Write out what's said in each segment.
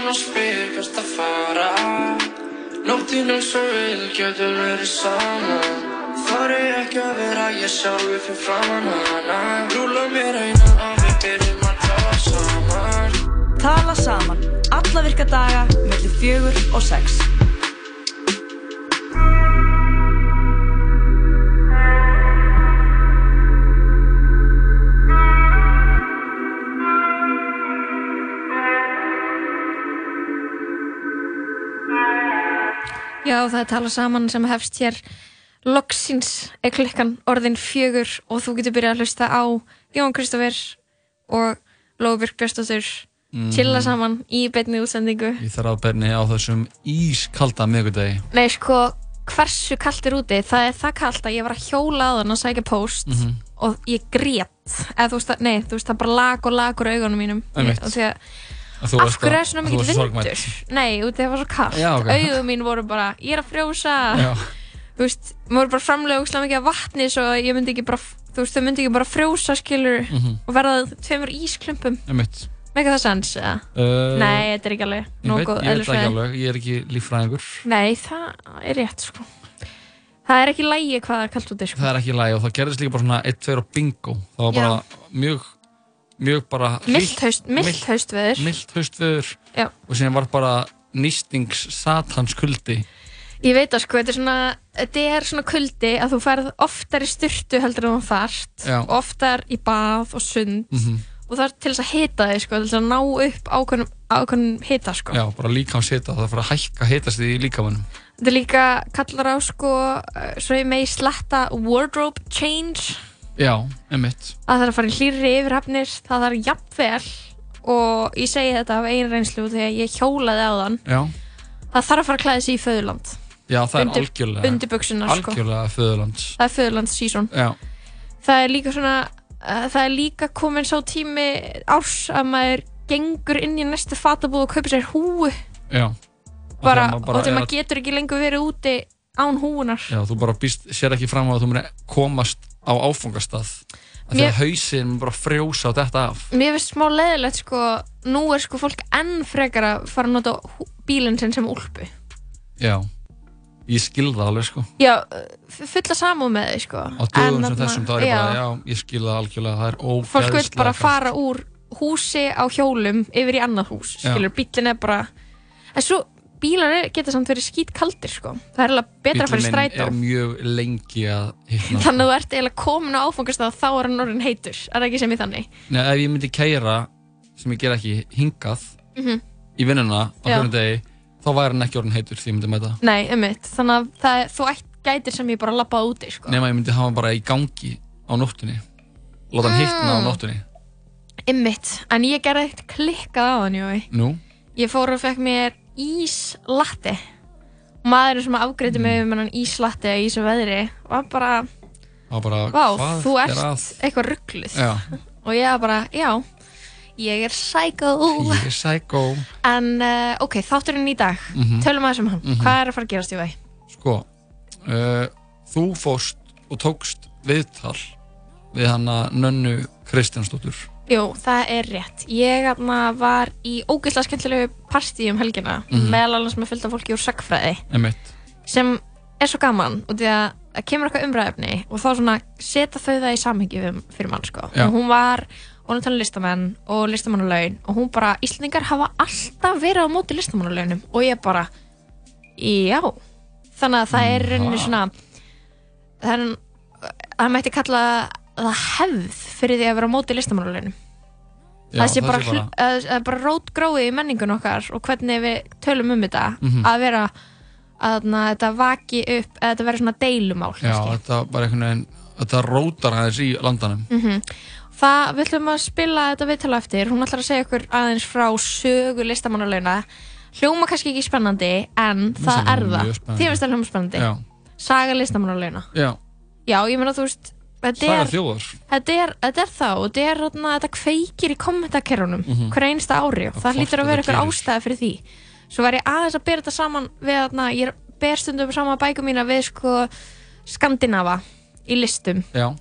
hann og spyr hvert að fara. Nóttinn eins og vil getur verið saman. Þar er ekki að vera ég sjálfi fyrir framann hana Rúla mér einan og við byrjum að tala saman. Tala saman, alla virka daga, mellum fjögur og sex. Já, það er tala saman sem hefst hér loksins er klukkan orðin fjögur og þú getur byrjað að hlusta á Jón Kristófur og Lófbjörg Björnstóttur Mhm. chilla saman í beinni útsendingu. Ég þarf að berni á þessum ískalda miðgudegi Nei, sko, hversu kallt er úti? Það er það kallt að ég var að hjóla á þann að sækja post Mhm. og ég grét. Eða þú veist að, nei, þú veist það bara lag og lag úr augunum mínum. Og því að af hverju er svona svo vindur nei, út af það var svo kallt Já, ok. augun mín voru bara, ég er að frjósa Já. þú veist, maður voru bara framlega úkslega mikið af vatni svo ég myndi ekki bara, þú veist, þau myndi ekki bara frjósa skilur Mhm. og verða tveimur ísklumpum Einmitt. Mega það sens, eða? Uh, Nei, þetta er ekki alveg veit, góð ég veit ekki eðlisfræði. alveg, ég er ekki líffræðingur Nei, það er rétt, sko Það er ekki lægi hvað það er kallt úti, sko Það er ekki lægi og það gerðist líka bara svona 1-2 og bingo Það var bara mjög, mjög bara milt haustveður. Milt haustveður. Og síðan var bara nýstings satans kuldi Ég veit að sko, þetta er svona, þetta er svona kuldi að þú færð oftar í styrtu heldur en þú og oftar í bað og sund Mhm. og það er til þess að hita þig sko, til þess að ná upp ákveðnum, hita sko. Já, bara líkams hita, það er fyrir að hækka hitast í líkamannum Þetta líka kallar á sko, uh, svo ég megi sletta wardrobe change Já, emitt að það er að fara í hlýri yfirhafnir, það er jafnvel og ég segi þetta af einu reynslu þegar ég hjólaði á þann Já, það þarf að fara að klæða sig í föðurland. Já það Undir- er algjörlega undirbuksurnar, sko. Algjörlega föðurlands. Það er föðurlands sísón Já, það er líka svona uh, það er líka komin sá tími árs að maður gengur inn í næstu fatabúð og kaupir sér húu já. Bara, og þegar maður getur ekki lengur verið úti án húunar Já, þú bara býst, sér ekki fram á að þú muni komast á áfangastað. Að Mér- Þegar hausinn mun bara frjósa á þetta af. Mér finnst smá leðilegt sko nú er sko fólk enn frekar að fara að nota bílinn sinn sem úlpu. Já, ég skil það alveg sko. Já, fulla samúð með þau sko. Á dögum sem þessum þá er ég bara, já. já, ég skil það algjörlega Það er ógeðslega fólk vil bara fara úr húsi á hjólum yfir í annað hús Já. skilur, bílinn er bara en svo bílar geta samt verið skít kaldir sko. það er alveg betra að fara í strætó. er mjög lengi að hitna þannig að þú ert eiginlega komin á áfangastað þá er hann orðin heitur, er það ekki sem í þannig? Nei, ef ég myndi keira sem ég ger ekki hingað Mhm. í vinnuna á hverjum degi þá væri hann ekki orðin heitur því ég myndi mæta. Nei, ummitt, þannig að það, þú ætt gætir sem ég bara lappaði úti sko. nema ég myndi hafa hann bara í gangi á nóttunni. Láta hann hitna á Mm. nóttunni. Ummitt, en ég gerði eitt klikkað á hann ég fór og fekk mér íslatte maðurinn sem afgreiti Mm. mig um hennan íslatte í þessu veðri var bara, bara vá, þú er ert að? eitthvað ruggluð og ég var bara, já ég er psycho ég er psycho en uh, ok, þátturinn í dag Mhm. tölum aðeins um hann, Mhm. hvað er að fara að gerast í væg? Sko, uh, þú fóst og tókst viðtal við hana Nönnu Kristjánsdóttur Jú, það er rétt. Ég var í ógeðslega skemmtilegu partí um helgina Mhm. meðal annars með fylgta fólki úr sagfræði sem er svo gaman og því að það kemur eitthvað umræðefni og þá svona setja þau það í samhengi fyrir mann sko. Og hún var, er talað listamenn og listamannalaun og hún bara, Íslandingar hafa alltaf verið á móti listamannalaunum og ég bara, já. Þannig að það er rauninni svona það er það mætti kalla það hefð fyrir því að vera á móti listamannalaunum. Já, það sé bara, bara... Að, að bara rótgróið í menningun okkar og hvernig við tölum um þetta Mhm. að vera að na, þetta vaki upp eða þetta verður svona deilumál Já, þetta bara einhvern veginn þetta rótar aðeins í landanum. Mm það við ætlum að spila þetta viðtala eftir. Hún ætlar að segja okkur aðeins frá sögu listamannalauna. Hljóma kannski ekki spennandi en það er það. þið finnst það hljóma spennandi. Já, saga listamannalauna. Já, já, ég meina þú veist er, þjóðar. þetta er, þetta er það og þetta er þarna, þetta kveikir í kommentakerunum Mhm. hver einsta ári og það hvort hlýtur að vera gerir. ástæði fyrir því. Svo var ég aðeins að bera þetta saman við þarna, ég ber stundum saman bækum mína við sko Skandinava í listum. Já,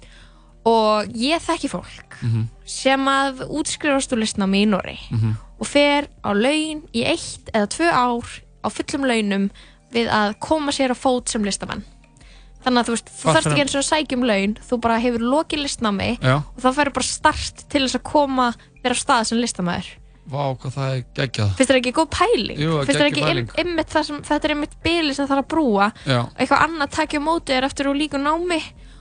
og ég þekki fólk mhm, sem að útskrifast úr listnámi í Nóri mhm, og fer á laun í eitt eða tvö ár á fullum launum við að koma sér á fót sem listamenn þannig að þú veist, þú þarft ekki eins og að sækja um laun þú bara hefur lokið listnámi Já, og þá færðu bara start til þess að koma þér á stað sem listamæður vá, hvað það er geggjað. Finnst þér ekki góð pæling? Jú, finnst þér ekki pæling. ein- einmitt það sem, þetta er einmitt bíli sem þarf að brúa. Já, eitthvað annað takja á móti þér eftir og líka námi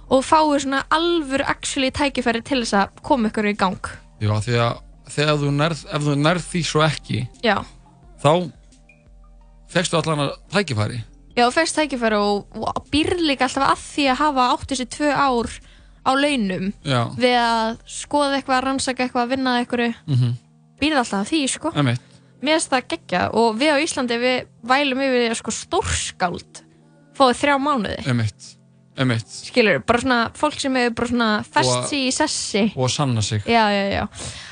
og fáið svona alvöru actually tækifæri til þess að koma ykkur í gang. Já, því að þegar þú nærð, ef þú nærð því svo ekki já, þá fegstu allan að tækifæri já fyrst tækifæri og, og býr líka alltaf að því að hafa átt þessi tvö ár á launum Já, við að skoða eitthvað, rannsaka eitthvað, vinna að eitthvað mhm, býrð alltaf að því sko. Emitt mér finnst það geggja og við á Íslandi við vælum yfir því að sko stórskáld fáið þrjá mánuði. Emitt, emitt skilur, bara svona fólk sem hefur bara svona fest að- sig í sessi. Og sanna sig. Já, já, já,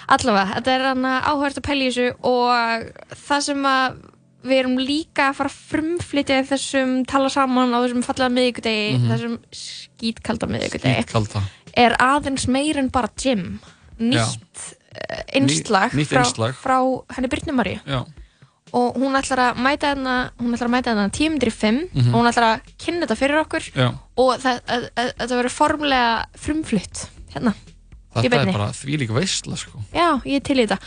allavega þetta er hann áhört að í þessu og það sem að við erum líka að fara að frumflytja þessum tala saman á þessum fallega miðvikudegi, Mhm. þessum skítkalda miðvikudegi, Skítkalda. Er aðeins meir en bara gym. Nýtt uh, innslag, Ný- nýtt frá, innslag. frá henni Byrnu Maríu. Já, og hún ætlar að mæta þarna hún ætlar að mæta þarna tímundir í fimm Mhm. og hún ætlar að kynna þetta fyrir okkur. Já. Og þetta verður formlega frumflutt hérna, Þetta er bara þvílík veistla sko. Já, ég er til í þetta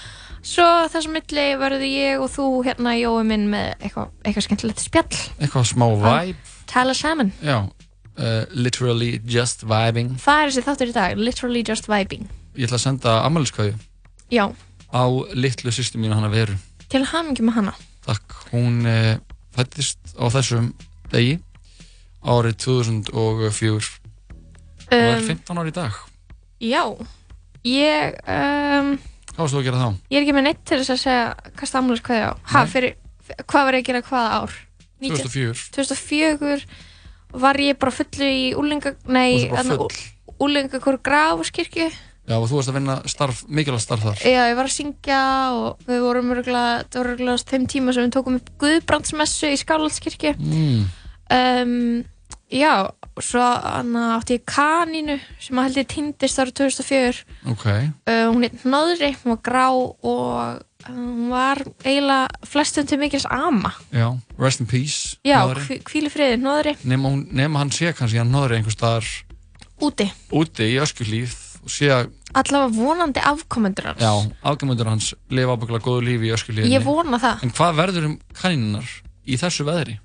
svo þessum milli verður ég og þú hérna Jói minn með eitthvað eitthva skemmtilegt spjall, Eitthvað smá vibe. tala saman. Já, uh, literally just vibing. Það er þessi þáttur í dag, literally just vibing. Ég ætla að senda ammæliskauðu já, á litlu sýstu mínu hana veru. Til hamingi með hana. Takk, hún uh, fættist á þessum degi árið 2004 og er um, 15 ári í dag. já. Ég um, Hvað varst þú að gera þá? ég er ekki með neitt til þess að segja hvað stamlis hvað ég á. Ha, fyrir, hvað var ég að gera hvaða ár? 19 2004 2004 var ég bara fullu í úlinga, nei, úlingakor Grafskirkju Já, og þú varst að vinna starf, mikilvægt starf þar? Já, ég var að syngja og við vorum örgulega, það voru örgulega þeim tíma sem við tókum upp Guðbrandsmessu í Skálandskirkju mm. um, Já, svo átti ég kanínu sem að held ég týndist árið 2004 Ok, uh, Hún heit Nóðri, hún var grá og hún var eiginlega flestum til mikils ama. Já, rest in peace Já, Nóðri. hví- hvíli friði, Nóðri, Nema, hún, nema hann sé kannski hann náður einhver staðar úti. úti í öskulíf og sé að, Allavega vonandi afkomendur hans. Já, afgjömundur hans lifa ábygglega góðu lífi í öskulífinni Ég vona það. En hvað verður um kanínunar í þessu veðri?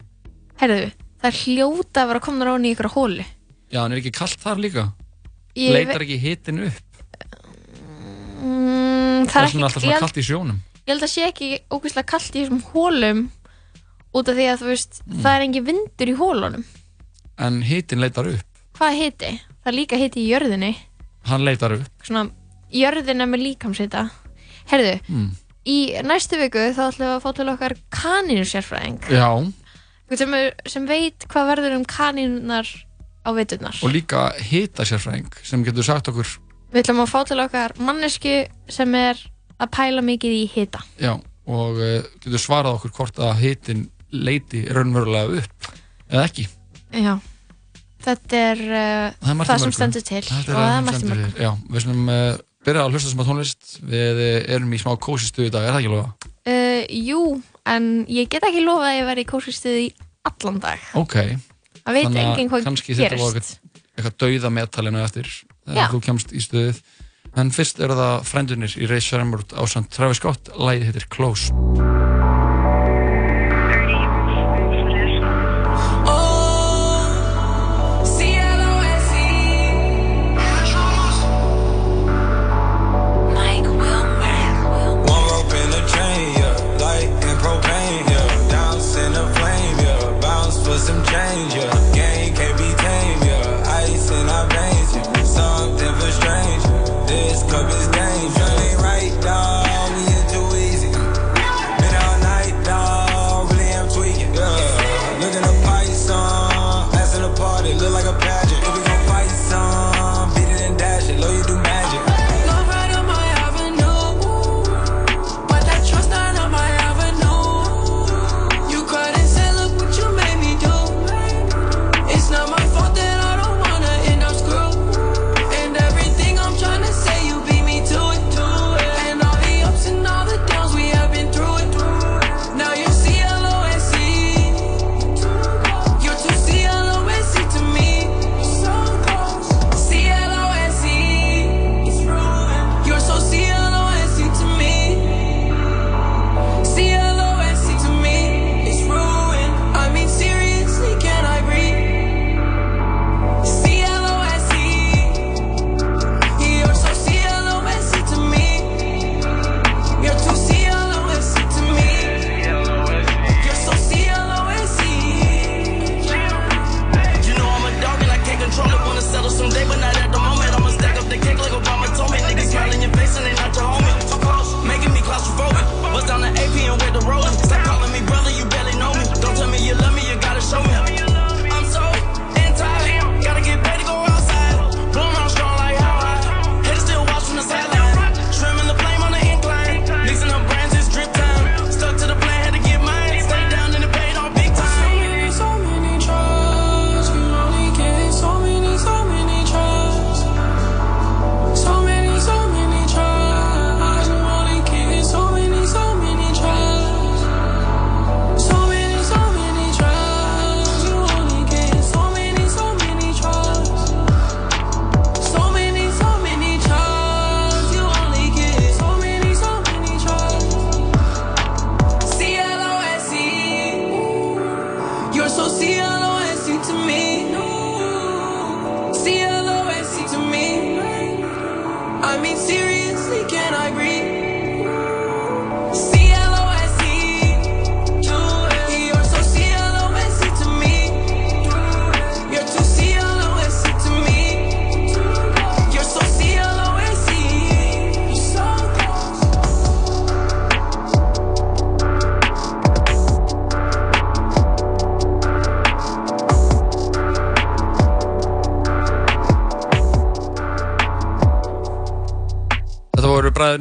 Herðu, það er hljóta að vera komnar á í ykkur hóli Já, hann er ekki kallt þar líka? Ég Leitar ekki hitin upp? Mm, Það Það er svona alltaf ekki, ég svona kallt í sjónum. ég held að sé ekki ógeðslega kallt í þessum hólum út af því að veist, Mm. það er engin vindur í hólunum En hitin leitar upp? Hvað heiti? Það er líka heiti í jörðinni. Hann leitar upp? Svona, jörðin er með líkamsheita Herðu, mm. í næstu viku þá ætlum við að fá til okkar kaninu sérfræðing Já, sem, er- sem veit hvað verður um kanínunar á veturnar og líka hita sérfræðing sem getur sagt okkur Við ætlum að fá til okkar mannesku sem er að pæla mikið í hita. Já, og uh, getur svarað okkur hvort að hitin leiti raunverulega upp eða ekki Já. Þetta er uh, Það er það sem stendur til og það er sem stendur mörgum. Já, við slumum uh, byrja að hlusta sem að tónlist Við erum í smá kósi stuð í dag, er það ekki lofa? Uh, jú, en ég get ekki lofað að ég verði í kósistuði í allan dag. Ok, Það veit enginn hvað kannski þetta var gerist. eitthvað dauða metalinu eftir þegar þú kemst í stuðið En fyrst eru það frendunir í Reis Shermurt á samt Travis Scott, lægið heitir Close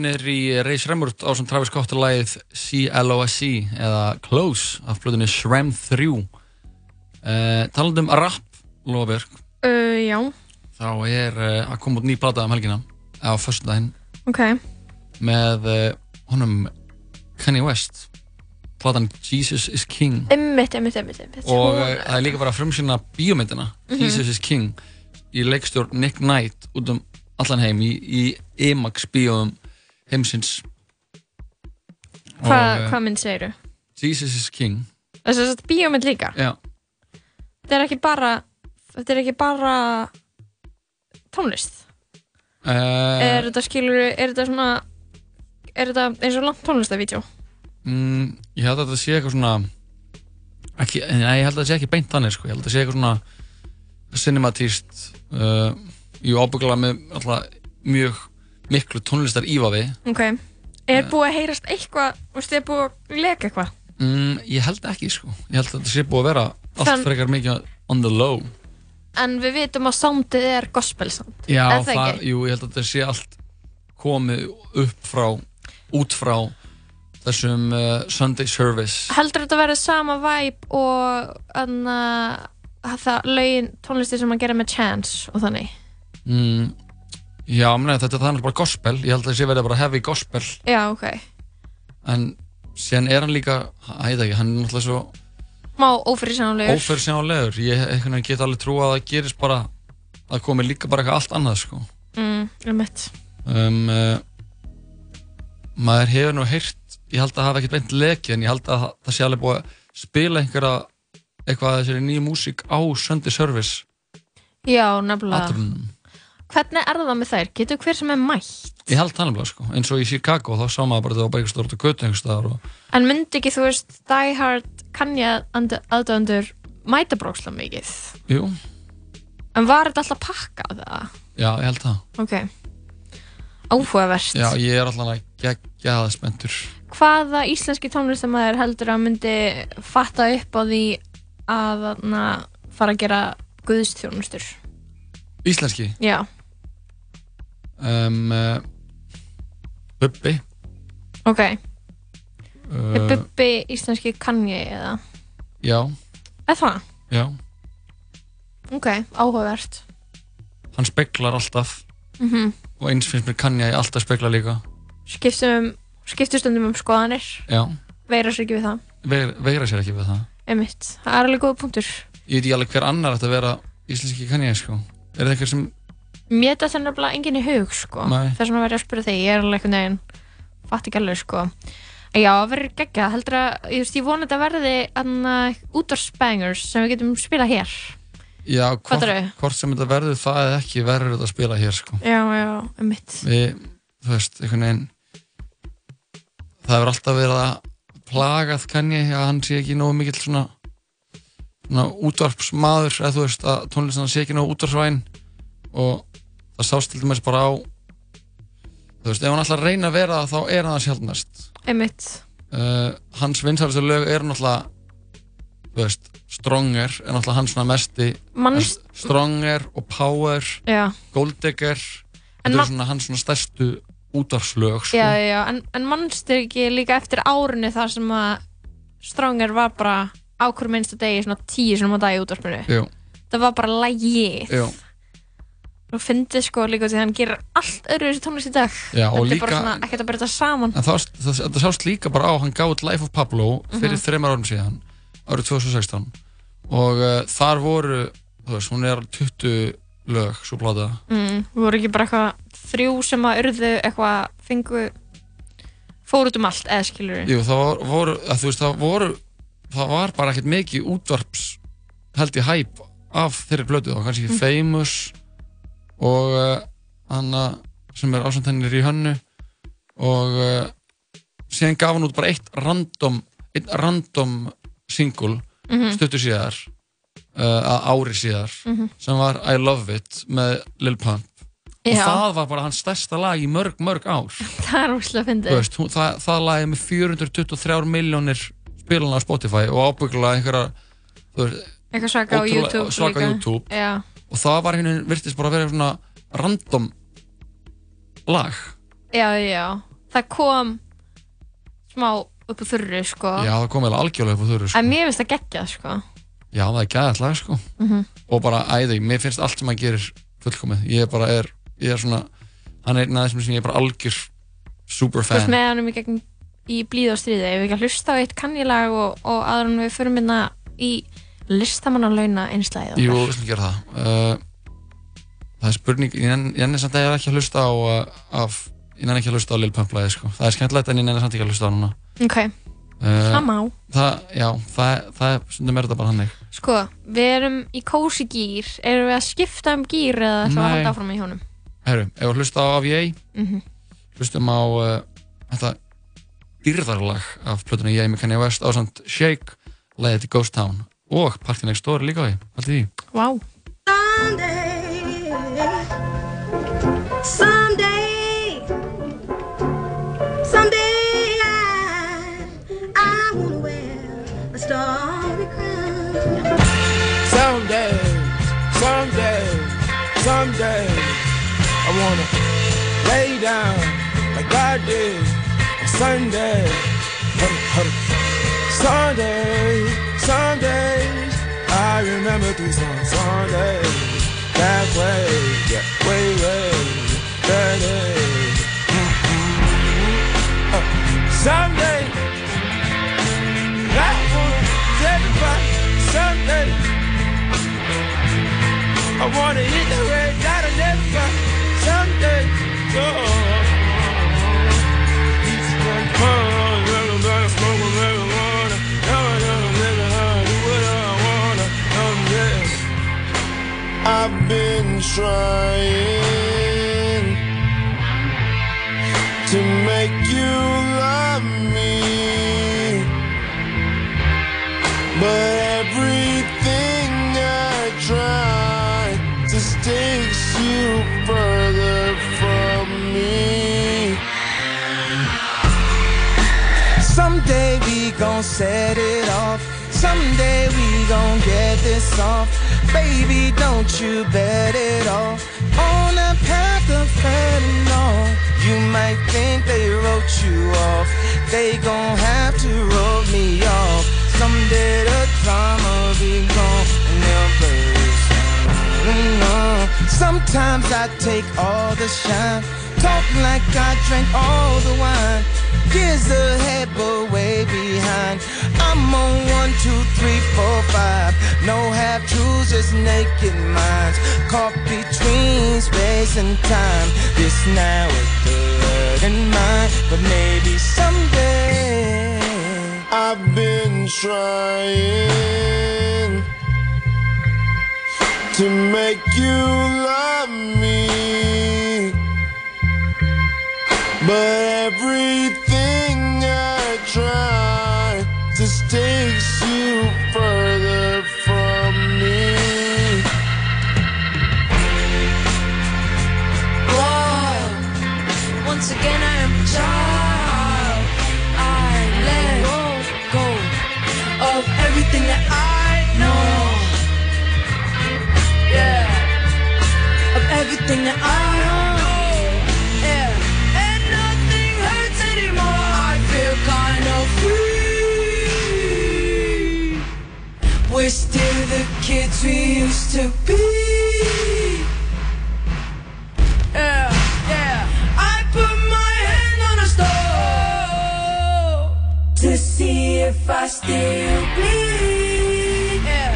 Hlustæðunir í Ray Shremmurt á sem Travis Scott lagið CLOSC eða Close af blöðunni Shrem 3 uh, Talandum rap, Lofberg Uh, já, þá er uh, að koma út ný plata um helgina á föstudaginn. Ok. með uh, honum Kanye West. Platan Jesus is King. Einmitt, einmitt, einmitt, og það er líka bara frumsýna bíómyndina Jesus is King í leikstjórn Nick Knight út um allan heim í, í IMAX bíóum heimsins Hva, uh, hvað mynd segir þú? Jesus is King Þess að þetta bíómynd líka. já, Þetta er ekki bara, þetta er ekki bara tónlist. uh, Er þetta skilur, er þetta svona, er þetta eins og langt tónlistavídeó? mm, ég held að þetta sé eitthvað svona ekki, nei, ég held að þetta sé ekki beint þannig sko. ég held að þetta sé eitthvað svona cinematíst uh, jú ábyggla með alltaf mjög miklu tónlistar ívafi Ok. Er búið að heyrast eitthvað, veistu, er búið að leka eitthvað? mm, ég held ekki sko. ég held að þetta sé búið að vera allt frekar mikið on the low En við vitum að soundið er gospel sound. já, Er það það, jú, ég held að þetta sé allt komið upp frá út frá þessum uh, Sunday service Heldur þetta verið sama vibe og anna, það lögin tónlisti sem að gera með Chance og þannig? mm, já, meni, þetta er þannig bara gospel ég held að þetta sé verið bara heavy gospel Já, ok. en síðan er hann líka, heita ekki, hann er náttúrulega svo Má ófyrirsjónulegur. óferðsjálegur ég get alveg trú að það gerist bara að komi líka bara eitthvað allt annað sko. Mm, um mitt. um, uh, maður hefur nú heyrt ég held að það hafa ekkert beint lekið en ég held að það, það sé alveg búið að spila einhverja eitthvað að þessari nýju músík á Sunday Service Já, nefnilega. atrunum Hvernig er það með þær? Getur hver sem er mætt? ég held það nefnilega sko, eins og í Chicago þá sá maður bara að það var bara eitthvað stort að götu einhvers staðar og En myndi ekki, þú veist, Die Hard kannja aðdöndur mæta brókslega mikið? jú, En var þetta alltaf pakkað það? já, ég held það Ok. Áhugavert. já, ég er alltaf að gegja það spenntur Hvaða íslenski tónlistamæður heldur að myndi fatta upp á því að na, fara að gera guðstjónustur? íslenski Já. Um, Bubbi Ok. Er uh, Bubbi íslenski kanji eða? já, Er það? já Ok, áhugavert. hann speklar alltaf Mm og eins finnst mér kann ég alltaf spekla líka Skiptum, skiptum stundum um skoðanir. já, Veira sér ekki við það. Veir, veira sér ekki við það Einmitt. Það er alveg góða punktur. ég veit ekki alveg hver annar ætti að vera íslenski kann ég sko er það eitthvað sem, Mér þetta er nefnilega enginn í hug, sko. Nei. Það er svona að að spyrja þig. Ég er alveg einhvern veginn, fatt ekki alveg, sko. Já, það verður geggjað. Heldur að, ég ég vona þetta verði útvarsbangers sem við getum spilað hér. já, hvort, hvort sem þetta verður það eða ekki verður þetta að spila hér sko Já, já, einmitt. við, þú veist, einhvern veginn það hefur alltaf verið að plagað kann ég að hann sé ekki nógu mikill svona, svona útvarpsmaður eða þú veist að tónlistan sé ekki nógu útvarpsvæn og það sást til dæmis bara á þú veist, ef hann að reyna að vera það þá er hann það sjálfnast Einmitt. uh, hans vinsarstu lög eru náttúrulega þú veist, Stronger er náttúrulega hans svona mesti Manst, Stronger og Power já, Golddigger þetta eru svona hans svona stærstu útvarslög sko. já, já, en, en mannstu ekki líka eftir árinu þar sem að Stronger var bara á hverju minnsta degi svona tíu sem í útvarpinu. Jú, Það var bara lægið. Og fyndið sko líka því að hann gerir allt öðru þessi tónlist í dag. já, og Þetta er líka bara svona ekkert að byrja þetta saman. en það, það, það sást líka bara á hann gáði Life of Pablo fyrir Mhm. þreymar árum síðan árið 2016 og uh, þar voru þú veist, hún er 20 lög svo blata Mm, voru ekki bara eitthvað þrjú sem að urðu eitthvað fengu fór út um allt eða skilur. Jú, það var, voru, að, þú veist, það voru það var bara ekkert mikið útvarps held ég hæp af þeirri blötu, það var kannski Mm. Famous og uh, Anna sem er ásamt hennir í hönnu og uh, síðan gaf hann út bara eitt random einn random single Mhm. stuttur síðar uh, að ári síðar Mhm. sem var I Love It með Lil Pump og Já, það var bara hans stærsta lag í mörg, mörg ár það er fyndið. veist, hún, það, það lagi með 423 miljónir spilana á Spotify og ábyggulega einhverja Eitthvað svaka á YouTube svaka. YouTube. Og það var henni virtist bara að vera svona random lag já, já. það kom smá upp úr þurru sko Já, það kom eiginlega algjörlega upp á þurru sko. en mér finnst það geggjað sko Já, það er gæðið lag sko Mhm. og bara æði, mér finnst allt sem hann gerir fullkomið, ég bara er, ég er svona, hann er einn af þessum sem ég er bara algjör þú veist superfan með hann um í gegn í blíð og stríði ef við ekki að hlusta á eitt kannilag og, og aður en við förum minna í listamannalauna einslæðið Jú, við slum gera það. Uh, Það er spurning, ég nenn- ég nenni samt að ég er ekki að hlusta á uh, af, ég nenni ekki að hlusta á Lil Pump lagið sko, það er skemmtilegt en ég nenni samt ekki að hlusta á hann núna. Ok, uh, það má. það, Já, það, það er, stundum er þetta bara hannig sko, við erum í kósi gýr. Erum við að skipta um gýr eða ætlum við að halda áfram í honum? Herru, ef við hlusta á AVA Mhm. hlustum á uh, þetta dýrðarlag af plötunni ég með Kanye West ásand Shake, lagið til Ghost Town og Party Next Door er líka á því, haldið því Vá Someday, someday I, I wanna wear a starry crown. Someday, someday, someday, I wanna lay down like God did on Sunday. Hum, hum. Sunday, Sundays, I remember these on Sundays. That way, yeah, way, way, that day. Mm-hmm. Uh, Someday, I wanna testify. Someday. I wanna hit the red been trying to make you love me. But everything I try just takes you further from me. Someday we gon' set it off. Someday we gon' get this off. Baby, don't you bet it all On the path of fentanyl, you might think they wrote you off. They gon' have to wrote me off. Someday the drama be gone and they'll burst. Mm-hmm. Sometimes I take all the shine, talk like I drank all the wine. Years ahead, but way behind. I'm on one, two, three, four, five. No half truths, just naked minds. Caught between space and time. This now is good in mind, but maybe someday. I've been trying to make you love me. But everything try just takes you further from me. Once again I am a child I let go Of everything that I know Yeah Of everything that I We're still the kids we used to be yeah, yeah. I put my hand on a stove to see if I still bleed. Yeah,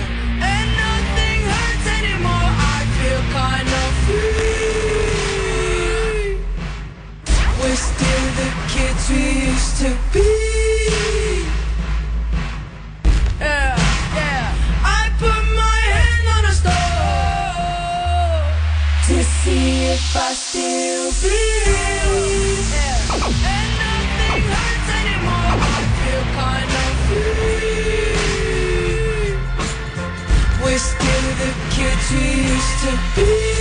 and nothing hurts anymore. I feel kind of free. We're still the kids we used to be. We used to be.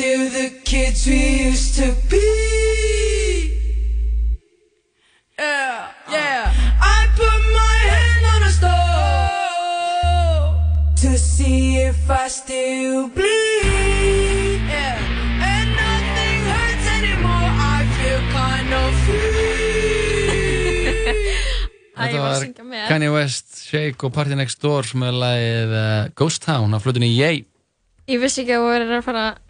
Free. We kids we used to be. Yeah, yeah. I put my hand on a stove to see if I still bleed. Yeah, and nothing hurts anymore. I feel kind of free. Þetta var. Kanye West, Shake og Party Next Door með lagið uh, Ghost Town á flutunni Yay Ég vissi ekki að þú verður að fara að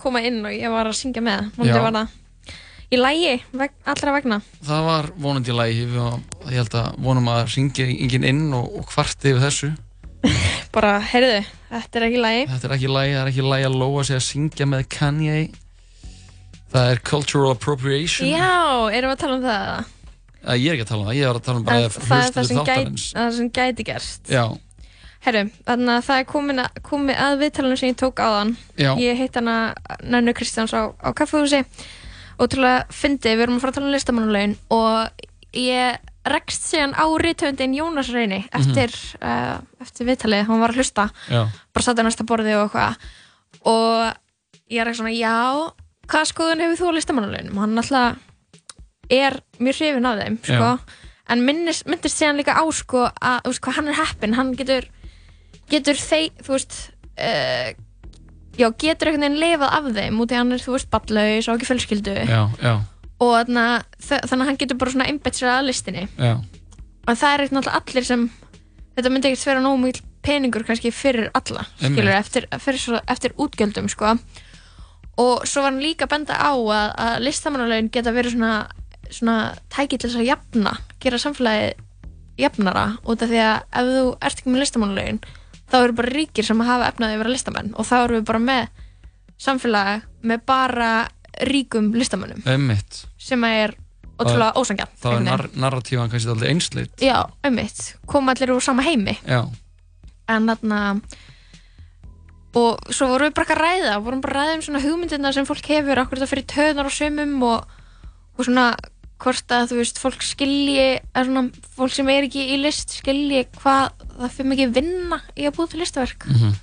koma inn og ég var að syngja með. Vonandi Já. var það í lægi, veg, allra vegna. Það var vonandi lagi og ég held að vonum að ringi enginn inn og, og kvarti yfir þessu Bara, heyrðu, þetta er ekki lægi. Þetta er ekki lagi, það er ekki lagi að lóa sig að syngja með Kanye Það er cultural appropriation Já, erum við að tala um það? Að Ég er ekki að tala um það, ég er að tala um En bara það er það hlustuðu sem, gæti, þáttarins það sem gæti gerst. Já, Herru, þannig að það er komin að, komið að viðtalunum sem ég tók áðan. Já. Ég heit hana Nannu Kristjáns á, á kaffehúsi. Ótrúlega fyndi, við erum að fara að tala um listamannulegin og ég rekst síðan á rithöndin Jónas Reyni eftir, uh, eftir viðtalið, hann var að hlusta já, bara satt á næsta borði og eitthvað og ég ekki svona, já hvað skoðun hefur þú á listamannulegin og hann alltaf er mjög hrifin af þeim sko. en minnist, myndist síðan líka á sko, að þú veist, hvað hann er heppin hann getur, getur þeir þú veist uh, já, getur einhvern veginn lifað af þeim út í hann er, þú veist, ballaus og ekki fjölskyldu. Já, já, og þarna, þa- þannig að hann getur bara svona einbett sér að listinni. Já. og það er eitthvað allir sem þetta myndi ekkert vera nógu mikil peningur kannski fyrir alla, skilur, eftir, fyrir, svo- eftir útgjöldum, sko. Og svo var hann líka að benda á að, að listamannalaugin geta verið svona, svona tæki til þess að jafna gera samfélagi jafnara út af því að ef þú ert ekki með listamannalaugin þá eru bara ríkir sem hafa efnaði að vera listamenn og þá erum við bara með samfélagi með bara ríkum listamönnum. Einmitt. Sem er ótrúlega ósangjarn Þá er nar veginn. narratífan kannski alltaf einsleitt. Já, einmitt, koma allir úr sama heimi. Já, en þarna og svo vorum við bara ekki að ræða vorum bara að ræða um svona hugmyndirna sem fólk hefur okkur þetta fyrir töðnar og sömum og, og svona hvort að þú veist fólk skilji svona fólk sem er ekki í list skilji hvað það fyrir mikið vinna í að búa til listaverk. Mhm.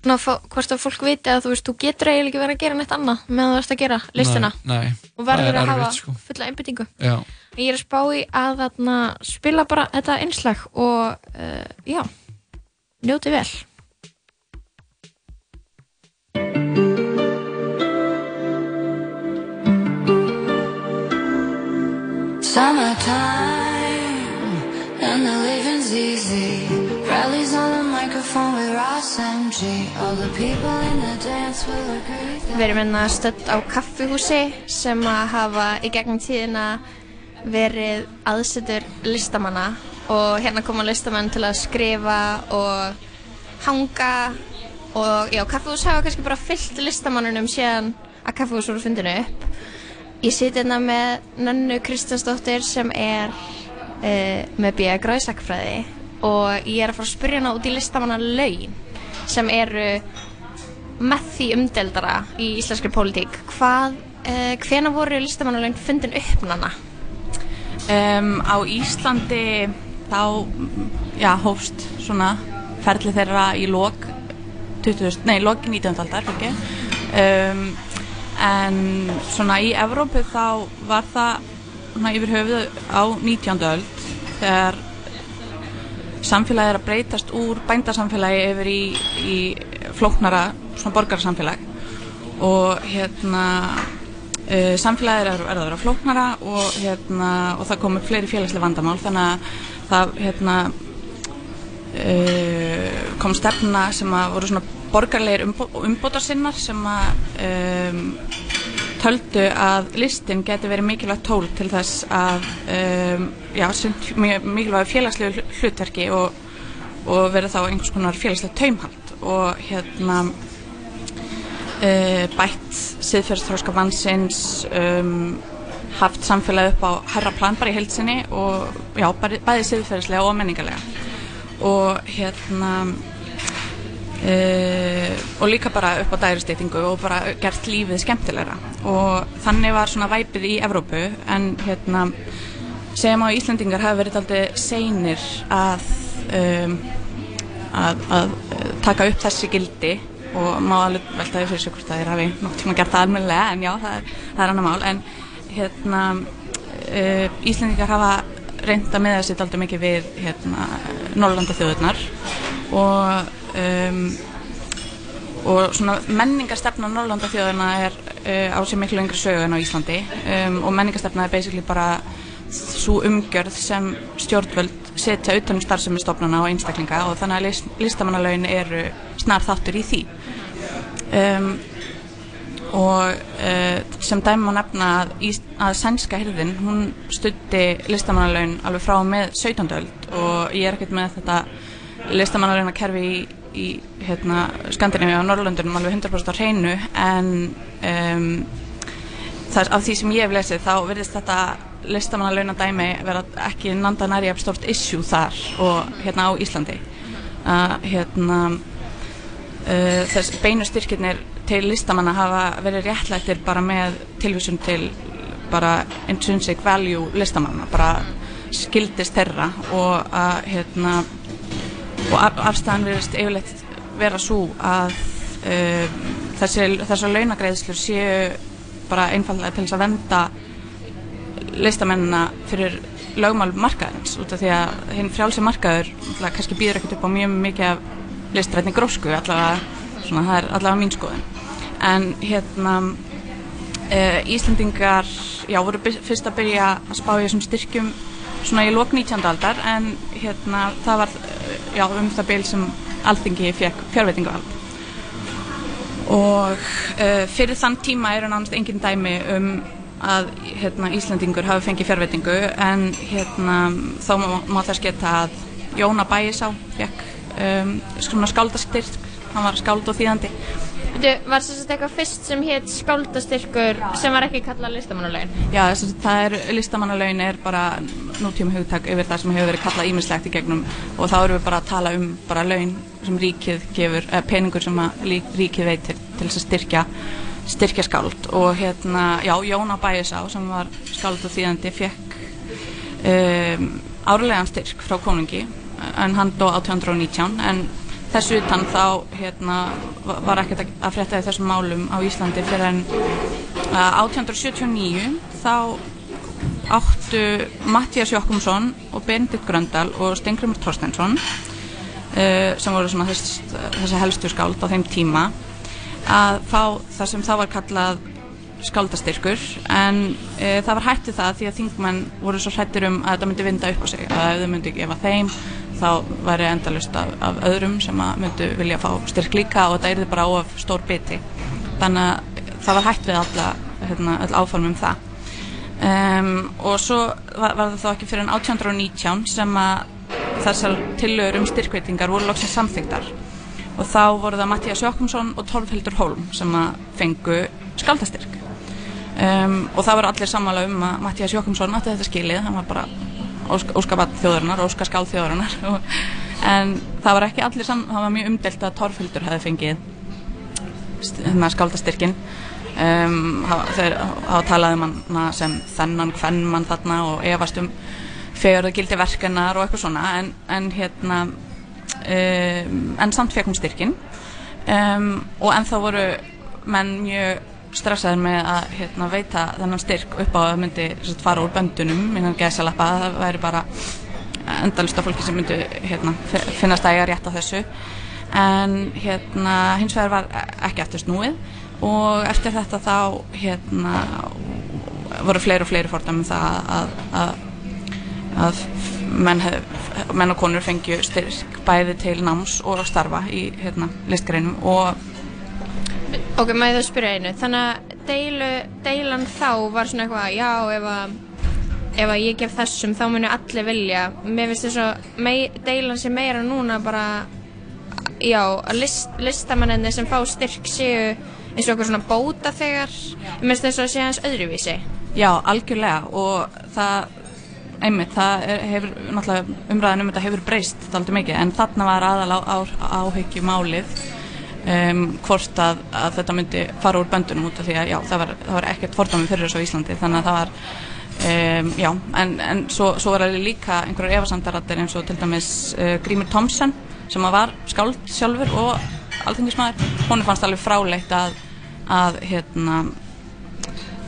svona fó- hvort að fólk viti að þú veist þú getur eiginlega ekki verið að gera neitt annað meðan þú ert að gera listina. Nei, nei og verður er að hafa sko. fulla einbyttingu Já, ég er að spá í að þarna spila bara þetta einslag og uh, já, njóti vel Summertime and the living's easy. Rallies on the microphone with Ross MG. All the people in the dance will agree. Við erum hérna stödd á kaffihúsi sem að hafa í gegnum tíðina verið aðsetur listamanna og hérna koma listamenn til að skrifa og hanga og já, kaffihús hafa kannski bara fyllt listamannunum síðan að kaffihús voru fundinu upp. Ég siti hérna með Nannu Kristjánsdóttir sem er uh, með B.A. Gráðsakfræði og ég er að fara að spyrja hana út í listamanna laun sem eru með því umdeldara í íslenskri pólitík. Hvað, uh, hvena voru listamannalaun fundin upp nanna? Um, á Íslandi þá já, hófst svona ferli þeirra í lok 20, nei, loki 19. aldar ekki? Um, en svona í Evrópu þá var það svona yfir höfuð á 19. öld þegar samfélagi er að breytast úr bændasamfélagi yfir í, í flóknara svona borgarsamfélag og hérna uh, samfélagið er að verða að vera flóknara og, hérna, og það kom upp fleiri félagslega vandamál þannig að það hérna, uh, kom stefna sem að voru svona borgarlegir umbó, umbótarsinnar sem að um, töldu að listin geti verið mikilvægt tól til þess að um, já, mikilvæg félagslegu hl- hlutverki og, og verið þá einhvers konar félagslega taumhald og hérna uh, bætt siðferðstróska vannsins um, haft samfélagi upp á herra plan bara í heilsinni og já, bæði, bæði siðferðslega og menningarlega. Og hérna Uh, og líka bara upp á dæristeytingu og bara gert lífið skemmtilegra. Og þannig var svona væpið í Evrópu en hérna segjum á Íslandingar hafi verið aldrei seinir að, um, að, að eh, taka upp þessi gildi og má alveg veltaði fyrir sig hvort að þeir hafi tíma gert það almennilega en já, það er, það er annar mál. En hérna uh, Íslendingar hafa reynda með þessi aldrei mikið við hérna, Norrlanda þjóðurnar og um, og svona menningarstefna Norrlanda þjóðurna er uh, á sér miklu yngri sögu en á Íslandi um, og menningarstefna er basically bara svo umgjörð sem stjórnvöld setja utanum starfsemi stofnana og einstaklinga og þannig að list, listamannalaun eru snar þáttur í því um, og uh, sem dæmi má nefna að, að sænska hirðin hún stutti listamannalaun alveg frá með 17. öld og ég er ekkert með þetta listamannalaunakerfi í, í hérna, Skandinavíu og Norrlöndunum alveg 100% á hreinu en um, það er af því sem ég hef lesið þá verðist þetta listamannalauna dæmi vera ekki nanda næri af stort issue þar og hérna á Íslandi. Að hérna uh, þess beinu styrkirnir til listamanna hafa verið réttlættir bara með tilvísun til bara intrinsic value listamanna bara skildist þeirra og að hérna og af- afstæðan verðist yfirleitt vera svo að uh, þessar launagreiðslur séu bara einfallega til þess að venda listamennina fyrir lögmál markaðins út af því að hinn frjálsi markaður kannski býður ekkert upp á mjög mikið af listrætni grósku allavega, svona, það er allavega mín skoðun. En hérna uh, Íslendingar já, voru fyrst að byrja að spá í þessum styrkjum svona í lok 19. aldar en hérna það var já, um það bil sem alþingi fekk fjárveitingavald og uh, fyrir þann tíma eru nánast engin dæmi um að hérna, Íslandingur hafi fengið fjárveitingu en hérna, þá má, má þess geta að Jóna Bæisá fekk um, svona skáldastyrk hann var skáld og þýðandi Veitu, var þess að eitthvað fyrst sem hétt skáldastyrkur sem var ekki kallað listamannalaun? Já, þess að það er listamannalaun er bara nútíma hugtak yfir það sem hefur verið kallað ímislegt í gegnum og þá erum við bara að tala um bara laun sem ríkið gefur, eða peningur sem ríkið veitir til þess að styrkja styrkja skáld og hérna, já, Jóna Bæisá sem var skáld og þýðandi fekk um, árlegan styrk frá konungi en hann dó 1819 en þessu utan þá hérna, va- var ekkert að- frétta í þessum málum á Íslandi fyrir en uh, 1879 þá áttu Mattias Jokkumsson og Benedikt Gröndal og Stengrimur Torstensson uh, sem voru þess, þessi helstu skáld á þeim tíma að fá það sem þá var kallað skáldastyrkur. En e, það var hættið það því að þingmenn voru svo hrættir um að þetta myndi vinda upp á sig að þau myndi gefa þeim þá væri endalust af, af öðrum sem að myndu vilja fá styrk líka og þetta er bara of stór biti. Þannig að það var hætt við alla hérna, öll áform um það. Um, og svo var, var það þá ekki fyrir en 1819 sem að þessar tillögur um styrkveitingar voru loksins samþygtar og þá voru það Mattias Jokkumsson og Torfhildur Holm sem að fengu skaldastyrk um, og það voru allir sammála um að Mattias Jokkumsson átti þetta skilið, hann var bara óskabatt þjóðarinnar, óska skáld þjóðarinnar. Og, en það var ekki allir sam, það var mjög umdelt að Torfhildur hefði fengið hérna, skáldastyrkin um, hafa- þeir hafa talað um sem þennan hvennmann þarna og efast um fegurðu gildi verkenar og eitthvað svona. En, en hérna um, en samt fekk hún styrkin um, og ennþá voru menn mjög stressaður með að hérna, veita þennan styrk upp á að myndi sagt, fara úr böndunum innan gesalappa, það væri bara endalist af fólki sem myndi hérna, fi- finnast að eiga rétt á þessu. En hérna, hins vegar var ekki eftir snúið. Og eftir þetta þá hérna, voru fleiri og fleiri fordæmi um það að, að, að menn, hef, menn og konur fengju styrk bæði til náms og starfa í hérna, listgreinum. Og Ok, maður það spyrja einu. Þannig að deilu, deilan þá var svona eitthvað, já, ef að, ef að ég gef þessum þá munu allir vilja. Mér finnst þess að deilan sé meira núna bara, já, að list, listamannenni sem fá styrk séu eins og okkur svona bóta þegar. Mér finnst þess að sé hans öðruvísi. Já, algjörlega og það einmitt, það er, hefur náttúrulega umræðan um þetta hefur breyst þáldi mikið en þarna var aðal á, á, áhyggju málið um, hvort að, að þetta myndi fara úr böndunum út af því að já, það var, það var ekkert fordómi fyrir þessu á Íslandi þannig að það var um, já, en, en svo, svo var alveg líka einhverjar efasandarattir eins og til dæmis uh, Grímur Thomsen sem var skáld sjálfur og alþingismæður hún fannst alveg fráleitt að, að hérna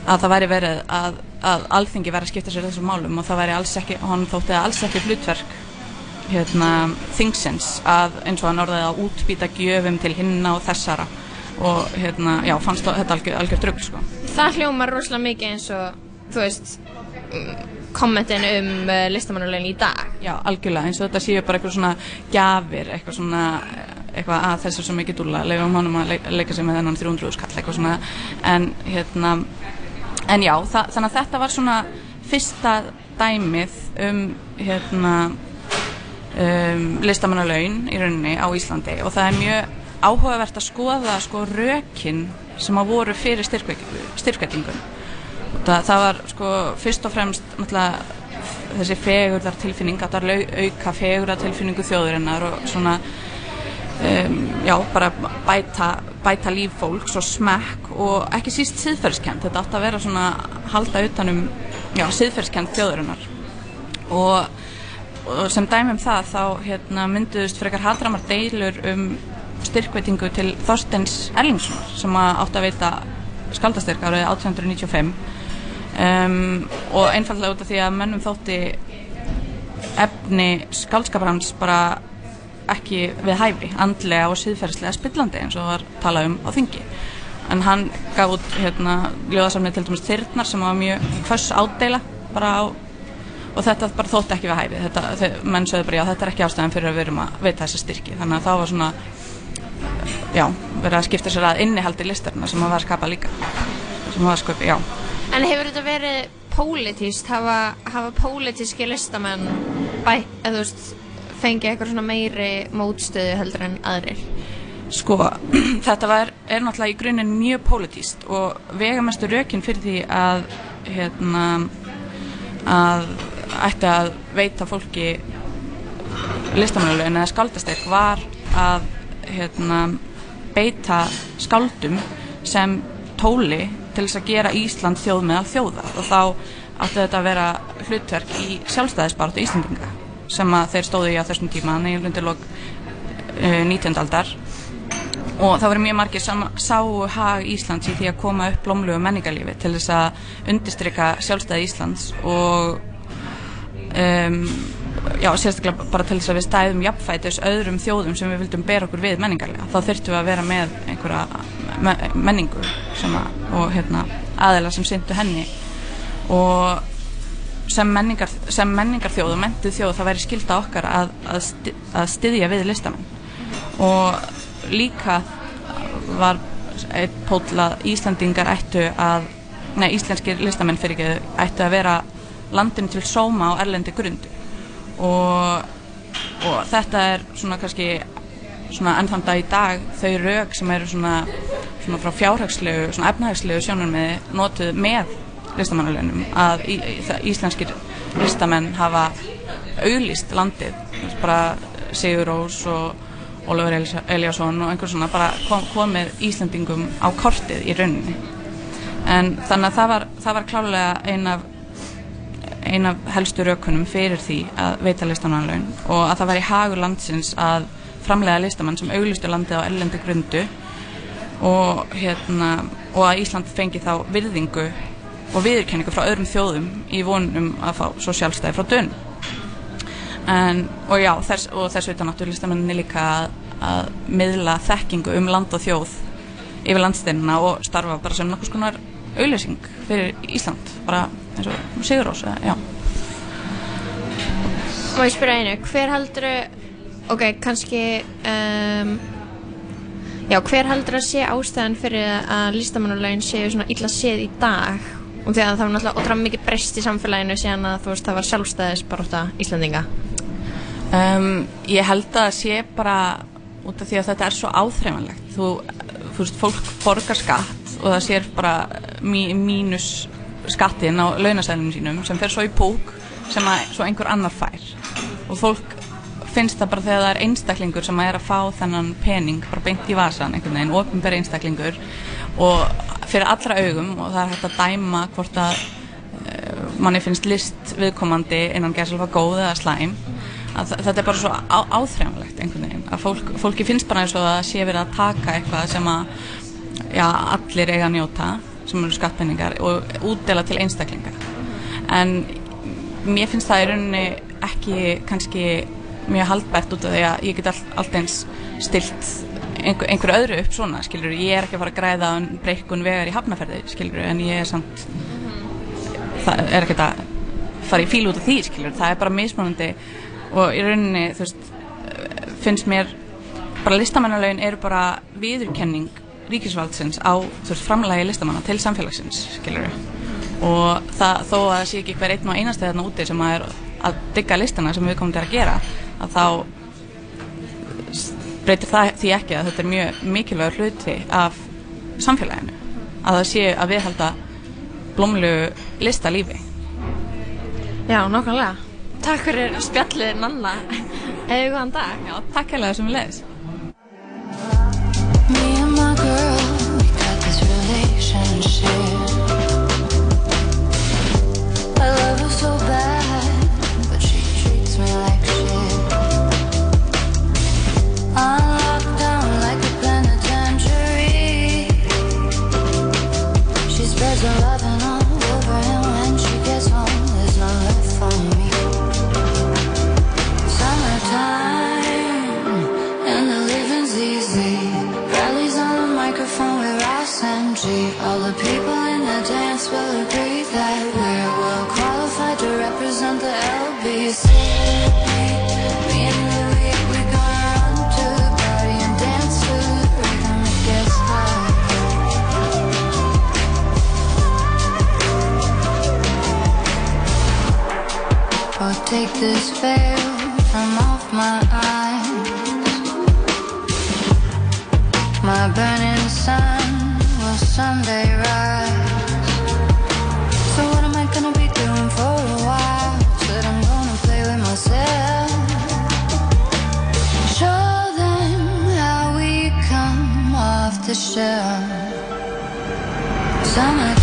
að það væri verið að, að alþingi væri að skipta sér þessum málum og það væri alls ekki, hann þótti að alls ekki hlutverk hérna, þingsins að eins og hann orðið að útbýta gjöfum til hinna og þessara og hérna, já, fannst þetta algjör, algjör drugg sko. Það hljómar rosalega mikið eins og, þú veist, mm, kommentin um uh, listamannulegin í dag. Já, algjörlega, eins og þetta séu bara eitthvað svona gjafir, eitthvað svona eitthvað að þessu svo mikið dúlla leifum honum að leika sig með þennan 300 skall eitthvað svona, en hérna en já, þa þannig að þetta var svona fyrsta dæmið um hérna um, listamannalaun í rauninni á Íslandi. Og það er mjög áhugavert að skoða sko rökin sem að voru fyrir styrkveitingun það, það var sko fyrst og fremst þessi fegurðar tilfinning að það er auka fegurðar tilfinningu þjóðurinnar og svona um, já, bara bæta, bæta líf fólks og smekk og ekki síst síðferðskend þetta átt að vera svona halda utanum síðferðskend þjóðurinnar og, og sem dæmum það þá hérna, mynduðust frekar haldramar deilur um styrkveitingu til Þorsteins Erlingssonar sem átt að veita skaldastyrk árið 1895 um, og einfallega út af því að mennum þótti efni skaldskapar hans bara ekki við hæfi, andlega og síðferðslega spillandi eins og var talað um á þingi. En hann gaf út hérna ljóðasamnið til dæmis Þyrnar sem var mjög hvers ádela bara á og þetta bara þótti ekki við hæfi. Þetta, menn sögðu bara já þetta er ekki ástæðan fyrir að við erum að veita þessa styrki. Þannig að það var svona já, verið að skipta sér að innihaldi listarna sem að var að skapa líka. Sem að var að skapa, já. En hefur þetta verið pólitíst, hafa, hafa pólitíski listamenn bæ, eða þú veist, fengið eitthvað svona meiri mótstöðu heldur en aðrir? Sko, þetta var, er náttúrulega í grunninn mjög pólitíst og vegamestu rökin fyrir því að hérna að ætti að veita fólki listamannalögin eða skaldastek var að hérna beita skaldum sem tóli til þess að gera Ísland þjóð meðal þjóða og þá átti þetta að vera hlutverk í sjálfstæðisbáratu Íslandinga sem að þeir stóðu í á þessum tíma neilundilog uh, 19. aldar og það voru mjög margir sem sáu hag Íslands í því að koma upp blómlugu menningarlífi til þess að undistrykka sjálfstæði Íslands og um, já, sérstaklega bara til þess að við stæðum jafnfætis öðrum þjóðum sem við vildum bera okkur við menningarlega. Þá þurftum við að vera með einhverja menningu að, og hérna, aðeila sem syndu henni. Og sem menningar, sem menningar þjóð og mentið þjóð það væri skilta okkar að, að, styðja við listamenn. Og líka var eitt pótl að Íslandingar ættu að nei, íslenskir listamenn fyrir ekki ættu að vera landinu til sóma á erlendi grundu. Og, og þetta er svona kannski svona ennþann dag í dag þau rauk sem eru svona, svona frá fjárhagslegu, svona efnahagslegu sjónum með notuð með listamannalönum að í, íslenskir listamenn hafa auglist landið. Bara Sigur Rós og Ólafur Eliasson og einhver svona bara kom, komið Íslandingum á kortið í rauninni. En þannig að það var, það var klálega ein af ein af helstu raukunum fyrir því að veita listamannalön og að það var í hagur landsins að framlega listamann sem auglistu landið á erlendi grundu og, hérna, og að Ísland fengi þá virðingu og viðurkenningu frá öðrum þjóðum í vonum að fá svo sjálfstæði frá dön en, og já, þess, og þess veitur náttúrulega listamenninni líka að, að miðla þekkingu um land og þjóð yfir landsteinina og starfa bara sem nokkus konar auðlýsing fyrir Ísland bara eins og Sigur Rós Má ég spyrja einu, hver heldur ok, kannski um, já, hver heldur að sé ástæðan fyrir að listamannulegin séu svona illa séð í dag? Og því að það var náttúrulega ótrúlega mikið breyst í samfélaginu síðan að þú veist það var sjálfstæðis bara út af Íslandinga um, Ég held að sé bara út af því að þetta er svo áþreifanlegt. Þú, þú veist, fólk borgar skatt og það sér bara mí, mínus skattin á launasælunum sínum sem fer svo í púk sem að svo einhver annar fær. Og fólk finnst það bara þegar það er einstaklingur sem er að fá þennan pening bara beint í vasan einhvern veginn, ofinbæri einstaklingur og fyrir allra augum og það er hægt að dæma hvort að uh, manni finnst list viðkomandi innan gerðslega góð eða slæm að þetta er bara svo á, áþrjámlegt einhvern veginn að fólk, fólki finnst bara eins og að sé verið að taka eitthvað sem að já, allir eiga að njóta sem eru skattpenningar og útdela til einstaklinga. En mér finnst það í rauninni ekki kannski mjög haldbært út af því að ég get all, allt eins stilt einhver, einhver öðru upp svona skilur ég er ekki að fara að græða breykun vegar í hafnaferði skilur en ég er samt það er ekki að fara í fíl út af því skilur það er bara mismunandi og í rauninni þú veist finnst mér bara listamannalögin eru bara viðurkenning ríkisvaldsins á veist, framlægi listamanna til samfélagsins skilur og það, þó að það sé ekki hver einn og einasti þarna úti sem að er að digga listana sem við komum til að gera að þá breytir það því ekki að þetta er mjög mikilvægur hluti af samfélaginu að það sé að viðhalda blómlegu listalífi Já, nákvæmlega. Takk fyrir spjallið, Nanna. Eða góðan dag. Já, takk hérlega sem við leiðis from off my eyes. My burning sun will someday rise. So what am I gonna be doing for a while? Said I'm gonna play with myself. Show them how we come off the shelf. Summertime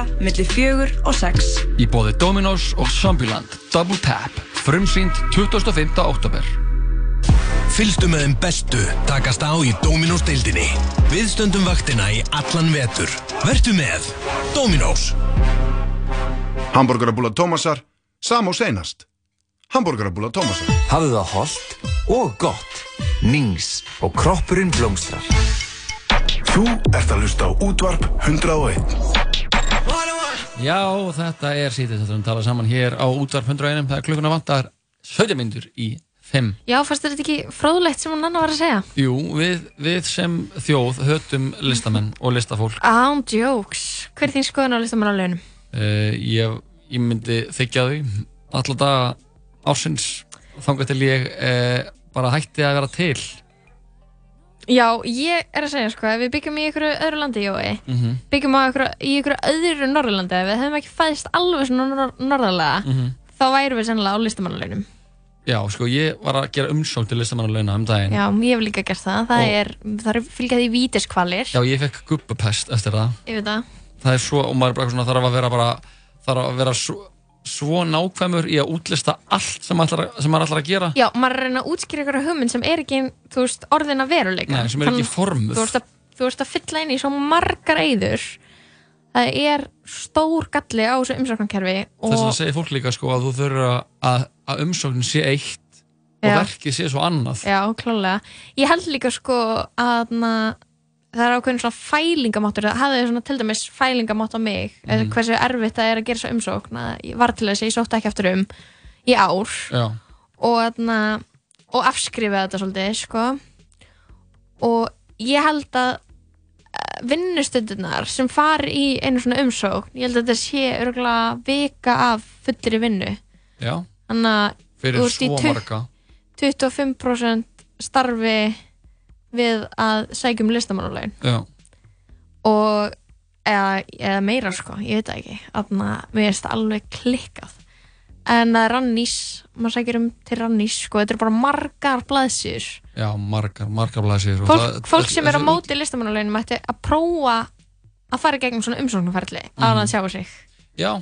daga millir fjögur og sex Í bóði Dominos og Zombieland Double Tap Frumsýnd 25. oktober Fylgstu með þeim bestu takast á í Dominós deildinni. Við stöndum vaktina í allan vetur. Vertu með Dominós. Hamburgerabúla Tómasar, sam og seinast. Hamburgerabúla Tómasar. Hafðu það holdt og gott. Nings og kroppurinn blómstrar. Þú ert að hlusta á útvarp 101. Já, þetta er sítið þetta við tala saman hér á útvarp 101 það er klukkuna vantar 17 myndur í 5 Já, fannst þetta ekki fróðlegt sem hún annar var að segja? Jú, við, við sem þjóð hötum listamenn og listafólk Án jokes. Hver er þín skoðun á listamann á launum? uh, ég, ég myndi þykja þau alla daga ársins þangað til ég uh, bara hætti að vera til Já, ég er að segja sko, ef við byggjum í einhverju öðru landi, Jói, Mhm. byggjum á einhverju, í einhverju öðru Norðurlandi, ef við hefum ekki fæðist alveg svona nor norðarlega, Mhm. þá værum við sennilega á listamannalaunum. Já, sko, ég var að gera umsókn til listamannulegna um daginn Já, ég hef líka gert það, það Og- er, það er fylgjað í vítiskvalir, Já, ég fekk gubbapest eftir það ég veit það. það er svo, og maður bara svona þarf að vera bara þarf að vera svo, svo nákvæmur í að útlista allt sem, ætlar, að- sem maður ætlar að gera Já, maður er að reyna að útskýra einhverja hugmynd sem er ekki, veist, orðin að veruleika. Nei, sem er ekki formuð. Þú veist að, þú veist að fylla inn í svo margar eyður, það er stór galli á þessu umsóknarkerfi og... þess að segja fólk líka sko að þú þurfa að, að umsóknin sé eitt og Já. verkið sé svo annað Já, klálega. Ég held líka sko að það er ákveðin svona fælingamáttur, það hafði svona til dæmis fælingamátt á mig, mm. Hversu erfitt það er að gera svo umsókn, ég var til þess að ég sótti ekki eftir um í ár. Já, og, og afskrifa þetta svolítið, sko. Og ég held að eh, vinnustundunar sem fari í einu svona umsókn, ég held að þetta sé örgulega vika af fullri vinnu. Já, þannig að fyrir svo marga. 25% starfi við að sækja um listamannulegin og eða, eða meira sko, ég veit ekki. Þannig að mér það alveg klikkað. En að rannís maður sækir um til rannís sko, þetta er bara margar blaðsýr já, margar, margar blæsir fólk, fólk sem er á móti listamannulegin mætti að prófa að fara gegnum svona umsóknarferli mm að sjá sig. Já,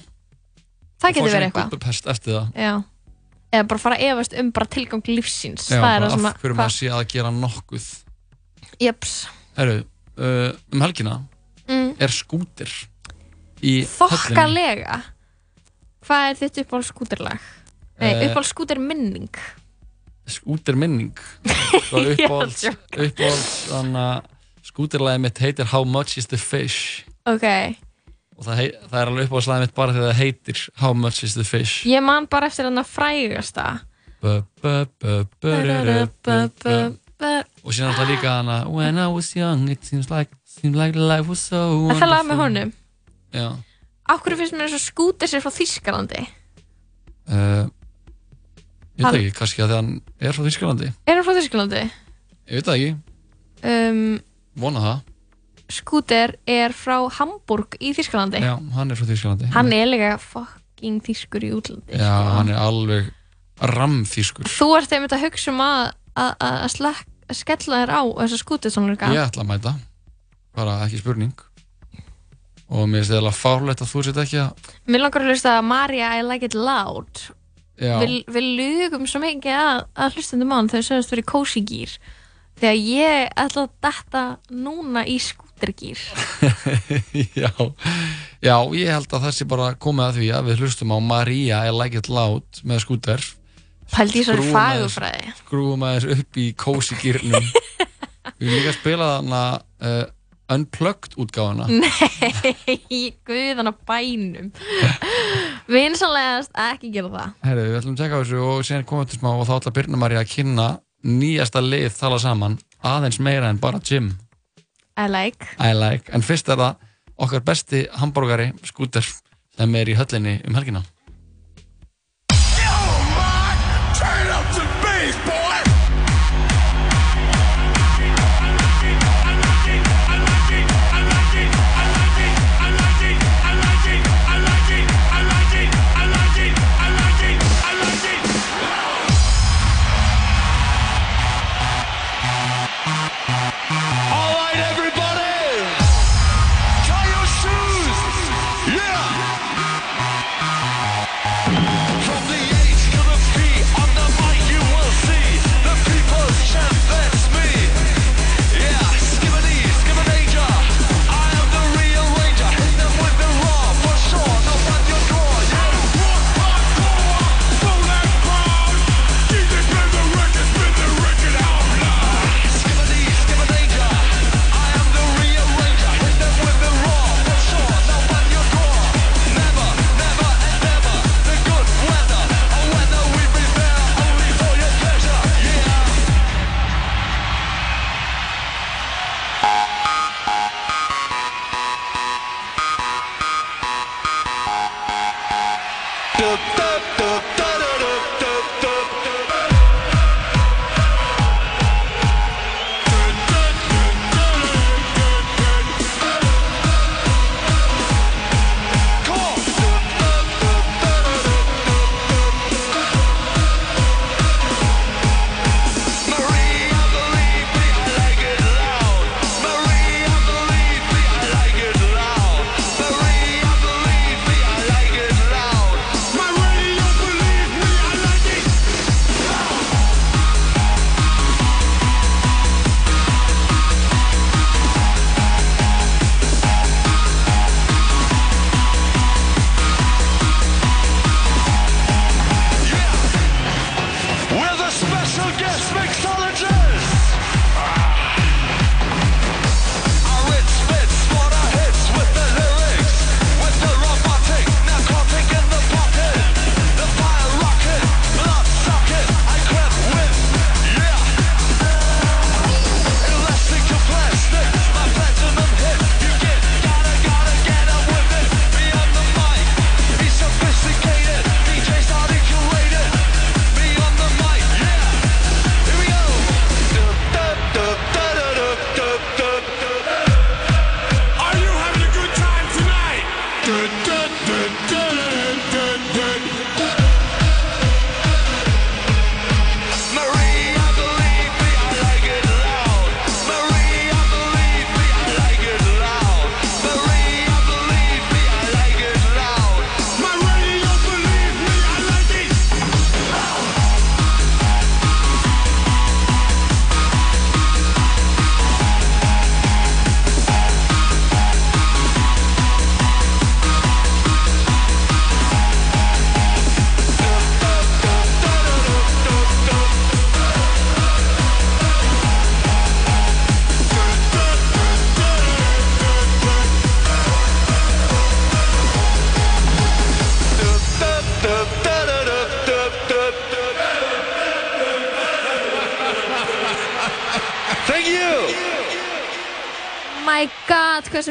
það getur verið eitthvað. gubbupest eftir það. Já. eða bara fara að efast um bara tilgang lífsíns Já, það er það sem af hverju maður sé að gera nokkuð Jeps. Herru, uh, um helgina Mm. er skútir í höllinni Þokkalega Hvað er þitt uppáhald skúterlag? Nei, Eh, uppáhald skúter minning skútir minning Svo Ég er að uppáhalds, djóka. uppáhalds þannig að skútirlæði mitt heitir How much is the fish Ok, og það, hei, það er alveg uppáhaldslæði mitt bara þegar það heitir How much is the fish ég man bara eftir hann að frægasta bu, bu, bu, bu, ru, ru, bu, bu. Það og síðan alltaf líka hana When I was young it seems like, seems like life was so er lag með honum. Já. Akkur finnst mér eins og skúter sér frá Þískalandi uh, Ég veit ekki, kannski að hann er frá Þýskalandi. Er hann frá Þískalandi? Ég veit það ekki, Um, vona það. skúter er frá Hamburg í Þískalandi Já, hann er frá Þýskalandi. Hann er líka fucking þýskur í útlandi Já, hann er alveg ramþýskur Þú ert einmitt að hugsa um að að, að, að að skella þér á þessa skúter tónleika Ég ætla að mæta. Bara ekki spurning. Og mér finnst eða fárlegt að þú sett ekki að Mér langar að hlusta að Maria I like it loud. Við, við lugum svo mikið að, að hlustundum á hann þegar sögumst fyrir cozy gear þegar ég ætla að detta núna í skútergýr já, já, ég held að það sé bara komið að því að við hlustum á Maria I like it loud með skúter Pældi í þessari Skrúfum aðeins- fagurfræði. Skrúum aðeins upp í cozy gýrnum Við líka að spila þarna uh, Unplugged útgáfuna. Nei, guðan á bænum. Vinsanlegast ekki gera það. Herru, við ætlum að teka á þessu og síðan komum við til smá og þá ætla Birna Maria að kynna nýjasta lið tala saman aðeins meira en bara gym. I like. I like, en fyrst er það okkar besti hambúrgari skúter sem er í höllinni um helgina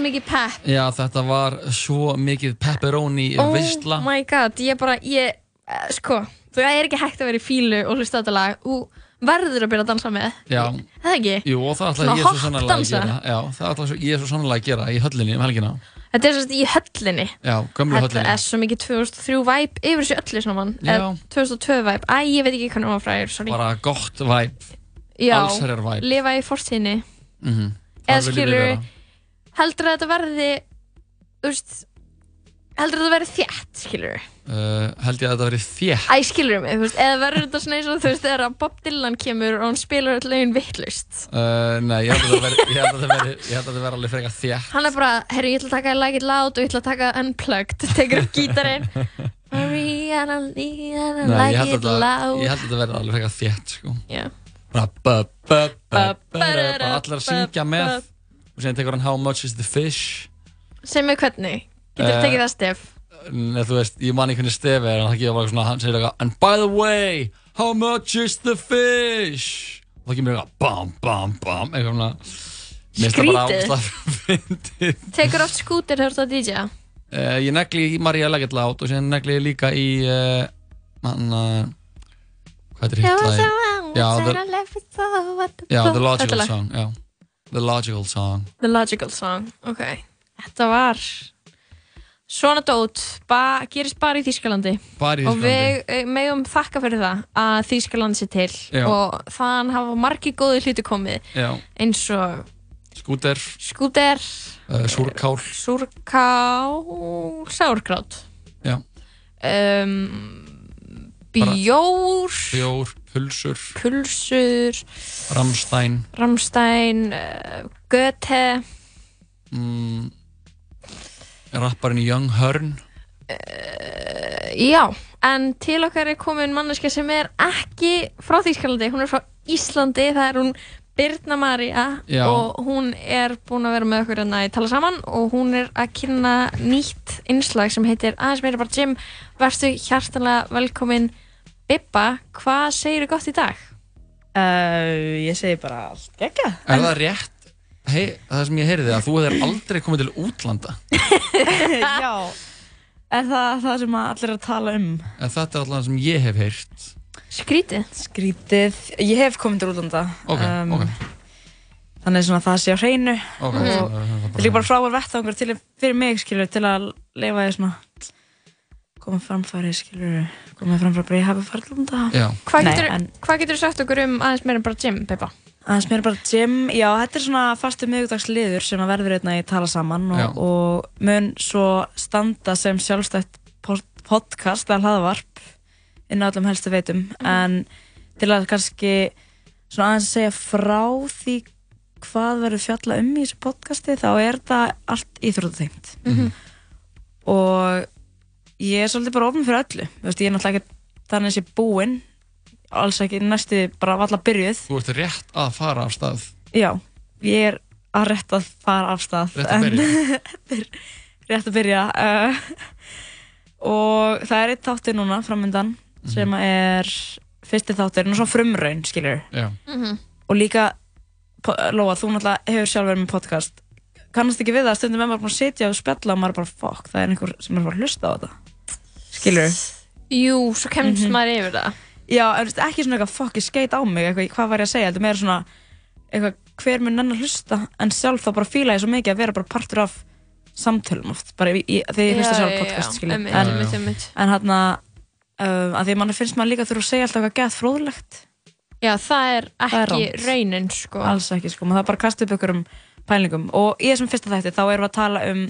mikið pepp. Já, þetta var svo mikið pepperoni Oh veistla my god, ég bara, ég, eh, sko Það er ekki hægt að vera í fílu og hlusta þetta lag. Þú verður að byrja að dansa með. Já, Er Það ekki? jú, og það ætla Svona ég svo sannlega að gera. Já, það ætla ég svo sannlega að gera í höllinni um helgina. Þetta er sérst í höllinni. Já, gömlu Þetta höllinni. er svo mikið 2003 vibe yfir þessu öllu Já. Eða 2002 vibe, æ, ég veit ekki hvernig maður fræðir, sorry. Bara gott væp Já, lifa í fortíðinni. Mm -hmm. Eða skilur, heldur að þetta verði, veist, heldur að þetta verði þétt, skilur uh, Held ég að þetta verið þétt. Æ, skilur mig, þú veist, eða verður þetta svona eins og þú veist, þegar að Bob Dylan kemur og hann spilar öll lögin vittlust uh, Nei, ég held að þetta verið Ég held að þetta verið alveg frekar þétt. Hann er bara, herru, ég ætla að taka Like It Loud og ég ætla að taka Unplugged, tekur upp gítarinn. Mariana, It þetta Loud. Ég held að þetta verið alveg frekar þétt sko. Bara allir að syngja með Og síðan tekur hann How much is the fish Sem er hvernig, getur Eh, uh, tekið það stef Nei, þú veist, ég man ekki hvernig stefi er en það gefa bara svona, hann segir eitthvað And by the way, how much is the fish? Og það kemur eitthvað bam, bam, bam eitthvað svona Mér finnst það bara Skrítið. áslag fyndið Tekur oft skútir þegar þú ert að DJ uh, Ég negli í Maria Leggett lát og síðan negli ég líka í uh, hann uh, Hvað heitir hitt lagi? Já, the, já, the Logical Song já. The Logical Song. The Logical Song, ok. Þetta var svona dót, ba gerist bara í Þýskalandi. Bara í og við eh, megum þakka fyrir það að Þýskaland sé til. Já. og þann hafa margi góði hluti komið. Já, eins og skúter, skúter, uh, súrkál. Súrká, sárkrát Já, um, Bara- bjór, bjór, pulsur, pulsur, ramstæn ramstæn, uh, göte, mm, rapparinn Young Hearn uh, já, en til okkar er komin manneska sem er ekki frá Þýskalandi, hún er frá Íslandi, það er hún Birna Maria Já. og hún er búin að vera með okkur hérna í tala saman og hún er að kynna nýtt innslag sem heitir aðeins meira bara Jim, verðstu hjartanlega velkomin Bibba, hvað segir gott í dag? Uh, ég segi bara allt gegga. Er það rétt? Hei, það sem ég heyrði að þú hefur aldrei komið til útlanda Já, Er það það sem allir er að tala um? En þetta er alltaf sem ég hef heyrt. Skrítið? Skrítið. Ég hef komið til útlanda. Ok, ok. Þannig svona það sé á hreinu. Ok, og það- það- það- það er líka bara frábær vettvangur til fyrir mig, skilur, til að leifa því svona koma framfæri, skilur, koma framfæri bara ég hafi farið útlanda. Já. Hvað Nei, getur, en hvað getur sagt okkur um aðeins meira bara gym, Peppa? aðeins mér bara gym, já, þetta er svona fastu miðugdagsliður sem að verður einna í tala saman og, og mun svo standa sem sjálfstætt pod- podcast eða hlaðvarp inn á öllum helstu veitum en til að kannski svona aðeins segja frá því hvað verður fjalla um í þessu podcasti þá er þetta allt íþróttatengt Mhm. og ég er svolítið bara ofn fyrir öllu Þú veist, ég er náttúrulega ekki þannig að ég er búinn alls ekki næstu bara valla byrjuð Þú ert rétt að fara af stað. Já, ég er að rétt að fara af stað Rétt að byrja. rétt að byrja uh, og það er eitt þáttur núna framöndan Mhm. sem er fyrsti þáttur, svona frumraun skilur Já. Mhm. og líka Lóa, þú náttúrulega hefur sjálf verið með podcast kannast ekki við það, stundum er maður búin að sitja og spjalla og maður bara fokk, það er einhver sem er bara að hlusta á þetta skilur Jú, svo kemst Mhm. maður yfir það. Já, en þú veist, ekki svona eitthvað fokk, ég skeit á mig eitthvað, hvað var ég að segja, þetta er meira svona eitthvað, hver mun enn að hlusta en sjálf þá bara fíla ég svo mikið að vera bara partur af samtölum oft, bara í, í, þegar ég hlusta Já, sjálf já, podcast, einmitt, en, en hann að uh, að því að mann finnst maður líka þurfa að segja alltaf eitthvað gett fróðlegt Já, það er Það er ekki raunin, sko. alls ekki, sko, maður þarf bara kasta upp ykkur um pælingum og í þessum fyrsta þætti þá erum við að tala um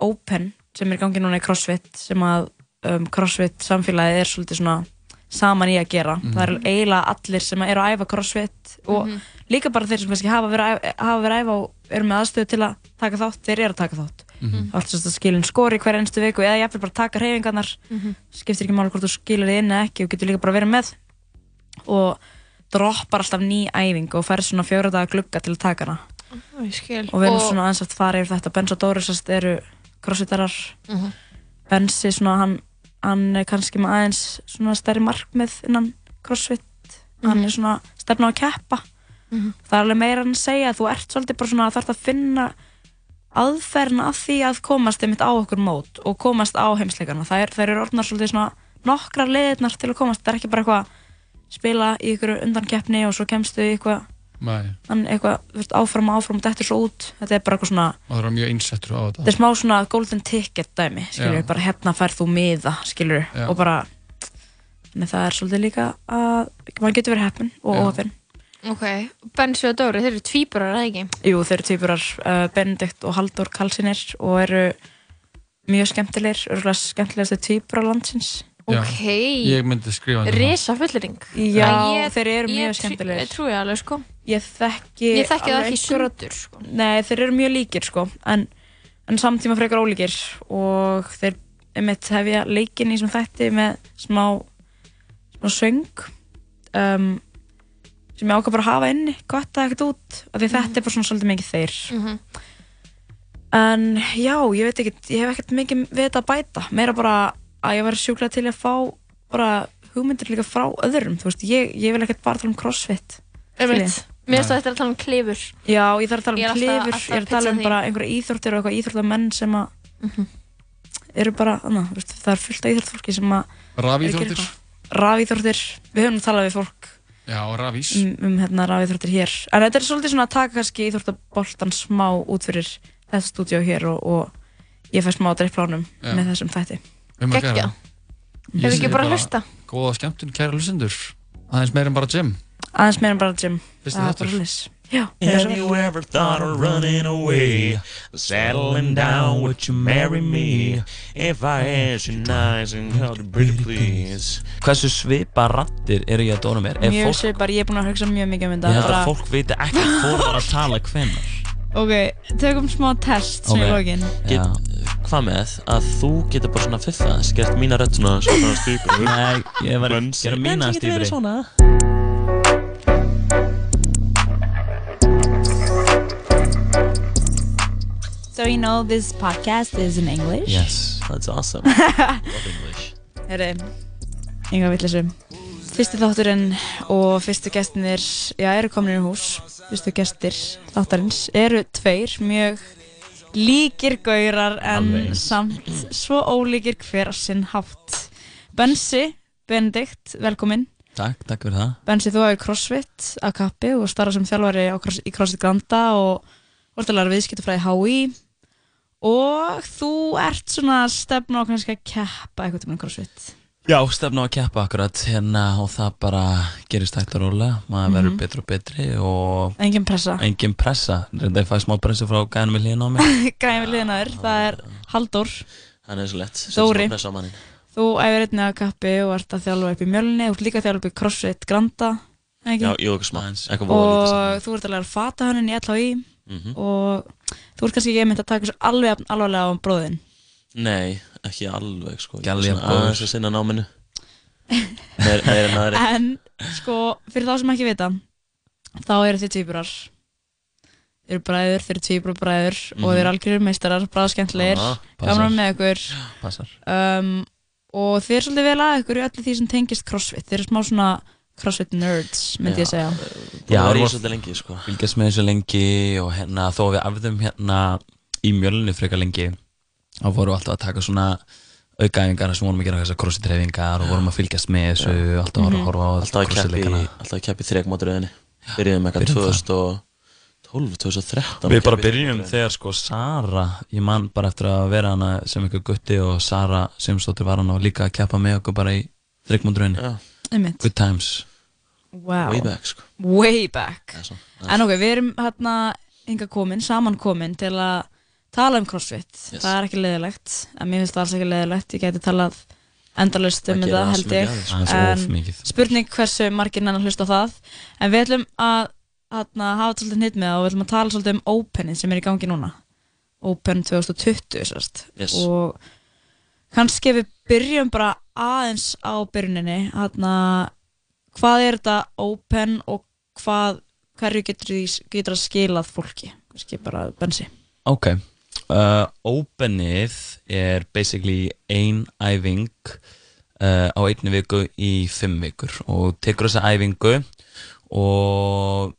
Open sem er í gangi núna í CrossFit sem að um, CrossFit samfélagið er svolítið svona saman í að gera Mhm. það eru eiginlega allir sem eru að æfa CrossFit og Mhm. líka bara þeir sem kannski hafa verið að æfa- hafa verið að æfa og eru með aðstöðu til að taka þátt, þeir eru að taka þátt Mhm. þá ættu að skilin skori hver einstu viku eða jafnvel bara taka hreyfingarnar Mhm. skiptir ekki máli hvort þú skilir þið inn eða ekki og getur líka bara verið með og droppar alltaf ný æfing og færð svona fjóra daga glugga til að taka hana ég og við erum svona aðeins að fara yfir þetta Benz og Dóri sérst eru crossfitarar Mhm. Benzi svona hann, hann er kannski með aðeins svona stærri markmið innan crossfit hann Mhm. er svona stefna á að keppa Mhm. það er alveg meira en að segja að þú ert svolítið bara svona að þarf að finna aðferðina af því að komast einmitt á okkur mót og komast á heimsleikana það er, það eru orðnar svolítið svona nokkrar leiðirnar til að komast, það er ekki bara eitthvað spila í ykkur undankeppni og svo kemstu í eitthvað hann eitthvað, þú veist, áfram og áfram þetta er svo út, þetta er bara eitthvað svona maður þarf mjög einsettur á þetta. þetta er smá svona golden ticket dæmi skilur, Já. bara hérna færð þú miða skilur, Já. og bara þannig það er svolítið líka að maður getur verið heppin og óheppin Ok, Bensi og Dóri, þeir eru tvíburar, eða ekki? Jú, þeir eru tvíburar uh, Benedikt og Halldór Karlsinir og eru mjög skemmtilegir örgulega skemmtilegast tvíburar landsins Já. Ok. Ég myndi skrifa það. Risa fullering. Já, þeir eru mjög skemmtilegir. Ég trúi alveg, sko. Ég þekki Ég þekki það ekki sundur, sko. Nei, þeir eru mjög líkir sko en, en samtíma frekar ólíkir og þeir einmitt hefja leikinn í sem þætti með smá smá söng um, sem ég ákvað bara að hafa inni gott að ekkert út af því þetta er bara svona svolítið mikið þeir Mhm. en já, ég veit ekki ég hef ekkert mikið við þetta að bæta meira bara að ég var sjúklega til að fá bara hugmyndir líka frá öðrum þú veist, ég, ég vil ekkert bara tala um crossfit. Skiljiði? Mér finnst það þetta að tala um klifur. Já, ég þarf að tala Ég er um alltaf- klifur, alltaf ég er að tala um bara einhverja íþróttir og eitthvað íþróttamenn sem að eru bara, annað, veist, það er fullt af íþróttfólki sem að Rafíþróttir? Rafíþróttir, við höfum talað við fólk Já, rafís. um, um hérna rafíþróttir hér en þetta er svolítið svona að taka kannski íþróttaboltan smá út fyrir þetta stúdíó hér og, og ég fæ smá drippplánum Já. með þessum þætti Um að gera. Ég Hefur ekki bara hlusta? Góða skemmtun, kæra hlustendur. Aðeins meir en bara gym. aðeins meira en bara gym Það er þáttur. Já, Have you ever thought of running away? Settling down, would you marry me? If I asked you nice and held you pretty please Hversu svipa rattir eru ég að dóna mér? Mjög fólk, svipar, ég er búin að hugsa mjög mikið um ég þetta held að fólk viti ekki hvor var að tala hvenær Ok, tökum smá test sem Ok. í lokin Já. Hvað með að þú getur bara svona fiffa skert mína rödd svona svona stýpur Nei, ég var að gera mína stífri svona So you know this podcast is in English? Yes, that's awesome Love English Herri, ynga vittlisum. Fyrsti þátturinn og fyrstu gestinir, já, eru komin í hús. Fyrstu gestir þáttarins eru tveir mjög líkir gaurar en Alveg samt svo ólíkir hver á sinn hátt. Bensi, Benedikt, velkomin. Takk, takk fyrir það Bensi, þú hefur crossfit að kappi og starfa sem þjálfari cross, í CrossFit Granda og vart að læra viðskiptafræði HÍ og þú ert svona að stefna á kannski að keppa eitthvað tíma crossfit. Já, stefna á að keppa akkurat hérna og það bara gerist hægt og rólega maður Mhm. verður betri og betri og Engin pressa. Engin pressa, þetta er fæði smá pressu frá gæðanum við hlýðin á mig Gæðin við liðina þér, það er Halldór. Það er svo lett, setja Dóri. pressa á. Þú æfir einnig að kappi og ert að þjálfa upp í mjölni, þú ert líka að þjálfa upp í CrossFit Granda, ekki? Já, jú, eitthvað smá, eitthvað voða lítið saman. Og þú ert að læra fatahönnun í LHI Mhm. og þú ert kannski ekki einmitt að taka svo alveg alvarlega á bróðin. Nei, ekki alveg sko er góður. aðeins að sinna náminu Meir, meir en aðri En sko, fyrir þá sem ekki vita, þá eru þið tvíburar. Þið eru bræður, þið eru tvíburar bræður og þið eru Mhm. algjörir meistarar, bræðskemmtlegir, Já, passar. gaman með ykkur. Passar Um, og þið eru svolítið vel að ykkur í öllu því sem tengist CrossFit. Þið eru smá svona CrossFit nerds, myndi ég segja. Já, við það er vorum svolítið lengi sko Fylgjast með þessu lengi og hérna þó við afðum hérna í mjölunni frekar lengi þá vorum við alltaf að taka svona aukaæfingar sem vorum að gera þessar crossfit-reyfingar og vorum að fylgjast með þessu alltaf að Mhm. horfa á Alltaf að keppi, crossfit-leikana alltaf að keppi þrekmótröðinni Byrjuðum eitthvað Byrjum það. 2012, 2013 Við bara byrjum þegar sko Sara, ég man bara eftir að vera hana sem eitthvað gutti og Sara Simsdóttir var hana og líka að keppa með okkur bara í. Einmitt. Good times Wow. Way back, sko. Way back. Já, svo, En ok, við erum hérna hinga komin, saman komin til að tala um CrossFit. Yes. Það er ekki leiðilegt, en mér finnst það alls ekki leiðilegt. Ég gæti talað endalaust um Það þetta, held ég. of mikið. spurning hversu margir nennan hlusta á það. En við ætlum að hérna, hafa svolítið hnitt með það og við ætlum að tala svolítið um Openin sem er í gangi núna. Open 2020, sérst. Yes. Og kannski við byrjum bara aðeins á byrjuninni. Hérna, hvað er þetta Open og hvað, hverju getur, því- getur að skilað fólki? Kannski bara bensi. Ok, uh, openið er basically ein æfing uh, á einni viku í fimm vikur. Og tekur þessa æfingu og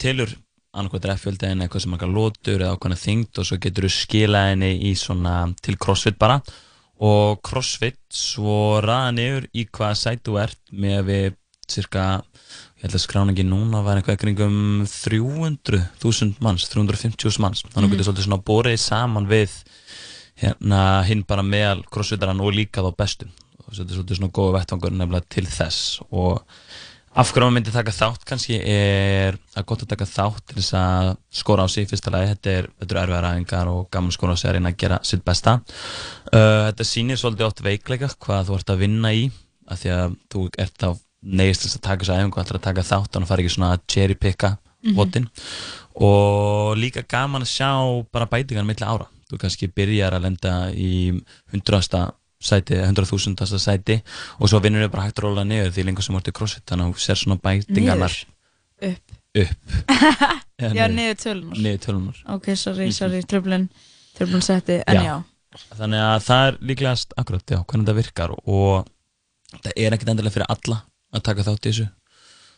telur annarkvæmt reffjöldi en eitthvað sem margar lótur eða ákvæmna þyngd og svo getur þú skilað henni í svona til crossfit bara. Og crossfit svo ræða niður í hvaða sæt þú ert með að við cirka ég held að skráningin núna var eitthvað kringum 300.000 manns 350.000 manns, þannig að Mhm. getur svolítið svona borið saman við hérna hinn bara meðal crossfitaran og líka þá bestum og þetta er svolítið svona góða vettvangur nefnilega til þess. Og af hverju maður myndi taka þátt kannski er er gott að taka þátt til þess að skora á sig fyrsta lagi, þetta er, er erfiðar æfingar og gaman að skora á sig að reyna að gera sitt besta. Uh, þetta sýnir svolítið oft veikleika hvað þú ert að vinna í af því að þú ert þá þess að taka þessu æfingu ætlar að taka þátt þannig að fara ekki svona að cherry picka Mhm. votin og líka gaman að sjá bara bætingar milli ára þú kannski byrjar að lenda í hundrasta sæti, hundraþúsundasta sæti og svo vinnur þau bara hægt að róla niður því lengur sem í crossfit þannig að þú sér svona bætingarnar Niður? Upp? upp Já, niður tölunar. niður tölunar Ok, sorry, sorry, tröflun, tröflun setti, en já. þannig að það er líklegast akkurat, já, hvernig þetta virkar og það er ekkert endilega fyrir alla að taka þátt í þessu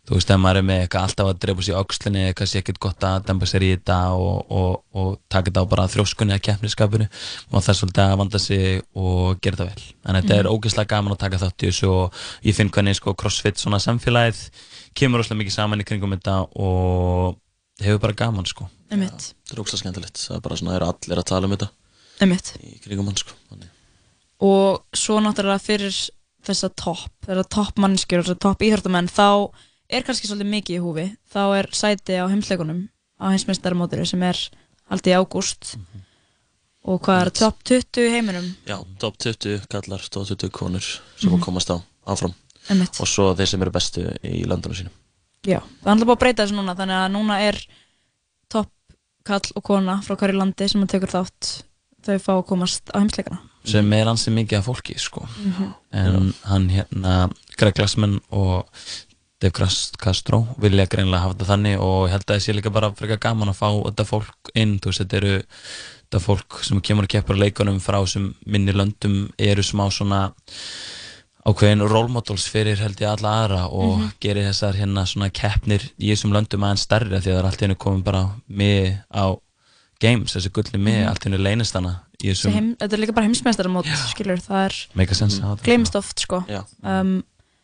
þú veist, ef maður er með eitthvað alltaf að drepa sér í öxlinni eða kannski ekkert gott að dempa sér í þetta og, og, og taka þetta á bara þrjóskunni eða keppniskapinu og það er svolítið að vanda sig og gera það vel en þetta er Mhm. ógeðslega gaman að taka þátt í þessu og ég finn hvernig sko crossfit svona samfélagið kemur óslega mikið saman í kringum þetta og hefur bara gaman sko Einmitt. Það er ógst skemmtilegt, það er bara svona, það eru allir að tala um þetta Einmitt. Í kringum hann sko Þannig. Og svo náttúrulega fyrir þessa topp, þessa topp mannskjur, þessa topp íþróttamenn, þá er kannski svolítið mikið í húfi. Þá er sæti á heimsleikunum, á heimsmeistarmótinu sem er haldið í ágúst. Og hvað er topp 20 í heiminum? Já, top 20 kallar, top 20 konur sem Mhm. að komast á áfram Einmitt. Og svo þeir sem eru bestu í landunum sínum Já, það alltaf búið að breyta þessu núna, þannig að núna er topp kall og kona frá hverju landi sem að tekur þátt, þau fá að komast á heimsleikana. Sem er hansi mikið af fólki sko. Mhm. en hann hérna Greg Glassman og Dave Castro vilja greinlega hafa þetta þannig og ég held að það sé líka bara frekar gaman að fá þetta fólk inn, þú veist, þetta eru þetta fólk sem kemur að keppur á leikunum frá sem minni löndum eru smá svona ákveðin role models fyrir held ég alla aðra og Mhm. gerir þessar hérna svona keppnir í þessum löndum aðeins stærri af því að það er allt í hennu komin bara með á games, þessi gulli með Mhm. allt henni leynist hana heim, þetta er líka bara heimsmeistaramót skilur, það er er gleymist oft sko. Um,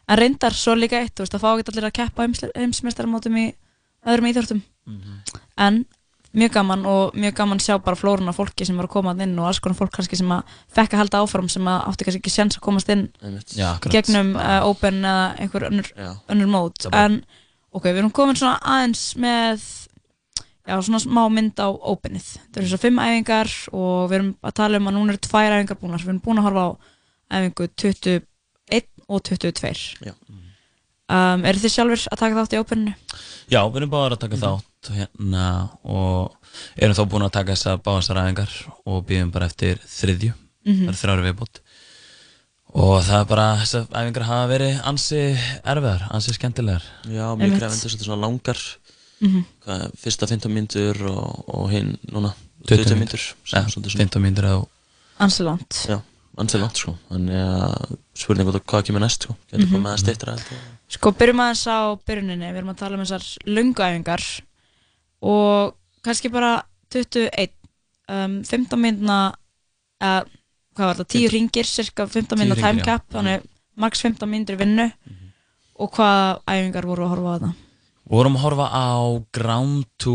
en reyndar svo líka eitt, þú veist, það fá ekki allir að keppa heims, heimsmeistaramótum í öðrum íþjóttum en mjög gaman og mjög gaman sjá bara flórun af fólki sem var að koma inn og alls konar fólk kannski sem að fekk að halda áfram sem að átti kannski ekki sjans að komast inn. Já, gegnum uh, Open eða einhver önnur, önnur mót. En ok, við erum komin svona aðeins með já, svona smá mynd á Openið það eru svo fimm æfingar og við erum að tala um að núna eru tvær æfingar búnar. Við erum búin að horfa á æfingu 21 og 22 Já. um, eru þið sjálfur að taka þátt í Openinu? Já, við erum báðar að taka þátt hérna og erum þá búin að taka þessar báðastar æfingar og býðum bara eftir þriðju. Það er þrjári viðbútt og það er bara, þessar æfingar hafa verið ansi erfiðar, ansi skemmtilegar. Já, mjög svolítið svona langar Mhm. Hvað, Fyrsta 15 mínútur og, og hinn núna 20 20 mínútur. mínútur Ja, 15 mínútur eða Ansi langt Já, ansi langt sko. Þannig að spurning hvað, hvað kemur næst sko. Getur Mhm. komið að steytra Sko, byrjum aðeins á byrjuninni, við erum að tala um þessar lunguæfingar og kannski bara 21, um, 15 mínuna, uh, hvað var það, 10 ringir, cirka 15 mínuna 10 time hringir, já. cap, þannig max 15 mínútur í vinnu. Og hvaða æfingar voru að horfa á þetta? Við vorum að horfa á ground to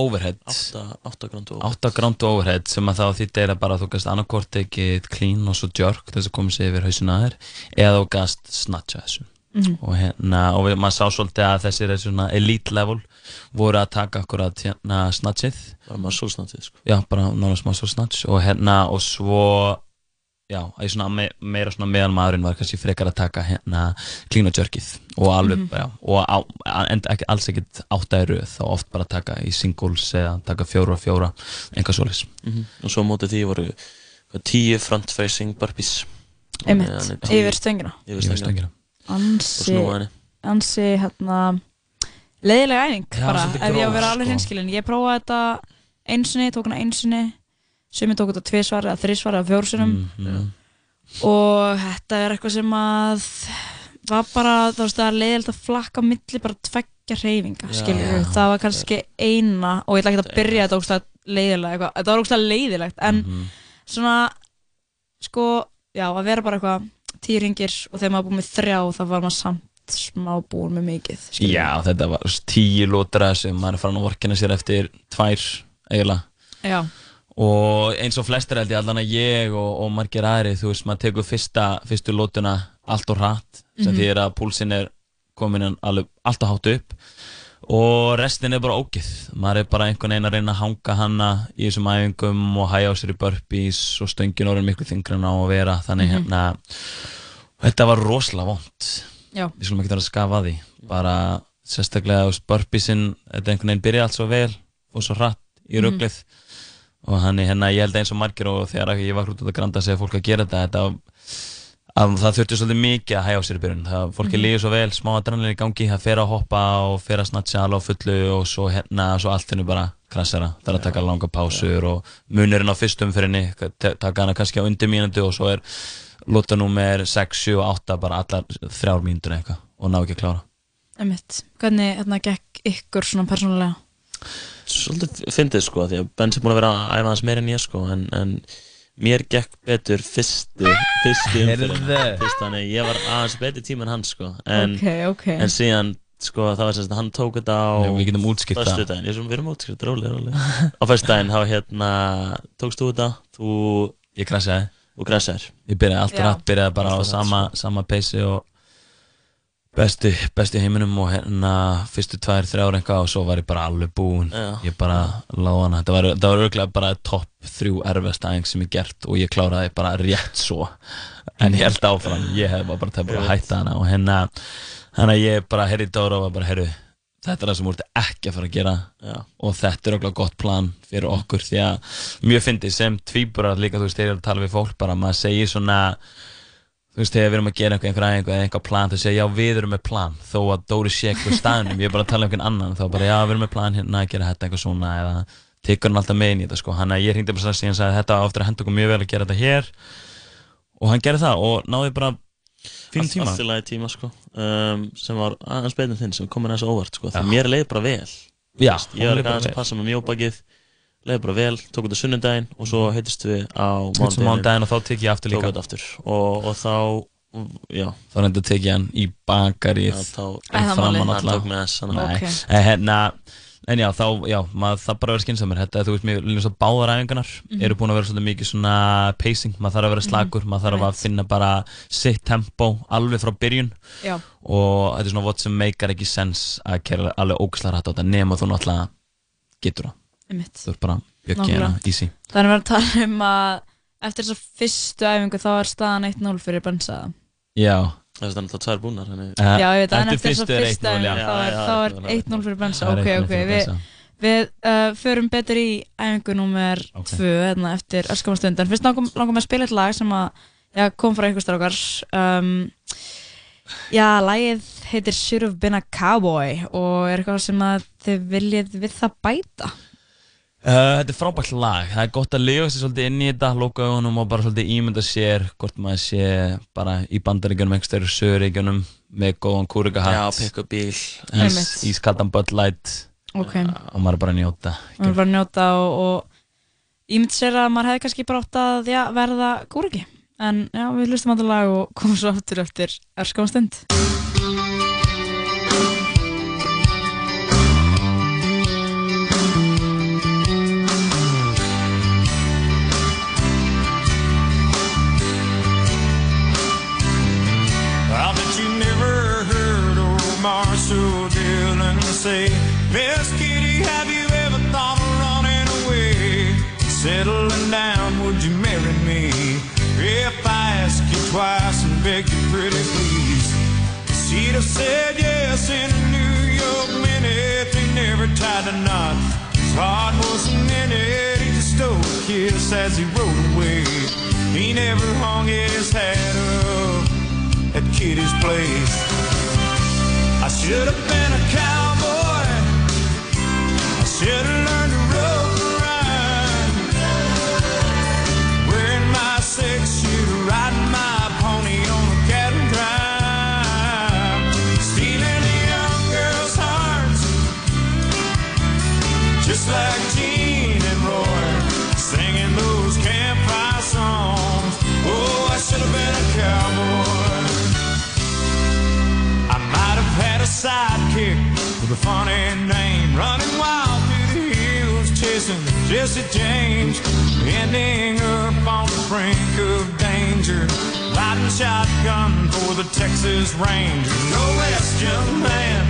overhead. 8 ground to overhead. 8 ground to overhead sem að þá þýtti er að bara þú gast annarkort tekið clean og svo jerk þess að koma sér yfir hausina að þér eða þú gast snatcha þessu. Mhm. og hérna, og við, maður sá svolítið að þessir er svona elite level voru að taka akkurat hérna snatchið. Bara muscle snatchið sko. Já, bara nánast muscle snatch og hérna, og svo já, að ég svona me, meira svona meðan maðurinn var kannski frekar að taka hérna clean og jerkið og alveg, Mhm. já, og á, en ekki, alls ekkert átta í röð, þá oft bara taka í singles eða taka fjóra og fjóra enga svoleiðis Mhm. Og svo á móti því voru hvað, 10 front facing burpees Einmitt, tíu- yfir stöngina. Yfir stöngina Ansi, ansi, hérna, leiðilega æfing Já, bara, svolítið ef ég á að vera alveg sko. hinskilin. Ég prófaði þetta einsinni, tók hana einsinni, sumi tók þetta tvisvar eða þrisvar eða fjórsunum Mhm. og þetta er eitthvað sem að var bara, þú veist, það er leiðilegt að flakka á milli bara tveggja hreyfinga, Já. skilur Já. það var kannski eina og ég ætla ekki að byrja þetta ógstæð leiðilega, eitthvað, þetta var ógstæð leiðilegt en Mhm. svona sko, já, að vera bara eitthvað tíu ringir og þegar maður búið með þrjá þá var maður samt smá búin með mikið skilurðu. Já, þetta var tíu lótra sem maður er farin að vorkina sér eftir tvær eiginlega Já. Og eins og flestir held ég allan að ég og, og margir aðri, þú veist, maður tekur fyrsta, fyrstu lótuna allt og hratt sem Mhm. því er að púlsinn er komin inn alveg allt og hátt upp og restin er bara ógið maður er bara einhvern veginn að reyna að hanga hana í þessum æfingum og hæja á sér í burpees og stöngin orðin miklu þingri en á að vera þannig Mhm. hérna þetta var rosalega vond Já. við skulum ekki vera að skafa því bara sérstaklega burpeesinn þetta einhvern veginn byrja allt svo vel og svo hratt í Mhm. rugglið og hann hérna ég held eins og margir og þegar ég var hrút út að granda að segja fólk að gera þetta, þetta að það þurfti svolítið mikið að hæja á sér í byrjun það fólki Mhm. líður svo vel, smá adrenalin í gangi það fer að hoppa og fer að snatcha alveg á fullu og svo hérna, svo allt henni bara krassara, það er að taka langa pásur og munurinn á fyrstum fyririnni taka hana kannski á undir mínútu og svo er lóta númer 6, 7 og 8 bara allar þrjár mínútur eitthvað og ná ekki að klára Einmitt. Hvernig hérna, Svolítið fyndið sko því að Benz er búin að vera að æfa hans meira en ég sko en, en mér gekk betur fyrstu fyrstu umfyrir þannig ég var aðeins betur tíma en hann sko en, Ok, ok. en síðan sko það var sérst að hann tók þetta á Nei, við getum útskýrt það. ég er svona, við erum útskýrt, rólega, rólega. Á föstudaginn þá hérna tókst þú þetta, þú ég krasjaði og krasjaðir Ég byrjaði alltaf rætt, byrjaði bara á sama, sama peysi og bestu í heiminum og hérna fyrstu tvær, þrjár eitthvað og svo var ég bara alveg búinn. Ég bara láði hana, þetta var, þetta var örgulega bara topp þrjú erfast aðeins sem ég gert og ég kláraði bara rétt svo. En ég held áfram, ég hef bara það bara að hætta hana og hérna hérna ég bara herri Dóra og bara herru þetta er það sem þú ert ekki að fara að gera. Já. og þetta er okkur gott plan fyrir okkur. Því að mjög fyndið sem tvíburar líka þú veist þegar ég tala við fólk bara maður segir svona þú veist þegar við erum að gera einhver æfingu eða eitthvað plan þau segja já við erum með plan. Þó að Dóri sé eitthvað staðnum ég er bara að tala um einhvern annan þá bara já við erum með plan hérna að gera þetta eitthvað svona eða tekur hann alltaf með inn í þetta sko. Hann að ég hringdi bara strax í hann og sagði þetta á eftir að henda okkur mjög vel að gera þetta hér. Og hann gerði það og náði bara Allt- tíma. allt í lagi tíma sko. Um, sem var aðeins en þinn sem kom mér aðeins óvart sko Að leiði bara vel, tók þetta sunnudaginn og svo heitist við á mánudaginn og þá tek ég aftur líka. Aftur og, og þá, já Þá reynda tek ég hann í bakarið Já, þá- Er það framan málið? alla. Hann tók með S, hann. Nei, Ok. en hérna En já, þá, já, maður það bara að skynnsamur Þetta, þú veist, mér líka svo báðar æfingarnar Mhm. eru búin að vera svolítið mikið svona pacing maður þarf að vera slagur, maður þarf að finna bara sitt tempo alveg frá byrjun Já. og þetta er svona what sem meikar ekki sens að kæra alveg ógæslega rætt á þetta nema þú náttúrulega getur það. Þú er bara Nákvæmlega. hérna, easy Þannig að vera að tala um að eftir þessa fyrstu æfingu þá er staðan 1-0 fyrir Bensaða. Já Það er þannig að það tvær búnar Já, ég veit að en eftir er 1-0, æfingu já. þá er, já, þá er já, 1-0 fyrir Bensa. Er Ok, 1-0 ok, við, við uh, förum betur í æfingu nummer 2 hérna, eftir öskamastund. En fyrst langum, við að spila eitt lag sem að, já, kom frá ykkur strákar. Um, já, lagið heitir Should Have Been a Cowboy og er eitthvað sem að þið viljið við það bæta. Uh, þetta er frábært lag, það er gott að lifa sér svolítið inn í þetta, loka augunum og bara svolítið ímynda sér hvort maður sé bara í bandaríkjunum, einhverjum söguríkjunum með góðan kúrikahatt Já, pikka bíl. ískaldan Bud Light Ok. og maður er bara að njóta Maður er bara að njóta og, og ímynd sér að maður hefði kannski bara átt að já, verða kúriki. En já, við hlustum á þetta lag og komum svo aftur eftir öskamastund. I old Marshall Dillon say, Miss Kitty, have you ever thought of running away? Settling down, would you marry me? If I ask you twice and beg you pretty please. She'd have said yes in a New York minute. They never tied a knot. His heart wasn't in it. He just stole a kiss as he rode away. He never hung his hat up at Kitty's place. I should have been a cowboy. I should have learned to rope and ride. Wearing my six shooter, riding my pony on a cattle drive. Stealing the young girls' hearts. Just like sidekick with a funny name, running wild through the hills, chasing Jesse James, ending up on the brink of danger, riding shotgun for the Texas Rangers. No young man,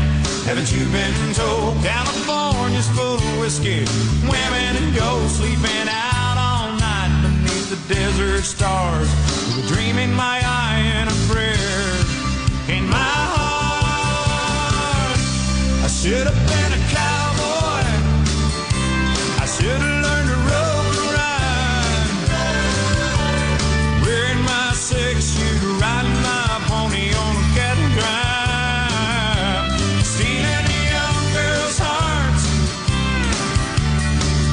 haven't you been told California's full of whiskey, women and ghosts sleeping out all night beneath the desert stars, with a dream in my eye and a prayer in my. I should have been a cowboy. I should have learned to rope and ride. Wearing my six shooter, riding my pony on a cattle drive. Stealing the young girls' hearts.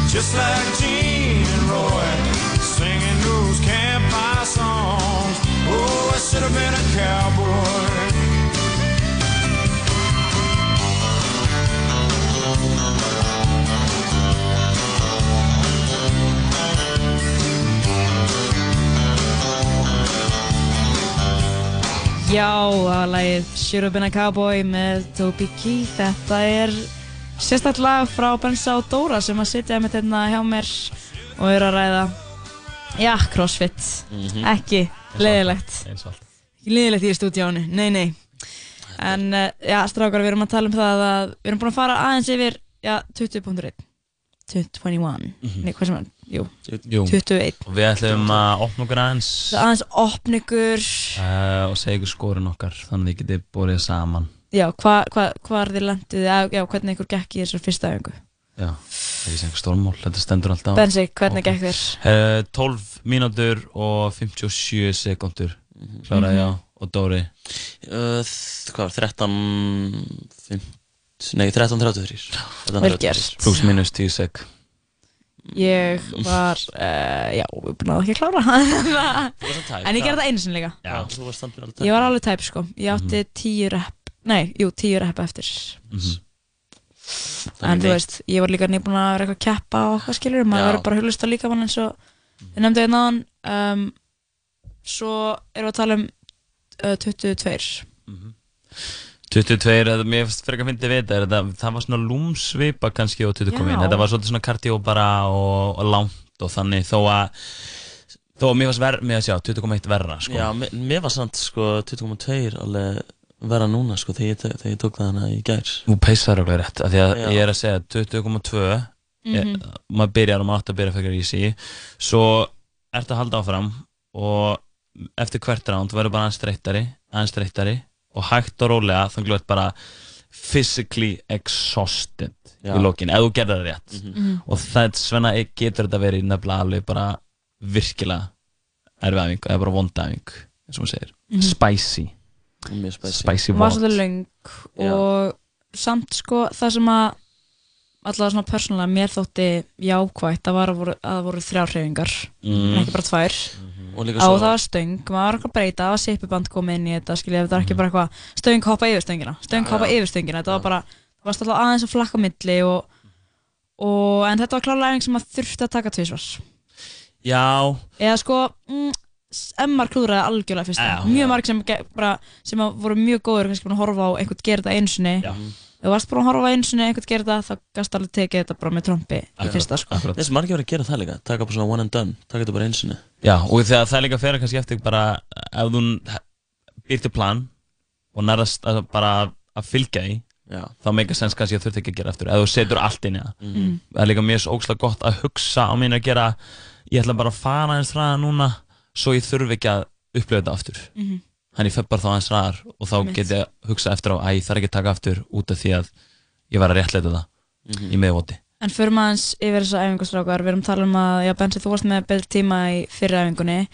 Just like Gene and Roy, singing those campfire songs. Oh, I should have been a Já, það var lagið Should Have Been a Cowboy með Toby Keith. Þetta er sérstætt lag frá Bensa og Dóra sem að sitja með þetta hjá mér og eru að ræða, já, crossfit. Mhm. Ekki leiðilegt. Ekki leiðilegt í stúdíónu, nei, nei. En uh, já, strákar, við erum að tala um það að við erum búin að fara aðeins yfir, já, 20.1. 21. Nei, hvað sem er? Jú, Jú. 21. Og við ætlum að opna okkur aðeins aðeins opna ykkur, uh, og segja ykkur skorin okkar þannig að þið getið borðið saman já, hva, hva er þið lendið, já, já, hvernig ykkur gekk í þessar fyrsta öfingu? Já, það er einhver stórmál, þetta stendur alltaf á. Bensi, hvernig gekk þér? Uh, 12 mínútur og 57 sekundur Mhm. ég á og Dóri Uh, hvað var, 13... 5, nei, 13.33 Vel gert. Plus minus 10 sek Ég var, uh, já, við búin að ekki að klára En ég gerði það einu sinni líka. Já. Ég var alveg tæp sko. Ég átti tíu rep Nei, jú, tíu rep eftir. Mhm. en þú veist, ég var líka nýbúin að vera eitthvað að keppa og hvað skilur, maður verður bara að hlusta líka mann eins og ég nefndi einn aðan um, svo erum við að tala um uh, 22 22, þetta, mér finnst frekar fyndið við þetta, þetta, það var svona lúmsvipa kannski á 20 komin, þetta var svolítið svona kardió bara og, og langt og þannig þó að þó að mér fannst verð, mér að sjá, 20,1 verra sko. Já, mér, mér var samt sko 20,2 alveg vera núna sko þegar ég, þegar ég tók það hana í gær Þú peisar okkur rétt, af því að Já. ég er að segja 20,2 Mhm. mm maður byrjar og maður átt að byrja fyrir í sí svo ertu að halda áfram og eftir hvert ránd verður bara aðeins streyttari aðeins streyttari og hægt og rólega þannig að þú ert bara physically exhausted Já. í lokin, ef þú gerðir það rétt Mhm. Mhm. og það svona getur þetta verið nefnilega alveg bara virkilega erfið æfing, eða bara vonda æfing eins og maður segir, Mhm. spicy Mjög spicy. spicy var vod svolítið löng og samt sko það sem að allavega svona persónulega mér þótti var að voru, að það voru þrjár hreyfingar Mm. ekki bara tvær Og líka á svo- það var stöng, maður var eitthvað að breyta það var sipiband komið inn í þetta skilja þetta var ekki bara eitthvað stöng hoppa yfir stöngina stöng hoppa yfir stöngina þetta var bara, það varst alltaf aðeins að flakka á milli og, og en þetta var klálega æfing sem maður þurfti að taka tvisvar. Já, eða sko mm, emmar klúðraði algjörlega fyrst Já. mjög marg sem, ge- bara, sem að voru mjög góður kannski búin að horfa á einhvern gera þetta einu sinni. Já. Ef þú varst búin að horfa einu sinni einhvern gera þetta þá gast alveg tekið þetta bara með trompi í fyrsta sko Þessi margir verið að gera það líka Taka bara svona one and done Taka þetta bara einu sinni Já, og þegar það er líka að fyrir kannski eftir bara ef þú býr til plan og nærðast að bara að fylgja því Já. þá meika sens kannski að þurft ekki að gera eftir ef þú setur allt inn í það Mhm. það er líka mjög svo ógslag gott að hugsa á mín að gera ég ætla bara að fara eins ræða núna svo ég þurfi ekki að upplifa þetta aftur Mhm. Þannig ég fer bara þá aðeins ræðar og þá get ég að hugsa eftir á að ég þarf ekki að taka aftur út af því að ég var að réttleita það Mhm. í meðvoti En förum aðeins yfir þessa æfingastrákar, við erum að tala um að, já Bensi, þú varst með betri tíma í fyrri æfingunni.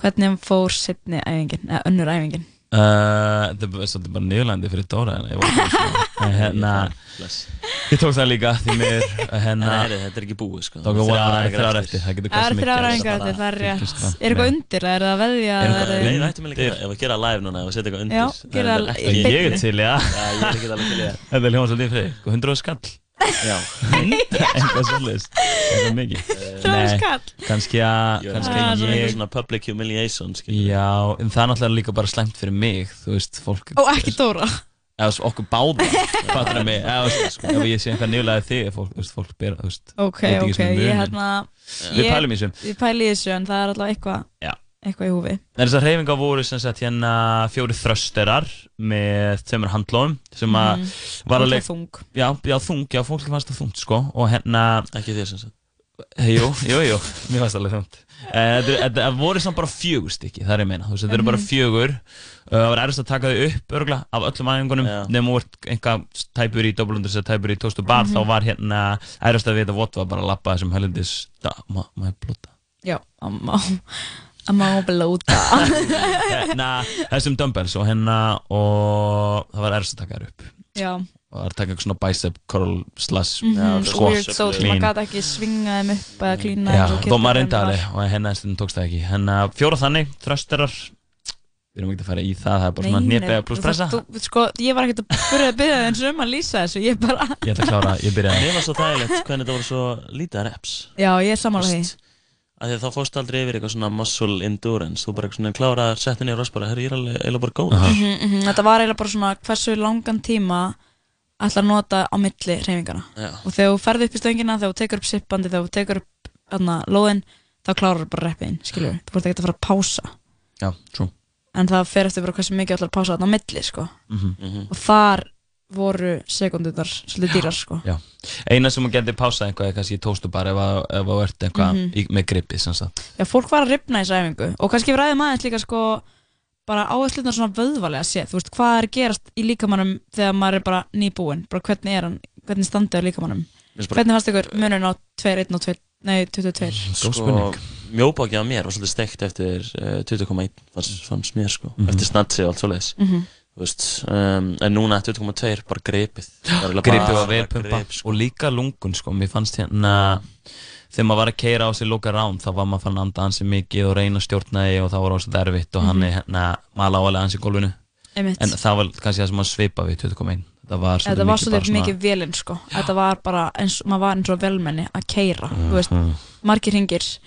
Hvernig fór setni æfingin, eða önnur æfingin? Þetta er bara niðurlændi fyrir Dóra en ég, var ekki svona- en hérna, ég tók það líka því mér hérna, þetta er ekki búið sko það Þrjár voru æfingar þrjár eftir. það Það er sem þrjár gerst. æfingar eftir, það er rétt. Það. Er eitthvað undir, er það að veðja? Er er Nei, undir? við að, ef að gera live núna, ef að setja eitthvað undir Já, það er það Ég er til, já Já, ég er ekki alveg til það Þetta er hljóma svolítið fyrir þig, 100 skall Já Eitthvað svolítið Eitthvað mikið. Kannski að Ég kannski að svona ég eitthvað svona public humiliation. Já, en það er náttúrulega líka bara slæmt fyrir mig Þú veist, fólk Og ekki Dóra. Eða svo okkur báða Fattur það mig veist, ef ég sé einhver nýlega þig Fólk, þú veist, fólk ber, þú veist Ok, ok, ég muninn. hérna... Við ég- pælum í þessu Við pælum í þessu, en það er alltaf eitthvað, Já eitthvað í húfi. En þessar hreyfingar voru sem sagt hérna fjóri þrösterar með tveimur handlóðum sem að Mhm. var Og alveg það þung. Já, já, þung, já, fólk fannst það þungt sko og hérna Ekki þér sem sagt Jú, jú, jú, mér fannst það alveg þungt Eh, Þetta þetta voru samt bara fjögur stykki, það er ég að meina Þú veist, þetta eru bara Mhm. fjögur Uh, Það var erfist að taka þau upp örgla af öllum æfingunum Já. nefnum ert einhvað tæpur í dobbulundur sem tæpur í tóstu bar Mhm. þá var hérna erfist að vita vott var bara að lappa þessum helindis da, ma, ma, blóta Já, að má, að má blóta. hérna, þessum dumbbells og hérna og það var erfist að taka þær upp. Já. og það var að taka eitthvað svona bicep curl slash Mhm, squat Weird so, maður gæti ekki svinga þeim upp eða klína Já, og þó maður alveg og hennar stundum tókst það ekki. Hennar fjóra þannig, þrösterar. Við erum ekki að fara í það, það er bara svona hnepega pluss pressa. Þú- Sko, ég var ekkert að byrja að byrja eins um að lýsa þessu, ég bara Ég ætla að klára, ég byrjaði. Mér var svo þægilegt hvernig þetta voru svo lítið reps. Já, ég er sammála því að því að þá fórst aldrei yfir eitthvað svona muscle endurance. Þú bara eitthvað svona klára að setja niður og bara, herri, ég er alveg, eiginlega bara góð Mhm, mhm, Þetta var eiginlega bara svona hversu langan tíma ætlar að nota á milli reyfingana Já. og þegar þú ferði upp í stöngina þegar þú tekur upp sippandi, þegar þú tekur upp hana, lóðin, þá klárar þú bara reppiðin skilur við, þú voru ekki að fara að pása. Já, en það fer eftir bara hversu mikið ætlar að pása þarna á milli sko. Mhm. og þar voru sekundunar svolítið dýrar sko. Já, eina sem hún getur pásað eitthvað er kannski tóstubar ef að- ef þú ert eitthvað Mhm. í- með sagt. Já, fólk var að ripna í þessu æfingu. Og kannski við ræðum aðeins líka sko bara áherslunar svona vöðvalega séð, þú veist, hvað er gerast í líkamannum þegar maður er bara nýbúinn, bara hvernig er hann, hvernig standið á líkamannum hvernig fannst ykkur munurinn á 2, 1 og 2, nei, 22 sko, mjóbáki á mér var svolítið steikt eftir uh, 20,1 fannst, fannst mér sko, Mhm. eftir snatsi og allt svoleiðis. Mhm. Um, en núna 20,2 bara Gripið. Bara og vefpumpa grip, og líka lungun sko, mér fannst hérna þegar maður var að keira á sig loka ránd þá var maður fann að anda hansi mikið og reyna að stjórna því og það var ósað erfitt og hann Mhm. er hérna maður lágalega hans í gólfinu. Einmitt. en það var kannski það sem maður sveipa við 20,1 þetta það var Þetta var svolítið bara mikið velinn sko. Þetta var bara eins, maður var eins og velmenni að keira Þú veist, Mhm. margir ringir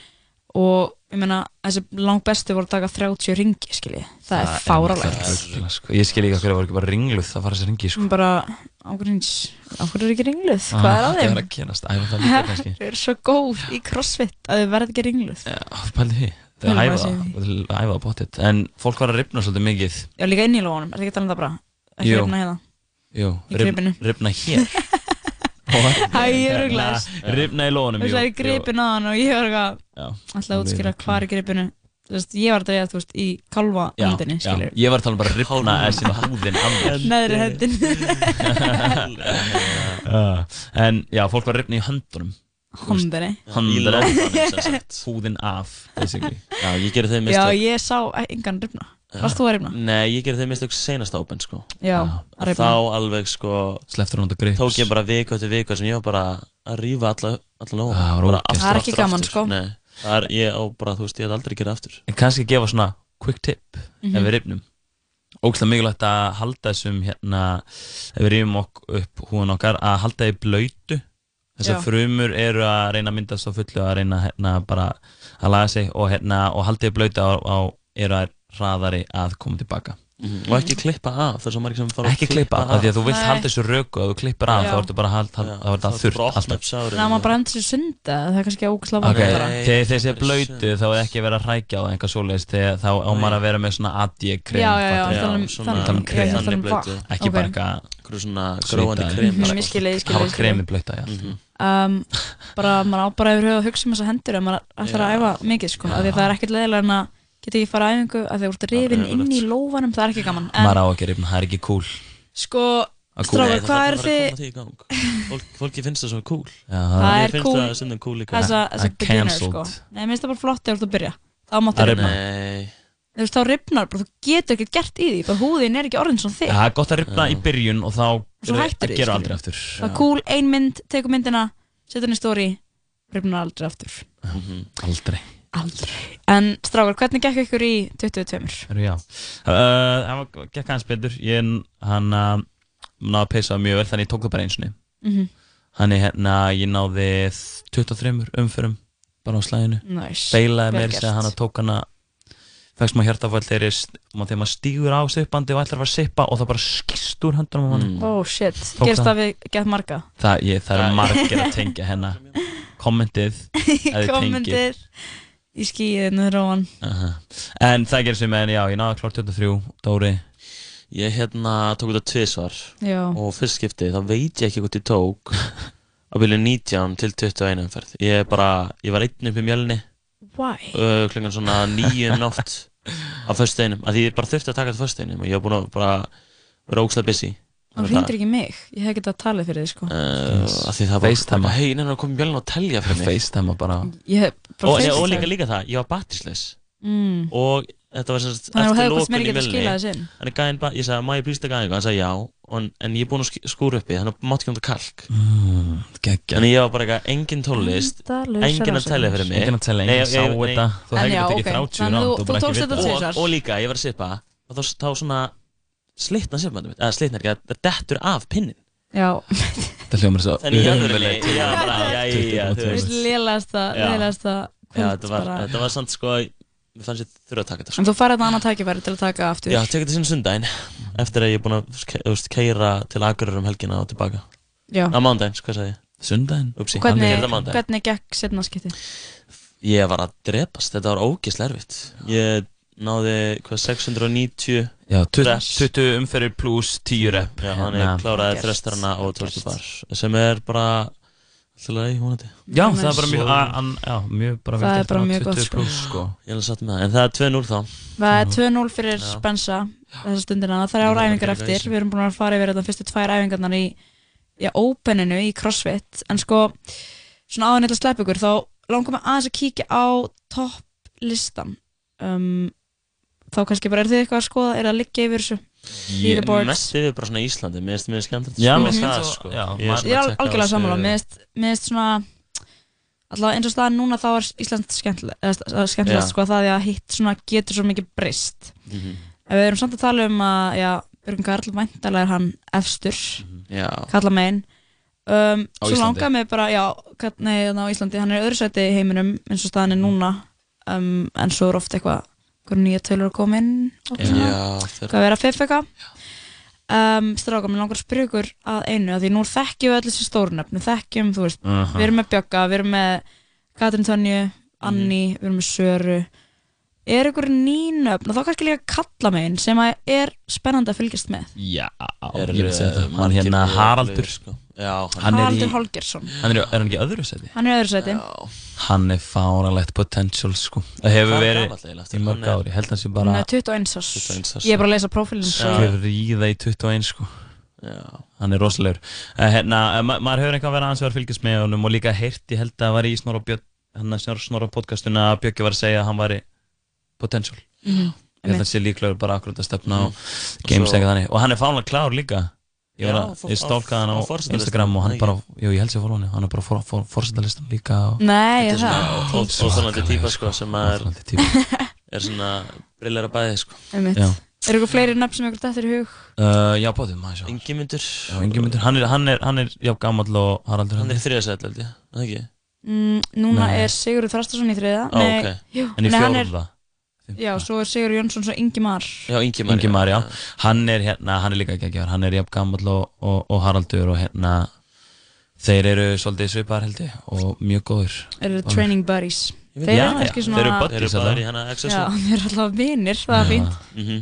og ég meina, þessi langt bestu voru að taka 30 ringi, skilji Það er fáralegt sko. Ég skil ekki að hverju var ekki bara ringluð að fara þessi ringi sko. Bara, ákveður er ekki ringluð, hvað er að þeim? er að gerast? Æfa það líka kannski Þau eru svo góð í crossfit að þau verða ekki ringluð Já, pældi því Þau æfa það, sig í þau æfa það bóttið En fólk var að ripna svolítið mikið Já, líka inn í lónum, er það ekki að tala um það bara? Ekki Jú. rifna hérna Jú, Í rif- gripinu. rifna hér Hæ, ég er ruglaðist. Rifna í lónum Þú sagði gripin á hann og ég var eitthvað Já. Alltaf að útskýra hvað er gripinu. Þú veist, ég var að dreyja, þú veist, í kalva Já, hendinni, já, ég var að tala um bara rifna þessi húðin af mér. Neðri hendin. Já, En já, fólk var að rifna í höndunum. Sagt. Húðin af, basically. Já, ég gerði þeim Já, mistök ég sá engan rifna Varst þú að rifna? Nei, ég gerði þeim mistök senast open sko Já, að rifna. Þá alveg sko Sleftur að grips Tók ég bara viku eftir viku sem ég var bara að rífa alla, alla lófa Það var Bara ógeðslegt. aftur, Það er ekki aftur, gaman, aftur. sko. Nei, það er ég á bara, þú veist, ég hef aldrei gerað aftur En kannski gefa svona quick tip Mhm. ef við rifnum Ógæslega mikilvægt að halda þessum hérna ef við rifum ok upp húðun okkar að halda því blöytu þessar Já. frumur eru að reyna að myndast á fullu að reyna hérna bara að laga sig og hérna og halda því blöytu á, á eru að hraðari að koma tilbaka. Og ekki klippa af, það er svo margir sem fara að ekki klippa af, af því að þú vilt Nei. halda þessu röku og þú klippir af þá ertu bara að halda, er þetta þurrt alltaf. Þannig að maður bara endur sér sunda Það er kannski ógæslega Ok, vant bara. þegar þeir sé blöytu þá er ekki verið að hrækja á það einhvað svoleiðis þegar þá á maður að vera með svona þannig krem. ekki bara eitthvað svona í. krem, hafa kremi blöyta, já. Bara, maður á bara yfir höfuð að hugsa um þessa hendur það er geta ekki fara á æfingu að þegar þú ert rifin inn í lófanum það er ekki gaman En, maður á ekki rifna, það er ekki cool. Sko, það hvað að þið. Fólk, Fólki finnst það svo cool. Það er finnst cool. það stundum cool líka. Það er beginner, cancelled. sko Nei, mér finnst það bara flott ef þú ert að byrja. Þá máttu Að rifna. rifna. Nei. Þú veist, þá rifnar, bara þú getur ekkert gert í því bara húðin er ekki orðin svona þig það er gott að rifna í byrjun og þá Svo hættir því, gera skilur. aldrei aftur. Það er cool, ein mynd, tekur myndina setur henni í story, rifnar aldrei aftur. Aldrei Aldrei En strákar, hvernig gekk ykkur í 22? Heyrðu, já uh, það var- gekk hans betur ég hann uh, náði að peysa mjög vel þannig ég tók það bara einsunni Mhm. Þannig hérna ég náði 23 umförum bara á slæðinu Nice. Beilaði Vel meira gert. segja hann að tók hana Fækst maður hjartafall þegar, maður stígur á sippandi og ætlar að fara að sippa og það bara skist úr höndunum á hann Oh shit, Tók gerst það. við gett marga Það, ég, það eru margir að tengja hennar Kommentið ef þið tengið. Kommentir í skíðinu róan Aha. En það gerir sem en já, ég náði klart 23 Dóri? Ég hérna tók þetta tvisvar. Já. og fyrst skipti þá veit ég ekki hvort ég tók á byrju 19 til 21 umferð. Ég er bara, ég var einn upp í mjölni. Why? uh, klukkan svona nýju um nótt á föstudeginum, að því ég bara þurfti að taka þetta föstudeginum og ég var búin að bara vera ógslag busy Hann hringdir ekki mig, ég hef getað að tala fyrir þig sko. Uh, því það var FaceTime. bara, hei, neina, kom mjölni og telja fyrir mig. FaceTime bara. Ég hef bara og, og líka líka það, ég var batterisleis Mm. og þetta var þú eftir meira í inn. þannig gæðin bara, ég sagði, má ég plýsta gæðin? Hann sagði já, en, en ég er búin að sk- skúra uppi þannig að mátt ekki um þetta kalk. Mm, Þannig ég var bara eitthvað, engin Endalausar engin að telja fyrir mig. Enginn að telja, Nei, enginn ég- sá ég- nei. þetta. Þú hefði En já, getað tekið ok. 30 Þannig rand þú- og þú bara ekki tókst slitna mitt, eða slitna ekki, það dettur af pinnin Já, Það hljómar svo ömurlegt. já, bara, já, já, þú þú veist, Já. lélegasta Já, kvöld þetta var, bara. þetta var samt sko, mér fannst ég þurfa að taka þetta sko En þú farið þetta annað tækifæri til að taka aftur Já, tekið þetta sinni sundaginn eftir að ég er búin að keira til Akureyrar um helgina og tilbaka Já. Á mándaginn, hvað sagði ég? Sundaginn? Upsi, Hvernig, er hvernig gekk setna skipti? Ég var að drepast, þetta var ógislega erfitt Ég náði, hvað, 690 Já, 20, reps. 20 umferðir pluss 10 rep. Já, hann Hérna. er kláraði þrestarana og tóltubar sem er bara alltaf leið, vonandi. Já, það er bara mjög, an- já, mjög bara Það vel er bara mjög gott, 20 sko. sko. Ég er alveg satt með það, en það er 2-0 þá. Það er 2-0 fyrir Já. Spensa þessa stundina, það er ára æfingar eftir. við erum búin að fara yfir þetta fyrstu tvær æfingarnar í já, openinu í CrossFit. En sko, svona áður neitt að sleppa ykkur þá langar mig aðeins að kíkja á topplistan. Um, þá kannski bara er þið eitthvað að skoða er það að liggja yfir þessu Ég leaderboards? mest yfir bara svona Íslandi, mér finnst mér skemmt Já, sko, mér finnst það, sko já, Ég er er að algjörlega sammála mér finnst- svona allavega eins og staðan núna þá er Ísland skemmtilegast sko það því að hitt svona getur svo mikið breyst Mhm. ef við erum samt að tala um að já, Björgun Karl, væntalega er hann efstur Já. kalla megin um, Á svo Íslandi? langaði mig bara, já, nei, þannig á Íslandi hann er öðru sæti í heiminum eins og staðan er núna um, en svo er oft eitthvað eitthvað nýja tölur að koma inn og svona, hvað vera fiff eitthvað um, stráka, mér langar að spyrja ykkur að einu, að því nú þekkjum við öll þessi stórnöfn þekkjum, þú veist, Aha. við erum með Bjögga við erum með Katrin Tönju Anni, við erum með Söru er ykkur nýnöfn og þá kannski líka kalla megin sem að er spennandi að fylgjast með. Já, Er, ég vil segja eh, það. Hann hérna Haraldur sko. Já, hann- hann er í- Haraldur Holgersson. Hann er, er hann ekki í öðru seti? hann er í öðru sæti. Hann er fáralegt potential sko. Það hefur er verið í mörg Hann ári held að hann sé hann bara er 21 árs. 21 árs, ég er bara að lesa prófílinn svo Ríða í 21 sko. Já. Hann er rosalegur. Uh, hérna, uh, ma maður hefur eitthvað verið aðeins að vera fylgjast með honum og líka heyrt, ég held að það var í Snorra Björn hann að Snorra podcastuna að Björki var að segja að hann væri potential. Mhm, Ég held að hann sé líklegur bara akkurat að stefna á Mhm. games Og svo- eitthvað þannig. Og hann er fánlega klár líka. Ég, ég stálkaði hann á, á Instagram og hann bara, jú ég held sér fór hann hann er bara fór, fór, fórsetalistan líka og... Nei, Þetta er það svona ó- óþolandi típa sko. sem að er er svona brillera bæði sko. Er ykkur fleiri nöfn sem ykkur dættir í hug? Uh, já, bóðum, maður sjá. Ingimundur. Já, Ingimundur, hann er, hann er, hann er já, gamall og Haraldur Hann er í þriðasætt held ég, er það ekki? mm, núna Nei. er Sigurður Þrastarsson í þriða Á, ok. jú, En í nei, hann er- fjórða já, svo er Sigur Jónsson svo Ingi Mar Já, Ingimar Ingimar, já. Hann er hérna, hann er líka ekki að Hann er jafn gamall og, og, og Haraldur og hérna Þeir eru svolítið svipar held ég og mjög góður eru Báðir. training buddies þeir Já, eru kannski já, svona þeir eru buddies, Þeir eru Access já, þeir eru alltaf vinir, það er Já. fínt Mhm.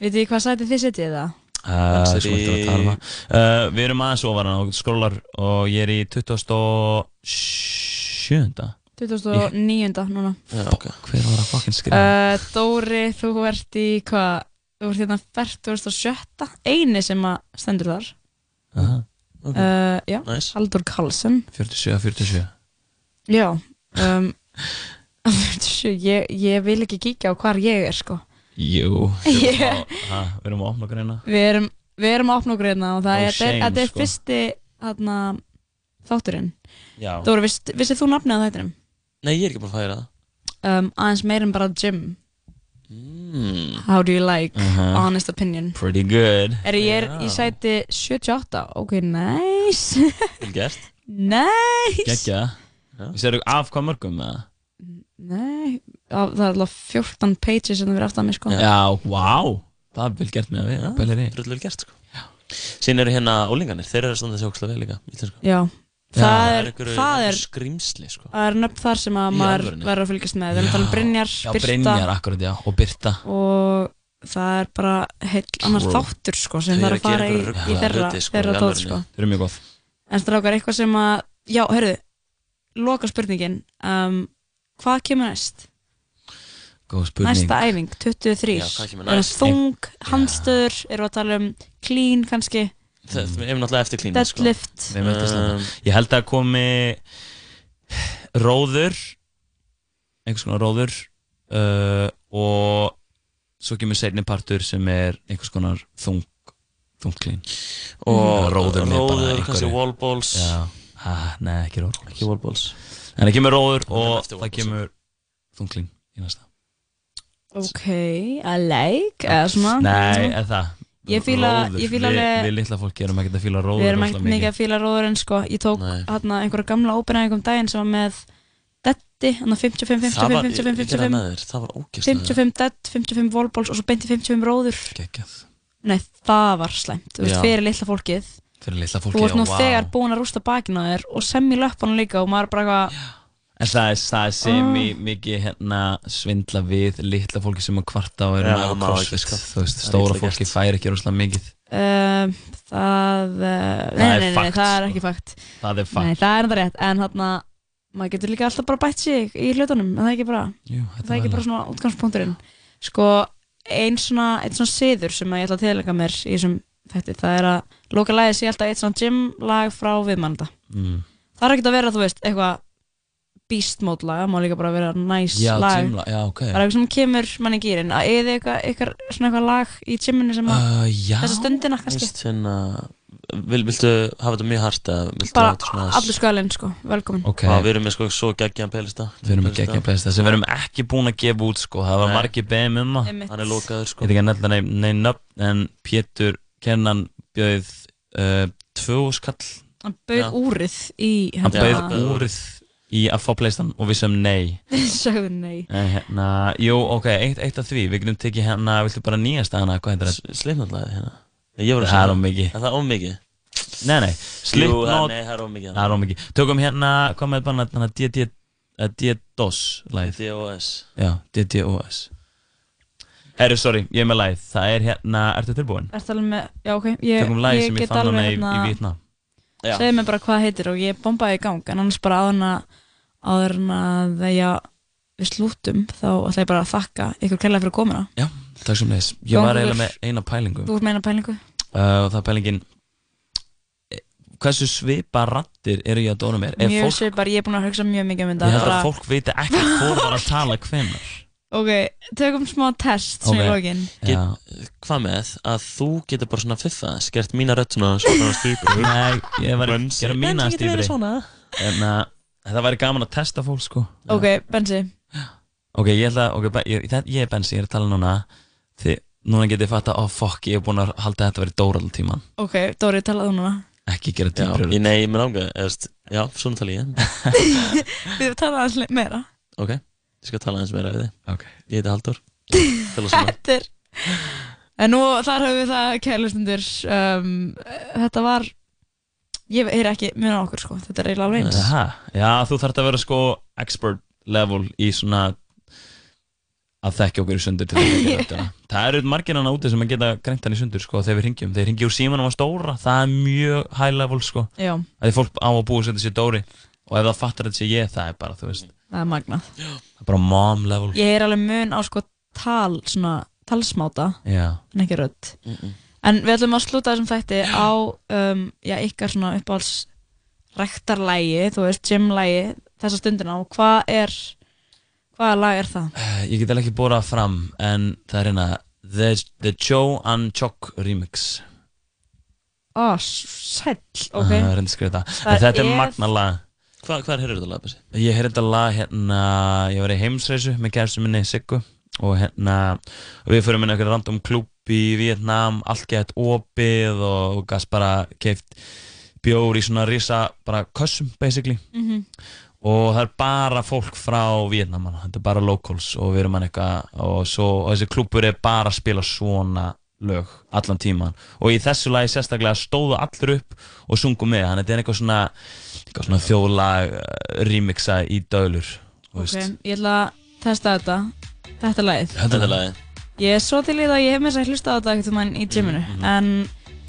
veitir þið hvað sæti þið setið það? Uh, uh, við erum aðeins ofar hann og skrólar og ég er í 27. 2009. núna Já, ok Hver var að fucking skrifa? uh, Dóri, þú ert í hvað þú ert hérna 47. eini sem að stendur þar Aha. uh, já, Nice. Haldur Karlsson 47, 47 já um, 47, ég, ég vil ekki kíkja á hvar ég er sko Jú, Ég- við erum að- ha, við erum að opna okkur hérna við erum, við erum að opna okkur hérna og það No er, þetta er, shame, þetta er sko. fyrsti þarna, þátturinn Já. Dóri, vist, vissið þú nafnið á þættinum? Nei, ég er ekki búin að færa það. Um, aðeins meir en bara Jim mm. How do you like? Mhm. Honest opinion? Pretty good. Er ég er í sæti 78 Ok, nice. Vel gert. Nice. Gekkja. Við sérum af hvað mörgum með það? Nei, það er alltaf 14 pages sem það verið aftan mig sko. Já, wow. Það er vel gert með að við, í. Drull vel gert sko. Síðan eru hérna ólingarnir, þeir eru að standa þessi ókslega vel líka íslensku. Já, það er, það er skrýmsli sko. Það er nöfn þar sem að maður verður að fylgjast með. Við erum að tala um Brynjar, Já, Birta. Brynjar, akkurat, já, og Birta. Og það er bara heill annar þáttur sko sem þarf eru að fara í, í þeirra, sko, þeirra sko. Þeir eru mjög góð. En strákar, eitthvað sem að, já, hörðu loka spurningin um, Hvað kemur næst? Góð spurning. Næsta æfing, 23 Já, Er það næst? þung, handstöður, erum við að tala um clean kannski, Það við erum náttúrulega eftir sko. deadlift slanda. Um, Ég held að komi róður einhvers konar róður uh, og svo kemur seinni partur sem er einhvers konar þung þungt klín Og róður með bara róður, einhverju. kannski wallballs. Ah, nei ekki róður Ekki wallballs. En það kemur róður og það kemur þungt klín í næsta. Ok, I like eða svona. Nei, er það Ég fíla- Róður. ég fíla Við- alveg- Við litla fólki erum ekkert að fíla róður Við erum ekkert mikið að fíla róðurinn sko. Ég tók hérna einhverja gamla ópenæðingum daginn sem var með Detti, 55, 55, Það var, 55, ég gerði það 55 með þér, það var ógeðslega 55 dead, 55 wallballs og svo beinti 55 róður. Geggjað. Nei, það var slæmt, þú veist, Já. fyrir litla fólkið. Fyrir litla Þú fólki, ert nú já, vá. þegar búin að rústa bakinu á þér og sem í löpunum líka og maður bara eitthvað En það er, það er sem í mikið hérna svindla við litla fólki sem að kvarta og er Já, með crossfit sko. þú veist, stóra fólki gert. fær ekki rosalega mikið. Uh, Það, uh, Það nei, er nei, nei, fakt, það er sko. ekki fakt. Það er Nei, fakt. það er enda rétt, en hérna maður getur líka alltaf bara bætt sig í hlutunum en það er ekki bara, Jú, það er ekki bara svona útgangspunkturinn. Sko, ein svona einn svona siður sem að ég ætla að tilæga mér í þessum þetta, það er að loka lagið sé alltaf eitt svona gym lag frá viðmannda mm. það er ekki að vera, þú veist, eitthvað beast mode lag, það má líka bara vera nice Já, lag. gymla, já, ok. Það er eitthvað sem kemur mann í gýrin að eða eitthvað, eitthvað, svona eitthvað lag í gyminu sem að uh, Já, þessa stundina kannski. Veist, hérna, vil, Viltu hafa þetta mjög viltu bara hafa þetta svona allir skælinn sko, velkomin. Ok. Já, við erum með sko svo geggjan playlista. Við erum með geggja playlista sem við erum ekki búin að gefa út sko, það var Nei. margir beðum um. Hann er lokaður Ég sko veit ekki að nefna nei, nei nöfn en Pétur kennan bjöð uh, tvö skall. Hann bauð úrið í hann bauð hérna- úrið í að fá pleistan og við sem nei Sögðu nei En hérna, jú, ok, eitt, eitt af því, við getum tekið hérna, viltu bara nýjast hana, hvað heitir það? Slipknotlaði hérna Ég voru að Það er segja- of mikið Er það of mikið? Nei, nei, Jú, Slipknot það- nei, það er of mikið. Það er of mikið Tökum hérna, hvað með bara hérna DD eh, DDoS lagið DDoS. Já, DDoS Herru, sorry, ég er með lagið Það er hérna, ertu tilbúin? Ertu alveg með, já ok ég, Tökum lagið sem ég fann hana í, hérna- í Vietnam Já. Segðu mér bara hvað heitir og ég bombaði í gang en annars bara en að áður en að já, við slútum þá ætla ég bara að þakka ykkur kærlega fyrir komuna. Já, takk sem leis Ég var eiginlega með eina pælingu. Þú ert með eina pælingu? Uh, og það er pælingin eh, hversu svipa rattir eru ég að dóna mér? Ef Mjög fólk, svipar, ég er búin að hugsa mjög mikið um þetta. Ég held bara- að fólk viti ekki hvort var að tala hvenar Ok, tökum smá test sem Ok. í lokin Get, hvað með að þú getur bara svona fiffa skert mína rödd svona svona stýpur Nei, ég var að gera mína svona. en uh, það væri gaman að testa fólk sko. Ok, Bensi. Ok, ég ætla ok, ég, það, ég er Bensi, ég er að tala núna. Því núna getið ég fatta, oh fuck, ég er búin að halda þetta verið Dóra all tíman Ok, Dóri, talaðu núna. Ekki gera ég, nei, ég með langa eðast, Já, svona tala ég. Við talaðu aðeins meira. Ok, ég skal tala eins meira við þig. Ok. Ég heiti Halldór. Tala svona Þetta er En nú þar höfum við það kærlustundur um, Þetta var Ég er ekki mjög okkur sko. Þetta er eiginlega alveg eins. Aha, já, þú þarf að vera sko expert level í svona að þekkja okkur í sundur til að gera þetta það eru margir hann úti sem að geta greint hann í sundur sko þegar við ringjum, þegar ringjum úr símanum að stóra. Það er mjög high level sko. Já. að því fólk á að búa sér sér Dóri. Og ef það fattar þetta sér ég, það er bara, þú veist Það er magnað. það er bara mom level. Ég er alveg mun á sko tal Svona talsmáta Já. En ekki rödd. Mm-mm. En við ætlum að slúta þessum þætti á um, Já, ykkar svona uppáhalds Rektarlægi, þú veist, gymlægi Þessa stundina. Og hvað er Hvaða lag er það? Eh, ég get alveg ekki bórað fram en það er hérna The, the Joe and Choc remix. Ó, sæll, ok. Það er skrifa þetta. Það en þetta er, er- magna lag. Hva, Hvað er þetta lag, Bessi? Ég heyrði þetta lag hérna, ég var í heimsreisu með kærstum minni Siggu. Og hérna og við fyrir minna eitthvað random klúb í Vietnam, allt gett opið og, og gast bara keift bjór í svona risa bara kössum basically Mhm. og það er bara fólk frá Vietnam þetta er bara locals og við erum hann eitthvað og, svo, og þessi klúbur er bara að spila svona lög allan tíman og í þessu lagi sérstaklega stóðu allir upp og sungu með hann þetta er eitthvað svona, eitthvað svona þjóðlag uh, remixa í döðlur þú Ok, veist. ég ætla að testa þetta Þetta er lagið Þetta er lagið. Ég er svo til í það að ég hef með þess að hlusta á þetta ekkert um hann í gyminu. En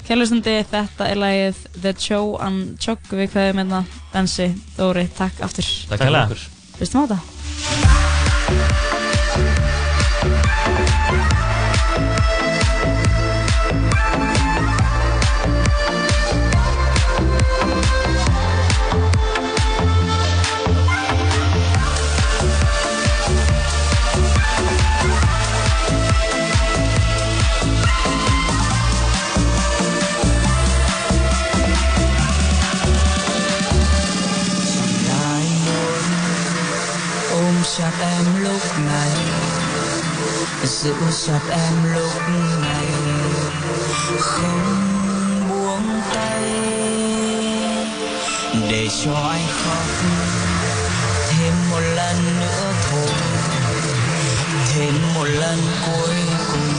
kjærlustandi þetta er lagið The Joe and Chog Við kveðum hérna Bensi, Dóri, takk aftur. Takk kærlega. Hlustum á þetta giữ chặt em lúc này. Không buông tay để cho anh khóc. Thêm một lần nữa thôi. Thêm một lần cuối cùng.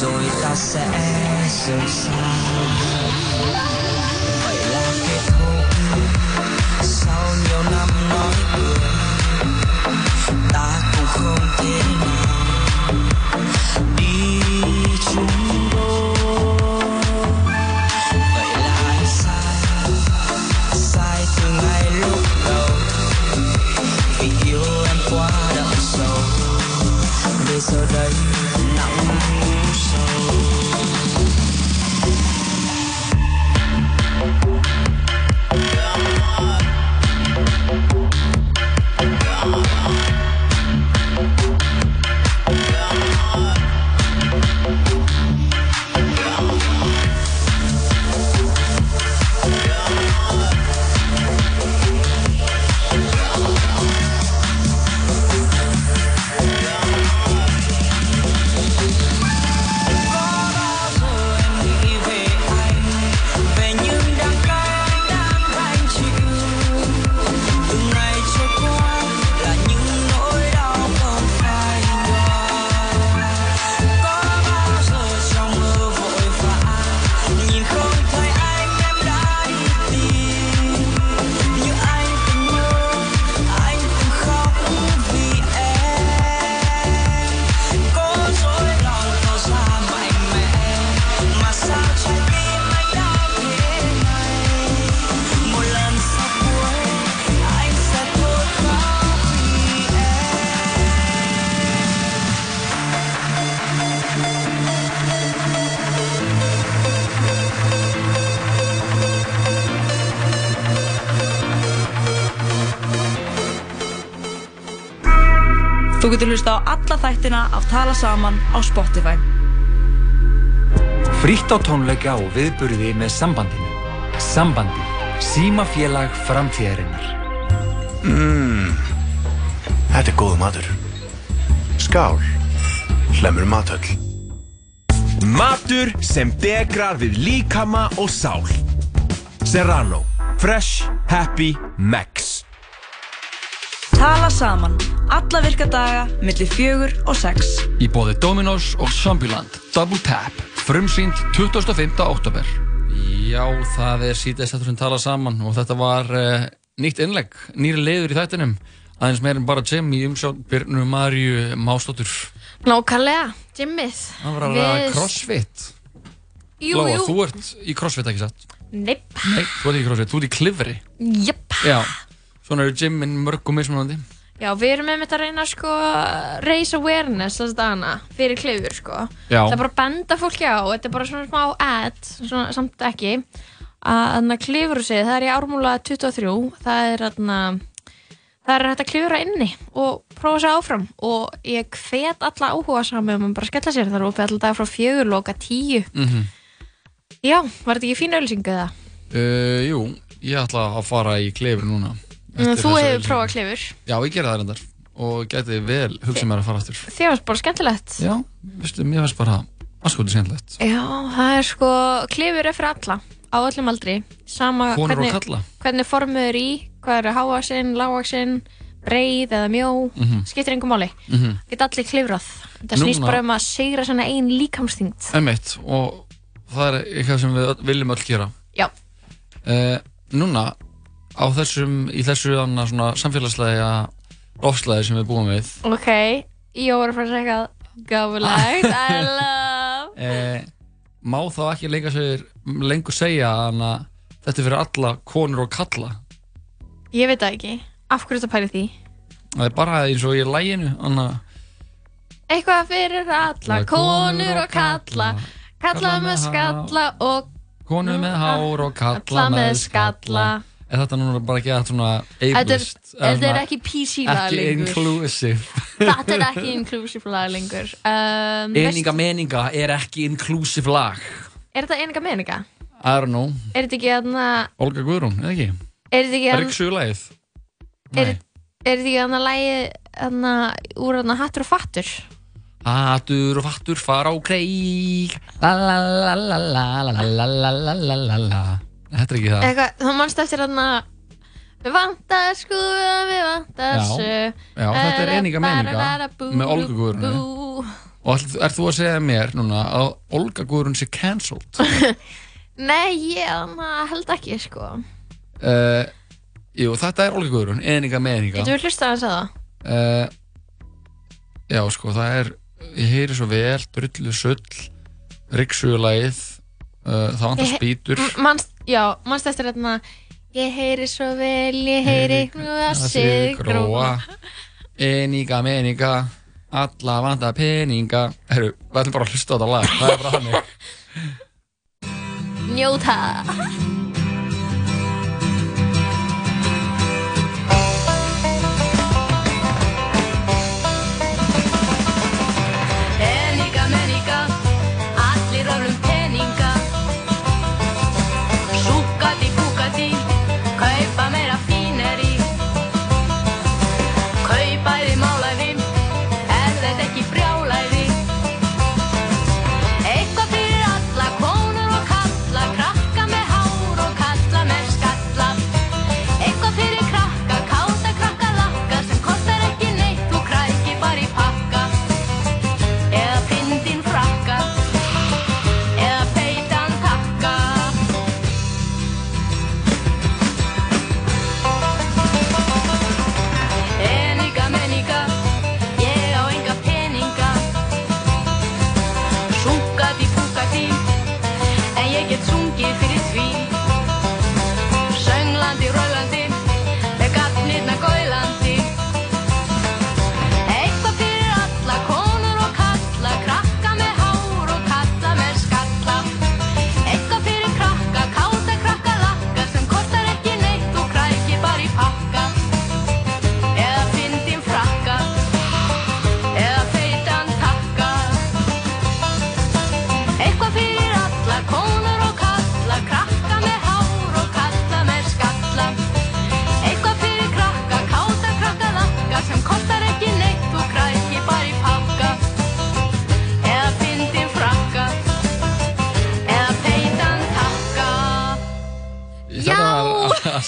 Rồi ta sẽ rời xa. Vậy là kết thúc. Sau nhiều năm nói cười, ta cũng không thể so does. Not when getur hlusta á alla þættina af Tala Saman á Spotify. Frítt á tónleika og viðburði með sambandinu. Sambandi. Símafélag framtíðarinnar. Mmm, þetta er góð matur. Skál, hlemur matöll. Matur sem degrar við líkama og sál. Serrano. Fresh, happy, max. Tala Saman. Alla virka daga, millir fjögur og sex. Í bóði Dominos og Zombieland Double Tap Frumsýnd 25. oktober Já, það er síðast þetta sem tala saman og þetta var uh, nýtt innlegg, nýri leiður í þættinum aðeins meir en bara Jim í umsjón Byrnu Marju Mástóttur Nákvæmlega, Jimmið. Það var að ræða crossfit Jú, Lóa, jú. þú ert í crossfit ekki satt? Neip. Nei, þú ert ekki í crossfit, þú ert í klifri Jöp. Já, svona eru Jimin mörg og mismunandi Já, við erum með þetta að reyna sko raise awareness þess dagana fyrir klifur sko. Já. Það er bara að benda fólki á, þetta er bara svona smá ad, svona, samt ekki, að þarna klifurhúsið, það er í ármúla 23, það er þarna, það er hægt að klifura inni og prófa sér áfram og ég hvet alla áhuga saman um að bara skella sér, það er opið alltaf frá fjögur, loka tíu. mm Já, var þetta ekki fín auðlýsingu eða? uh, Jú, ég ætla að fara í klifri núna Þú hefur prófað klifur. Já, ég gerði það reyndar og gæti vel hugsað mér að fara aftur Þið varst bara skemmtilegt. Já, veistu, mér finnst bara aðskotið skemmtilegt Já, það er sko, klifur er fyrir alla, á öllum aldri, sama Konur og hvernig, kalla. hvernig formið er í, hvað eru hávaksinn, lágvaksinn, breið eða mjó, Mhm. skiptir engum máli. Mhm. Geta allir klifrað. Þetta snýst bara um að segra svona ein líkamsþyngd. Einmitt, og það er eitthvað sem við viljum öll gera Já. uh, Núna, á þessum, í þessu annað svona samfélagslega ofslæði sem við búum við. Ok, ég voru að fara að segja eitthvað gáfulegt, I love. uh, má þá ekki lengur, segir, lengur segja að þetta er fyrir alla konur og kalla Ég veit það ekki, af hverju þetta pæli því? það er bara eins og í læginu annað Eitthvað fyrir alla, konur og kalla, kalla með skalla og konur með hár og kalla með skalla er þetta núna bara ekki að svona er, ableist þetta er ekki PC lag ekki lengur. inclusive Þetta er ekki inclusive lag lengur. Um, Eninga meninga er ekki inclusive lag Er þetta eninga meninga? I don't know Er þetta ekki aðna, Olga Guðrún, eða ekki? er þetta ekki Er aðna, ekki sögulegið? er, er þetta ekki aðna lagi aðna úr aðna hattur og fattur? Hattur og fattur fara á kreik La la la la la la la la la la la la Þetta er ekki það Eitthvað, þá mannst eftir aðna, við vantar skúða, við vantar Já, sög. já, þetta er eninga meninga með Olga Guðrúnu Bú. Og ætl- ert þú að segja mér núna að Olga Guðrún sé cancelled? Nei, ég aðna held ekki, sko. uh, jú, þetta er Olga Guðrún, eninga meninga Getur við hlustað að það? uh, Já, sko, það er ég heyri svo vel, drullu sull Ríksugulægið uh, það vantar Ég spýtur M- Manst, já, mannst eftir þarna Ég heyri svo vel, ég heyri knúða sig gróa. Eninga meninga Alla vanta peninga. Herru, við ætlum bara að hlusta á þetta lag. Það er bara þannig. Njóta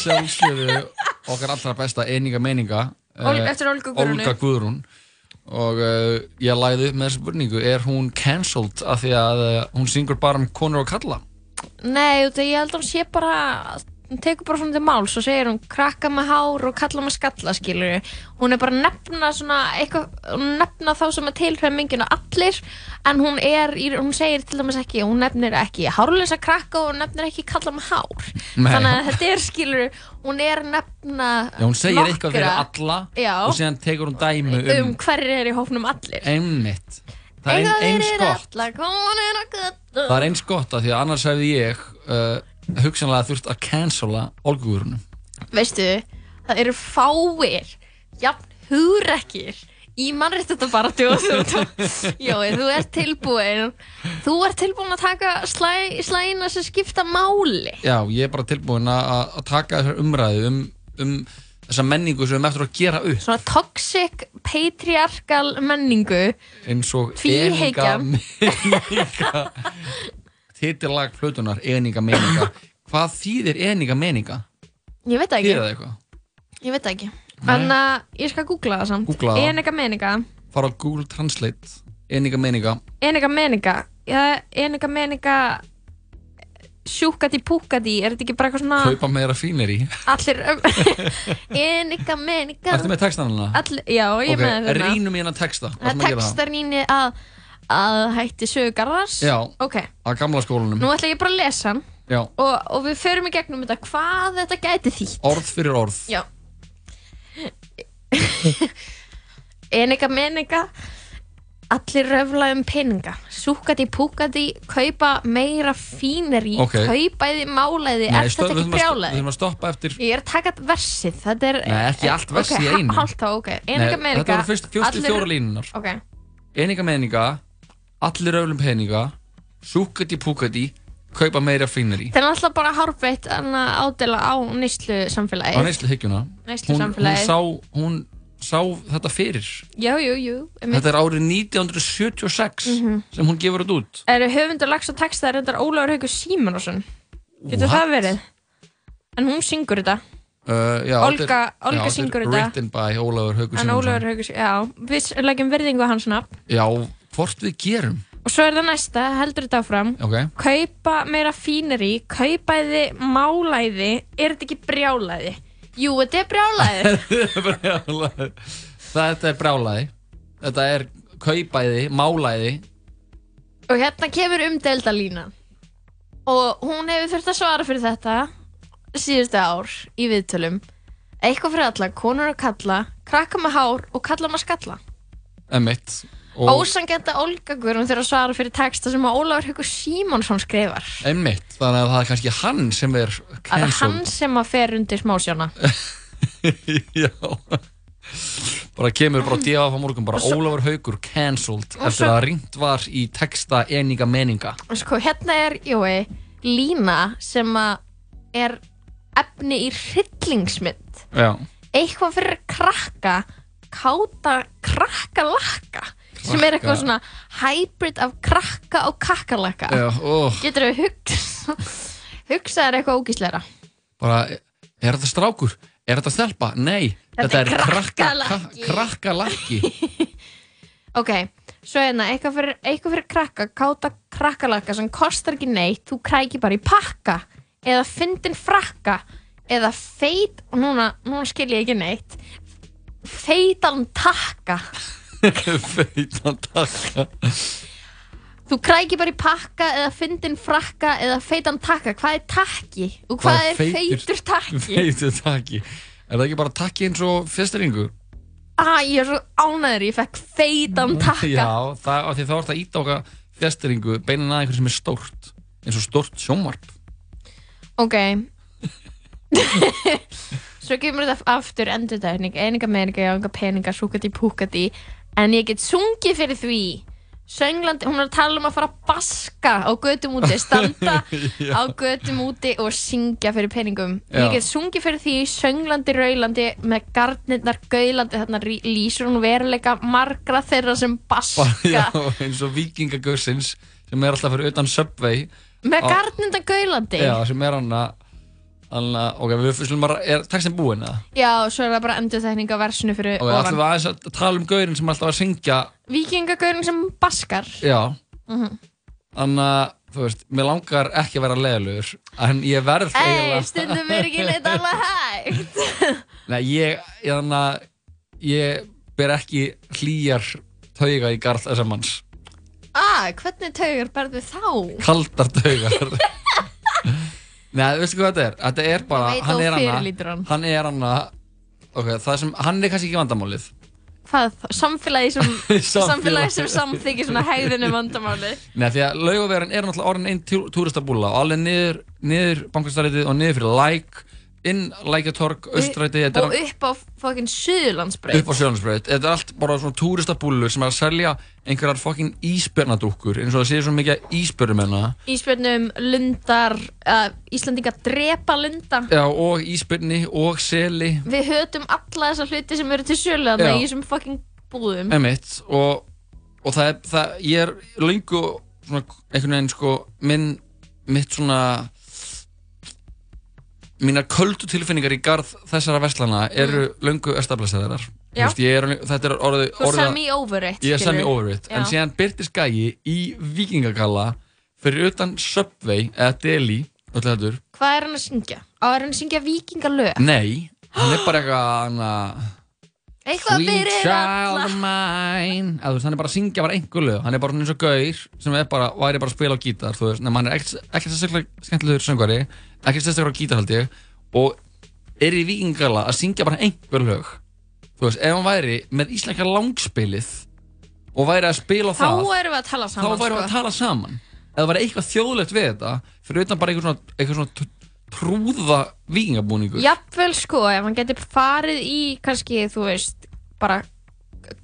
sjálfsögðu okkar allra besta eininga meininga Ol- eh, eftir Olgu Guðrúnu. Olga Guðrún. Og uh, ég læði upp með þessu spurningu. Er hún cancelled af því að uh, hún syngur bara um konur og kalla Nei, veist, ég held að hún sé bara hún tekur bara svona til máls og segir hún krakka með hár og kalla með skalla skilur hún er bara að nefna svona eitthvað, nefna þá sem að tilhræða mingina allir en hún er, hún segir til dæmis ekki, hún nefnir ekki hárlösa krakka og hún nefnir ekki kalla með hár. Nei. þannig að þetta er skilur hún er að nefna Já, hún segir eitthvað fyrir nokkra alla Já. og síðan tekur hún dæmi um, um hverju er í hófnum allir. Einmitt. Það er ein, eins gott. komin er að götta það er eins gott að því að annars hefði ég uh, hugsanlega þurft að cancella Olga Guðrúnu veistu, það eru fáir jafn hugrekkir í mannréttindabaratu og þú, þú ert tilbúin. Þú ert tilbúin að taka slæ, slæina sem skipta máli. Já, ég er bara tilbúin að, taka þessar umræðu um, um þessa menningu sem við erum eftir að gera upp. Svona toxic patriarkal menningu. Eins og Tvíhyggjan. Titillag flutunar, eninga meninga. Hvað þýðir eninga meninga? ég veit það Þýðir það ekki, eitthvað? ég veit það ekki. En uh, ég skal googla það samt. Googla það. enega meninga. Fara á Google Translate. Eninga meninga. Enega meninga. Ja, enega meninga. Sjúkati púkati er þetta ekki bara eitthvað svona kaupa meira fínir í. Allir enega meninga. Ertu með textanina? All, já, ég Ok, með þetta rínum í hennar texta Það textarníni að, að hætti sögugarðars Já, Ok, að gamla skólanum. Nú ætla ég bara að lesa hann. Já, og, og við förum í gegnum þetta. Hvað þetta gæti þýtt? Orð fyrir orð. Já. Enega menega Allir röfla um peninga. Súkati púkati Kaupa meira fíneri Ok. Kaupæði málæði. Er þetta við ekki þurfum að- Við brjálæði? þurfum að stoppa eftir Ég er að taka versið. Þetta er Nei, ekki allt versið í einu. hálft þá, ok. Enega Nei, menega Þetta voru fyrst fjóstu allir- fjóra línunar Ok, Eninga meninga Allir öflum peninga Súkati púkati Kaupa meira fínir í Það er alltaf bara hárbreytt að ádela á neyslu samfélagi Á neyslu hyggjuna Neyslu hún, hún, samfélagið. sá, hún sá þetta fyrir Já, jú, jú einmitt. Þetta er árið 1976 Mhm. sem hún gefur þetta út Er höfundur lags og texta er þetta Ólafur Haukur Símonarson Getur What? það verið? En hún syngur þetta uh, já, Olga- þetta er- Olga já, syngur þetta. Written by Ólafur Haukur En Ólafur Haukur, já Við leggjum virðingu á hans nafn Já, hvort við gerum? Og svo er það næsta, heldur þetta áfram. Ok. Kaupa meira fíneri Kaupæði málæði Er þetta ekki brjálæði? Jú, þetta er brjálæði. Brjálæði. Þetta er brjálæði. Þetta er kaupæði, málæði. Og hérna kemur umdelda línan Og hún hefur þurft að svara fyrir þetta síðustu ár í viðtölum. Eitthvað fyrir alla, konur að kalla Krakka með hár og kalla með skalla. Emitt Ósangenda Olgagur hún þurft að svara fyrir texta sem að Ólafur Haukur Símonsson skrifar. Emitt, þannig að það er kannski hann sem er Það er hann cancelled sem að fer undir smásjána Já. Bara kemur bara djáf á morgun bara svo- Ólafur Haukur cancelled eftir svo- að ringt var í texta eninga meninga Sko, hérna er, jói, lína sem að er efni í hryllingsmynd. Já. Eitthvað fyrir krakka káta krakka lakka sem er eitthvað svona hybrid af krakka og kakkalakka Já, ó. getur við hugsa hugsaðar eitthvað ógísleira Bara, er þetta strákur? Er þetta stelpa? Nei, Þetta er krakka- krakkalakki. ka- Krakkalakki ok, svo hérna, eitthvað fyrir, eitthvað fyrir krakka káta krakkalakka sem kostar ekki neitt þú krækir bara í pakka eða fyndin frakka eða feit, og núna, núna skil ég ekki neitt feitan takka Feitan takka Þú krækir bara í pakka eða fyndin frakka eða feitan takka. Hvað er takki? Og hvað er feitur takki? Feitur takki Er það ekki bara takki eins og fyrsteringu? Ah, ég er svo ánæður, ég fekk feitan takka. Já, það, þá er það ít á okkar fyrsteringu beinin að einhver sem er stórt eins og stórt sjónvarp Ok. Svo kemur þetta aftur endurtegning, eininga meninga, jáinga peninga, súkati púkati. En ég get sungið fyrir því. Sönglandi, hún er að tala um að fara að baska á götum úti, standa á götum úti og syngja fyrir peningum. Já. Ég get sungið fyrir því sönglandi, raulandi, með garnirnar gaulandi, þarna lýsur hún veruleika margra þeirra sem baska. Já, eins og vikingagössins sem er alltaf fyrir utan Subway Með garnirnar gaulandi. Já, sem er hann að Að, ok, við fyrstum bara, er textin búinn eða? Já, og svo er það bara endurþekning á versinu fyrir Og við ætlum ofan. við aðeins að tala um gaurinn sem er alltaf að syngja, Víkingagaurin sem baskar. já, Mm þannig að, þú veist, mér langar ekki að vera leiðilegur, en ég verð Ei, stundum er ekki neitt alveg hægt. Nei, ég, ég þannig að ég ber ekki hlýjar tauga í garð þessar manns. Ah, hvernig taugar berðu þá? Kaldar taugar. Nei, veistu hvað þetta er? Þetta er bara, Ég veit hann þú er fyrirlítur hann. hann er hana, ok, það sem, hann er kannski ekki vandamálið. Hvað, samfélagi sem, Samfélag. samfélagi sem samþykir svona hegðinu vandamáli? Nei, því að laugaverin er náttúrulega orðin einn tú- túristabúla og alveg niður, niður bankastrætið og niður fyrir læk, inn lækjatorg, austrætið, þetta Og upp á fokkin Suðurlandsbraut. upp á Sjölandsbraut. Þetta er allt bara svona túristabúlur sem er að selja einhverjar fokkin ísbjörnadúkkur, eins og það sé svo mikið ísbjörnum hérna. Ísbjörnum, lundar, uh, Íslandinga drepa lunda. Já, og ísbjörni og seli, Við hötum alla þessa hluti sem eru til sölu í þessum fokkin búðum. emitt, og, og það er, það, ég er lengu svona einhvern veginn sko, minn, mitt svona, mínar köldu tilfinningar í garð þessara verslana eru löngu veist, ég er, þetta er orðið, Þú er semi over it, Ég er skilurðu. over it, en síðan byrtist gæi í vikingagalla fyrir utan Subway eða Deli. Hvað er hann að syngja? Á er hann að syngja vikingalög? Nei, hann er bara eitthvað. Eitthvað Sweet fyrir child alla. of mine. Eða, þú veist, hann er bara að syngja bara einhver lög. Hann er bara eins og gaur sem er bara, væri bara að spila á gítar veist, nema hann er ekkert sérstaklega skemmtilegur söngvari ekkert sérstaklega á gítar held ég og er í vikingala að syngja bara einhver lög. Þú veist, ef hann væri með íslenska langspilið og væri að spila Þá það erum við að tala þá saman, væri við að tala saman. Það væri eitthvað þjóðlegt við þetta fyrir utan bara eitthvað svona, eitthvað svona trúða vikingabúningur Jafnvel sko, ef hann getur farið í kannski, þú veist, bara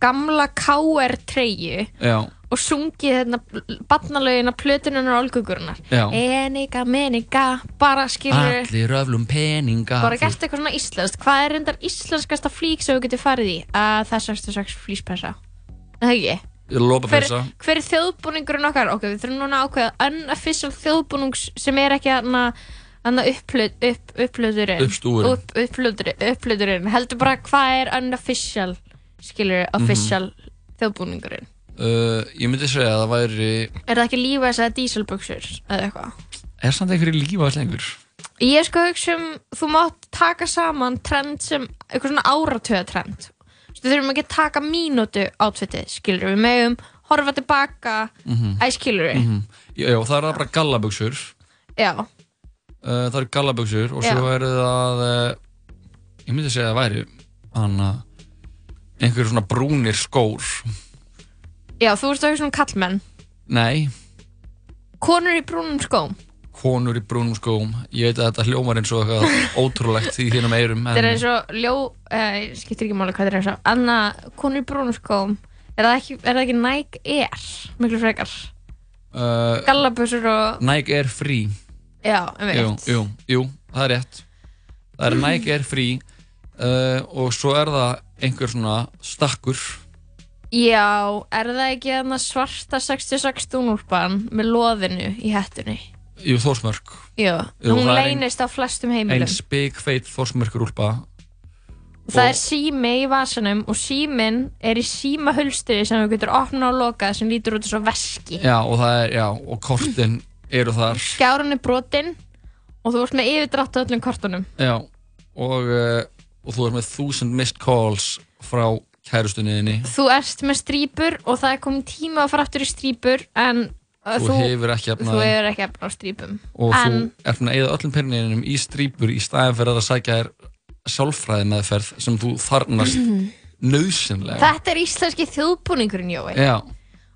gamla KR treyju já, og sungið hérna barnalögin af plötununar og olgugurinnar Já. Enika, menika, bara skilur allir öflum peninga. Bara gert eitthvað svona íslenskt. Hvað er reyndar íslenskasta flík sem þú getur farið í? Að það er 66 flíspressa Er það ekki? Ég lofa Hver, hver er þjóðbúningurinn okkar? Ok, við þurfum núna að ákveða unofficial þjóðbúnings sem er ekki að upplöð, upp, upplöðurinn. Upplöðurinn, heldur bara hvað er unofficial skilur, Mhm. official þjóðbúningurinn? Uh, ég myndi segja að það væri er það ekki lífæs eða díselbuxur eða eitthvað? Er samt einhverju lífað lengur? Ég er sko að hugsa um þú mátt taka saman trend sem eitthvað svona áratöða trend við þurfum ekki að taka mínútu átfitið skilur við megum horfa tilbaka Mhm. æ skilur við Mhm. já, já, það er bara gallabuxur. Já, það eru gallabuxur og svo eru það uh, ég myndi segja að það væri hann að einhverju svona brúnir skór. Já, þú veist að hugsa um kallmenn nei, konur í brúnum skóm. Konur í brúnum skóm. Ég veit að þetta hljómar eins og eitthvað ótrúlegt í þínum eirum þetta er eins og ljó uh, skiptir ekki máli hvað þetta er eins og. Anna, konur í brúnum skóm er það ekki, er það ekki Nike Air? Miklu frekar. Uh, gallabusur og Nike Air Free já, um jú, jú, jú, það er rétt. Það er Nike Air Free uh, og svo er það einhver svona stakkur. Já, er það ekki þarna svarta 66 dúnúlpan með loðinu í hettunni? Jú, Þórsmörk. Já, Jú, hún leynist á flestum heimilum. Ein spikfeit Þórsmörkur úlpa það er sími í vasanum og símin er í símahulstri sem þú getur opnað og lokað sem lítur út eins og veski. Já, og það er, já, og kortin eru þar. Skjárun er brotin og þú ert með yfirdrátt á öllum kortunum. Já, og, uh, og þú er með þúsund missed calls frá kærustunniðinni þú ert með strýpur og það er komin tíma að fara aftur í strýpur en uh, Þú hefur ekki efni á þú hefur ekki efna á strýpum og en þú ert með að eða öllum penninginum í strípur í staðin fyrir að sækja þér sjálfræði meðferð sem þú þarnast nöðsynlega þetta er íslenski þjóðbúningurinn Jói. Já,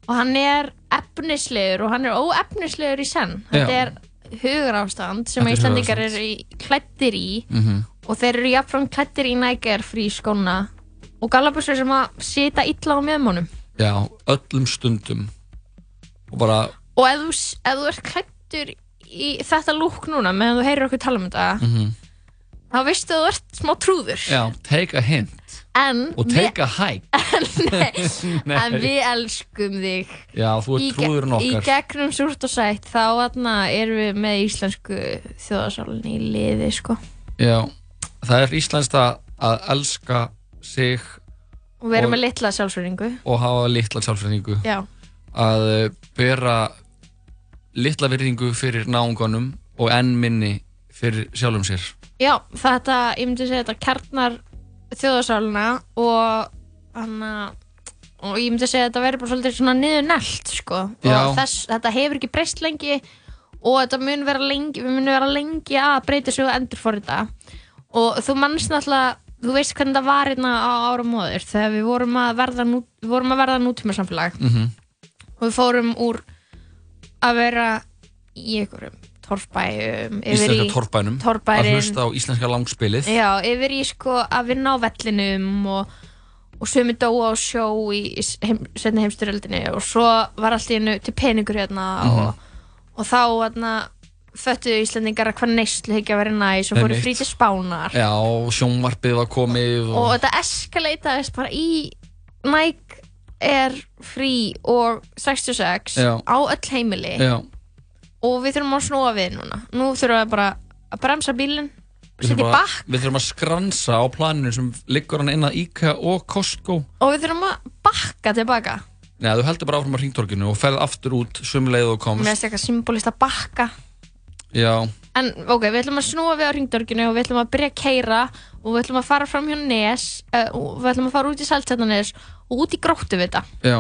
og hann er efnislegur og hann er óefnislegur í senn. Þetta er hugur ástand sem Íslandingar hugarástand. eru í, klættir í. Mhm. Og þeir eru jafnfram klættir í Air Free skóna. Og gallabussur sem að sita illa á meðmónum. Já, öllum stundum. Og bara, og ef þú, ef þú ert klættur í þetta lúk núna meðan þú heyrir okkur tala um þetta mhm. þá veistu að þú ert smá trúður. Já, take a hint en, og take a hike. En við elskum þig. Já, þú ert ge- trúðurinn í gegnum súrt og sætt þá erum við með íslensku þjóðarsálinn í liði sko. Já, það er íslenskt að elska sig og Og- með litla sjálfsverðingu og hafa litla sjálfsfræðingu Já. að eh, bera litla virðingu fyrir náunganum og enn minni fyrir sjálfum sér. Já, þetta, ég myndi segja þetta kjarnar þjóðarsálina og hana, og ég myndi segja að þetta verður bara svolítið svona niður nelt sko. Já. og þess, þetta hefur ekki breyst lengi og þetta mun vera lengi við munum vera lengi að breyta sig og endur for þetta og þú mannst náttúrulega þú veist hvernig það var hérna á árum móður þegar við vorum að verða, nú, við vorum að verða nútíma samfélag mm -hmm. og við fórum úr að vera í einhverjum torfbæjum yfir Íslenska torfbænum. að hlusta á íslenska langspilið. Já, yfir í sko að vinna á vellinum og, og sumi dóa á sjó í, heim, setni heimstyröldinni og svo var allt í hennu til peningur hérna Mhm. og, og þá hérna föttuðu Íslandingar að hvað neyslu ekki að vera næs og fóru Einmitt. frí til spánar. Já, sjónvarpið var komið og og, þetta eskalataðist bara í Nike er frí og 66 Já. á öll heimili. Já, og við þurfum að snúa við núna. Nú þurfum við bara að bremsa bílinn við setja í þurfum, að, við þurfum að skransa á planinu sem liggur hann inn að IKEA og Costco. Og við þurfum að bakka tilbaka. Nei, þú heldur bara áfram á ringtorkinu og ferð aftur út sumleið og með komst þess eitthvað symbolist að bakka. Já, en ok, við ætlum að snúa við á ringdorginu og við ætlum að byrja að keira og við ætlum að fara fram hjá Nes uh, og við ætlum að fara út í Saltjarnanes og út í gróttu við þetta já,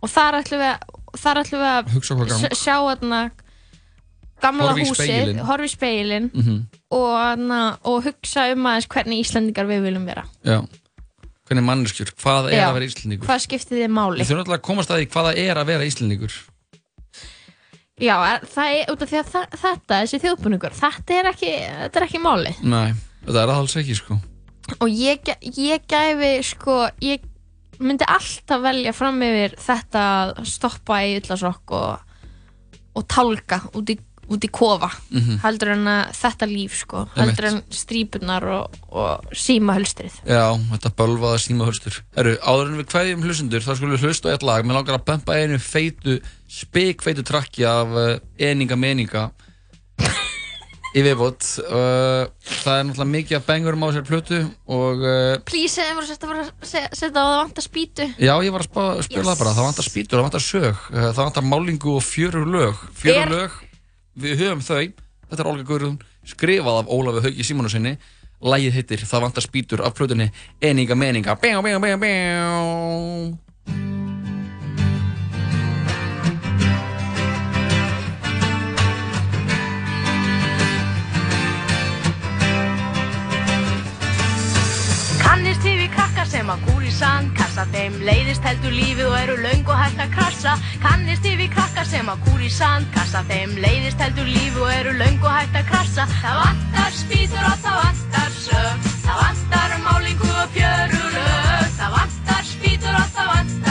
og þar ætlum við, þar ætlum við að sjá þarna gamla Horfa í húsið, í speilin mhm, og, hana, og hugsa um aðeins hvernig Íslandingar við viljum vera. Já. Hvernig manneskjur, hvað er Já. að vera íslendingur? Hvað skiptir þið máli? Við þurfum alltaf að komast að því hvað það er að vera íslendingur. Já, það er út af því að þa þetta, þessi þjóðbúningur þetta er ekki, þetta er ekki máli Nei, þetta er það alls ekki sko. Og ég, ég gæfi sko, ég myndi alltaf velja fram yfir þetta að stoppa í ullasokk og, og tálka út í, út í kofa Mhm. heldur en að þetta líf sko. Heldur en strípunar og, og símahölstrið Já, þetta bölvaða símahölstur. Herru, áður en við kveðjum hlustendur þá skulum við hlusta eitt lag. Mér langar að bempa einu feitu, spikfeitu trakki af uh, Eninga Meninga í viðbót. Uh, Það er náttúrulega mikið af bengurum á sér plötu og uh, please, ef voru að að setja á það vant að spýtu? Já, ég var að spila Yes. bara. Það vantar spýtur, það vantar sög Það vantar málingu og fjörur lög. Fjörur lög, við höfum þau Þetta er Olga Guðrún, skrifað af Ólafi Hauki Simónusinni Lægið heitir Það vantar spýtur af plötunni Eninga Meninga. Bjá, bjá, bjá, bjá sem að kúri sand Kassa. Þeim leiðist heldur lífið og eru löng og hægt að krassa. Kannist við krakka sem að kúri sand Kassa. Þeim leiðist heldur lífið og eru löng og hægt að krassa. Það vantar spýtur og það vantar sög. Það vantar málingu og fjörulög. Það vantar spýtur og það vantar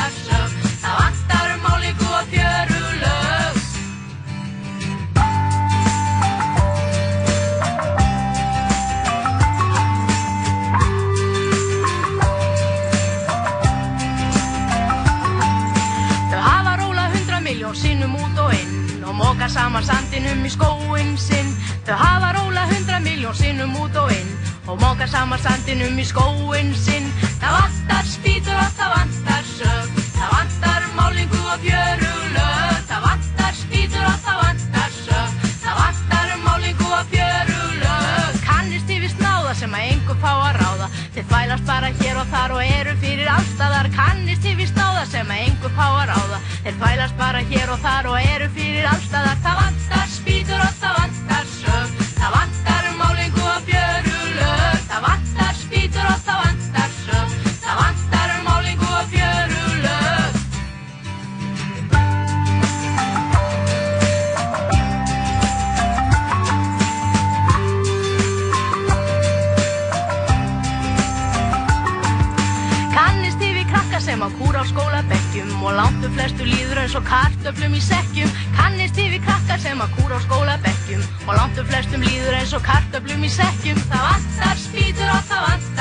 móka saman sandinum í skóin sinn. Þau hafa róla hundra miljón sinnum út og inn og móka saman sandinum í skóin sinn. Það vantar spýtur og það vantar sög, það vantar málingu og fjörulög. Það vantar spýtur og það vantar sög, það vantar málingu og fjörulög. Kannist við snáða sem að engu fá að ráða, þið þvælast bara hér og þar og eru fyrir allstaðar. Kannist við snáða sem að engu fá að ráða, þið þvælast bara hér og þar og eru fyrir allstaðar. Langtu flestu líður eins og kartöflum í sekkjum. Kannist yfir krakkar sem að kúra á skólabekkjum. Og langtu flestum líður eins og kartöflum í sekkjum. Það vantar spýtur og það vantar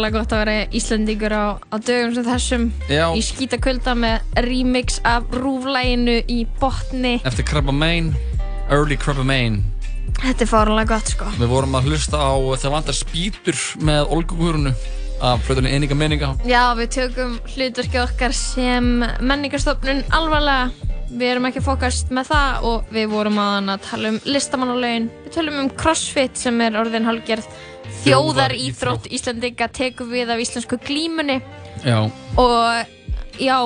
fárlega gott að vera Íslandingur á, á dögum sem þessum Já. Í skítakvölda með remix af rúflæginu í botni. Eftir Krabba Main Early Krabba Main Þetta er fárlega gott sko. Við vorum að hlusta á Það vantar spýtur með Olgugurunu af plötunni Eininga Meninga. Já, við tökum hlutverki okkar sem menningarstofnun alvarlega. Við erum ekki fókast með það og við vorum aðan að tala um listamannalaugin Við tölum um crossfit sem er orðin hálfgerð Þjóðaríþrótt Íslandinga tekur við af íslensku glímunni. Já. Og já,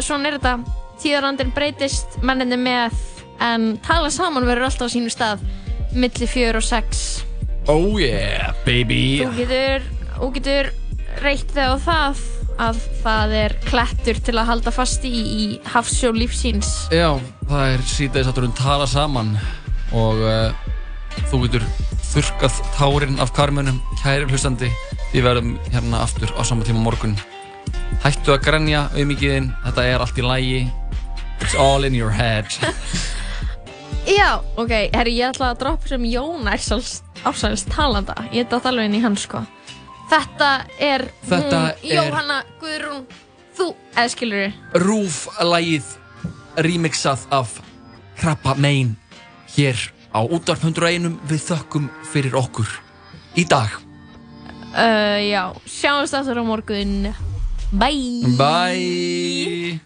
svona er þetta. Tíðarandin breytist, menninni með en tala saman verður alltaf á sínu stað milli fjör og sex. Oh yeah, baby. Þú getur, þú getur reytt þig á það að það er klettur til að halda fast í í hafsjó lífsíns Já, það er síðan að við tala saman og uh, þú getur þurkað tárin af karmunum, kæri hlustandi við verðum hérna aftur á sama tíma morgun. Hættu að grenja auðmíkiðinn, þetta er allt í lægi It's all in your head. Já, ok, herri, ég ætla að droppa sem Jón Ársæls, Ársæls talanda. Ég að tala inn í hann sko. Þetta er Þetta hún, er- Jóhanna Guðrún. Þú, eða skilur Rúf-lægið remixað af Krabba Main hér á útvarp 101 við þökkum fyrir okkur í dag uh, Já, sjáumst aftur á morgun Bye Bye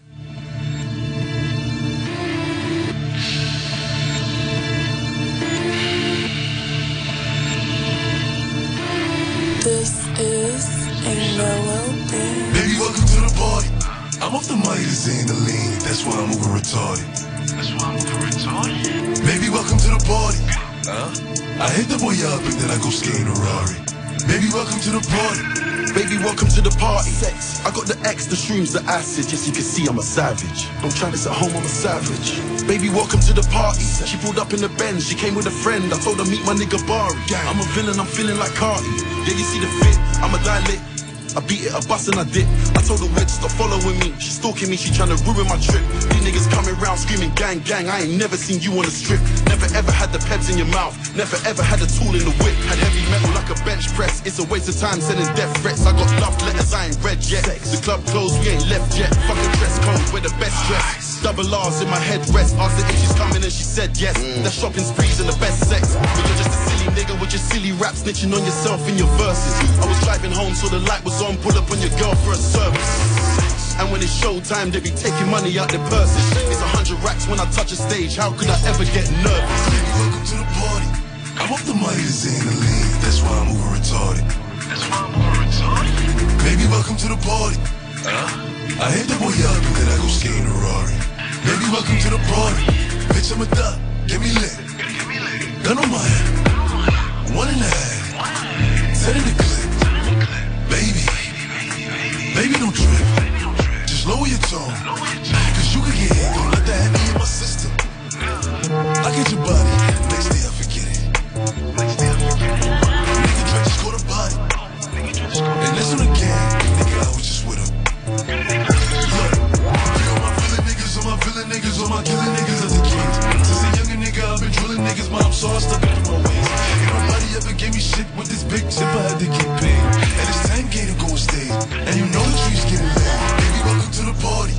This is a melody. Baby, welcome to the party. I'm off the Midas and the lean. That's why I'm over retarded. That's why I'm over retarded. Baby, welcome to the party. Huh? I hit the boy up and then I go skating a Rari. Baby, welcome to the party. Baby, welcome to the party. Sex. I got the X, the shrooms, the acid. Yes, you can see I'm a savage. Don't try this at home, I'm a savage. Baby, welcome to the party. She pulled up in the Benz, she came with a friend. I told her meet my nigga Bari. I'm a villain, I'm feeling like Cardi. Yeah, you see the fit, I'm a dilate. I beat it, I bust and I dip. I told the witch stop following me. She stalking me, she trying to ruin my trip. These niggas coming round screaming gang gang. I ain't never seen you on the strip. Never ever had the peps in your mouth. Never ever had a tool in the whip. Had heavy metal like a bench press. It's a waste of time sending death threats. I got love letters I ain't read yet. The club closed, we ain't left yet. Fucking dress code, we're the best dress. Double R's in my headrest. Asked her if she's coming and she said yes. The shopping sprees and the best sex. But you're just a silly nigga with your silly rap snitching on yourself in your verses. I was driving home so the light was on. Pull up on your girl for a service. And when it's showtime, they be taking money out their purses. It's a hundred racks when I touch a stage. How could I ever get nervous? Baby, welcome to the party. I'm off the Midas and the lean. That's why I'm over retarded. That's why I'm over retarded. Baby, welcome to the party. Huh? I hit the boy up and then I go skating a Rari. Baby, welcome to the party. Bitch, I'm a duck. Get me lit. Gun on my head. One and a half. Set in the clip. Baby. Don't trip. Just lower your tone. Cause you could get hit. Don't let that in my system. I get your body. Next day I forget it. Next day I forget it. Nigga Dre just caught a body. And on the. Nigga, I was just with him. Look, you my villain niggas, all my villain niggas, all my killing niggas as a kid. Since a younger nigga, I've been drilling niggas, mom, so I stuck up in my ways. Ain't nobody ever gave me shit with this big chip, I had to get paid. And it's 10K to go stage. And you know the trees getting lit. Baby, welcome to the party.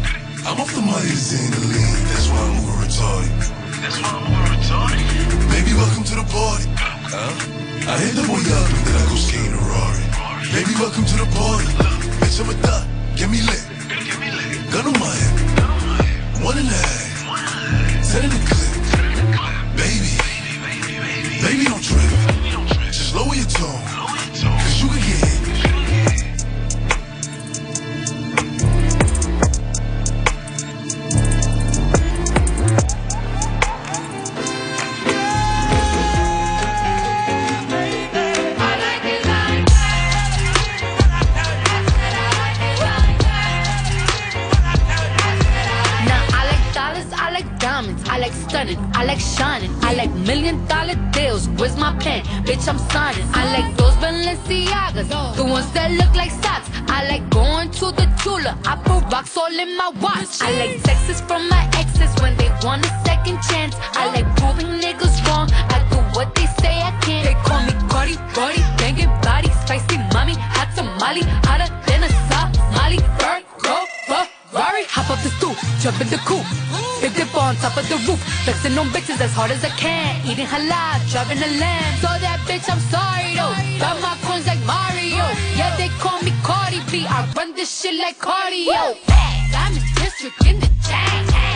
I'm off the Myers Xanaline, that's why I'm over retarded. That's why I'm over retarded. Baby, welcome to the party. I hit the boy up and then I go skating a Rari. Baby, welcome to the party. Bitch, I'm a thot. Get me lit. Gun on my hip. One and a half. Set in the. Just lower I like shining, I like million dollar deals. Where's my pen? Bitch, I'm signing. I like those Balenciagas, the ones that look like socks. I like going to the Tula. I put rocks all in my watch. I like texts from my exes when they want a second chance. I like proving niggas wrong. I do what they say I can't. They call me Cardi, Cardi, banging body, spicy mommy, hot tamale, hotter than a Somali. Bird, go, Ferrari, hop up the stoop, jump in the coupe. Dip on top of the roof, flexing on bitches as hard as I can. Eating halal, driving a lamb. So that bitch, I'm sorry though. Got my coins like Mario. Yeah, they call me Cardi B. I run this shit like cardio. Diamond district in the chain.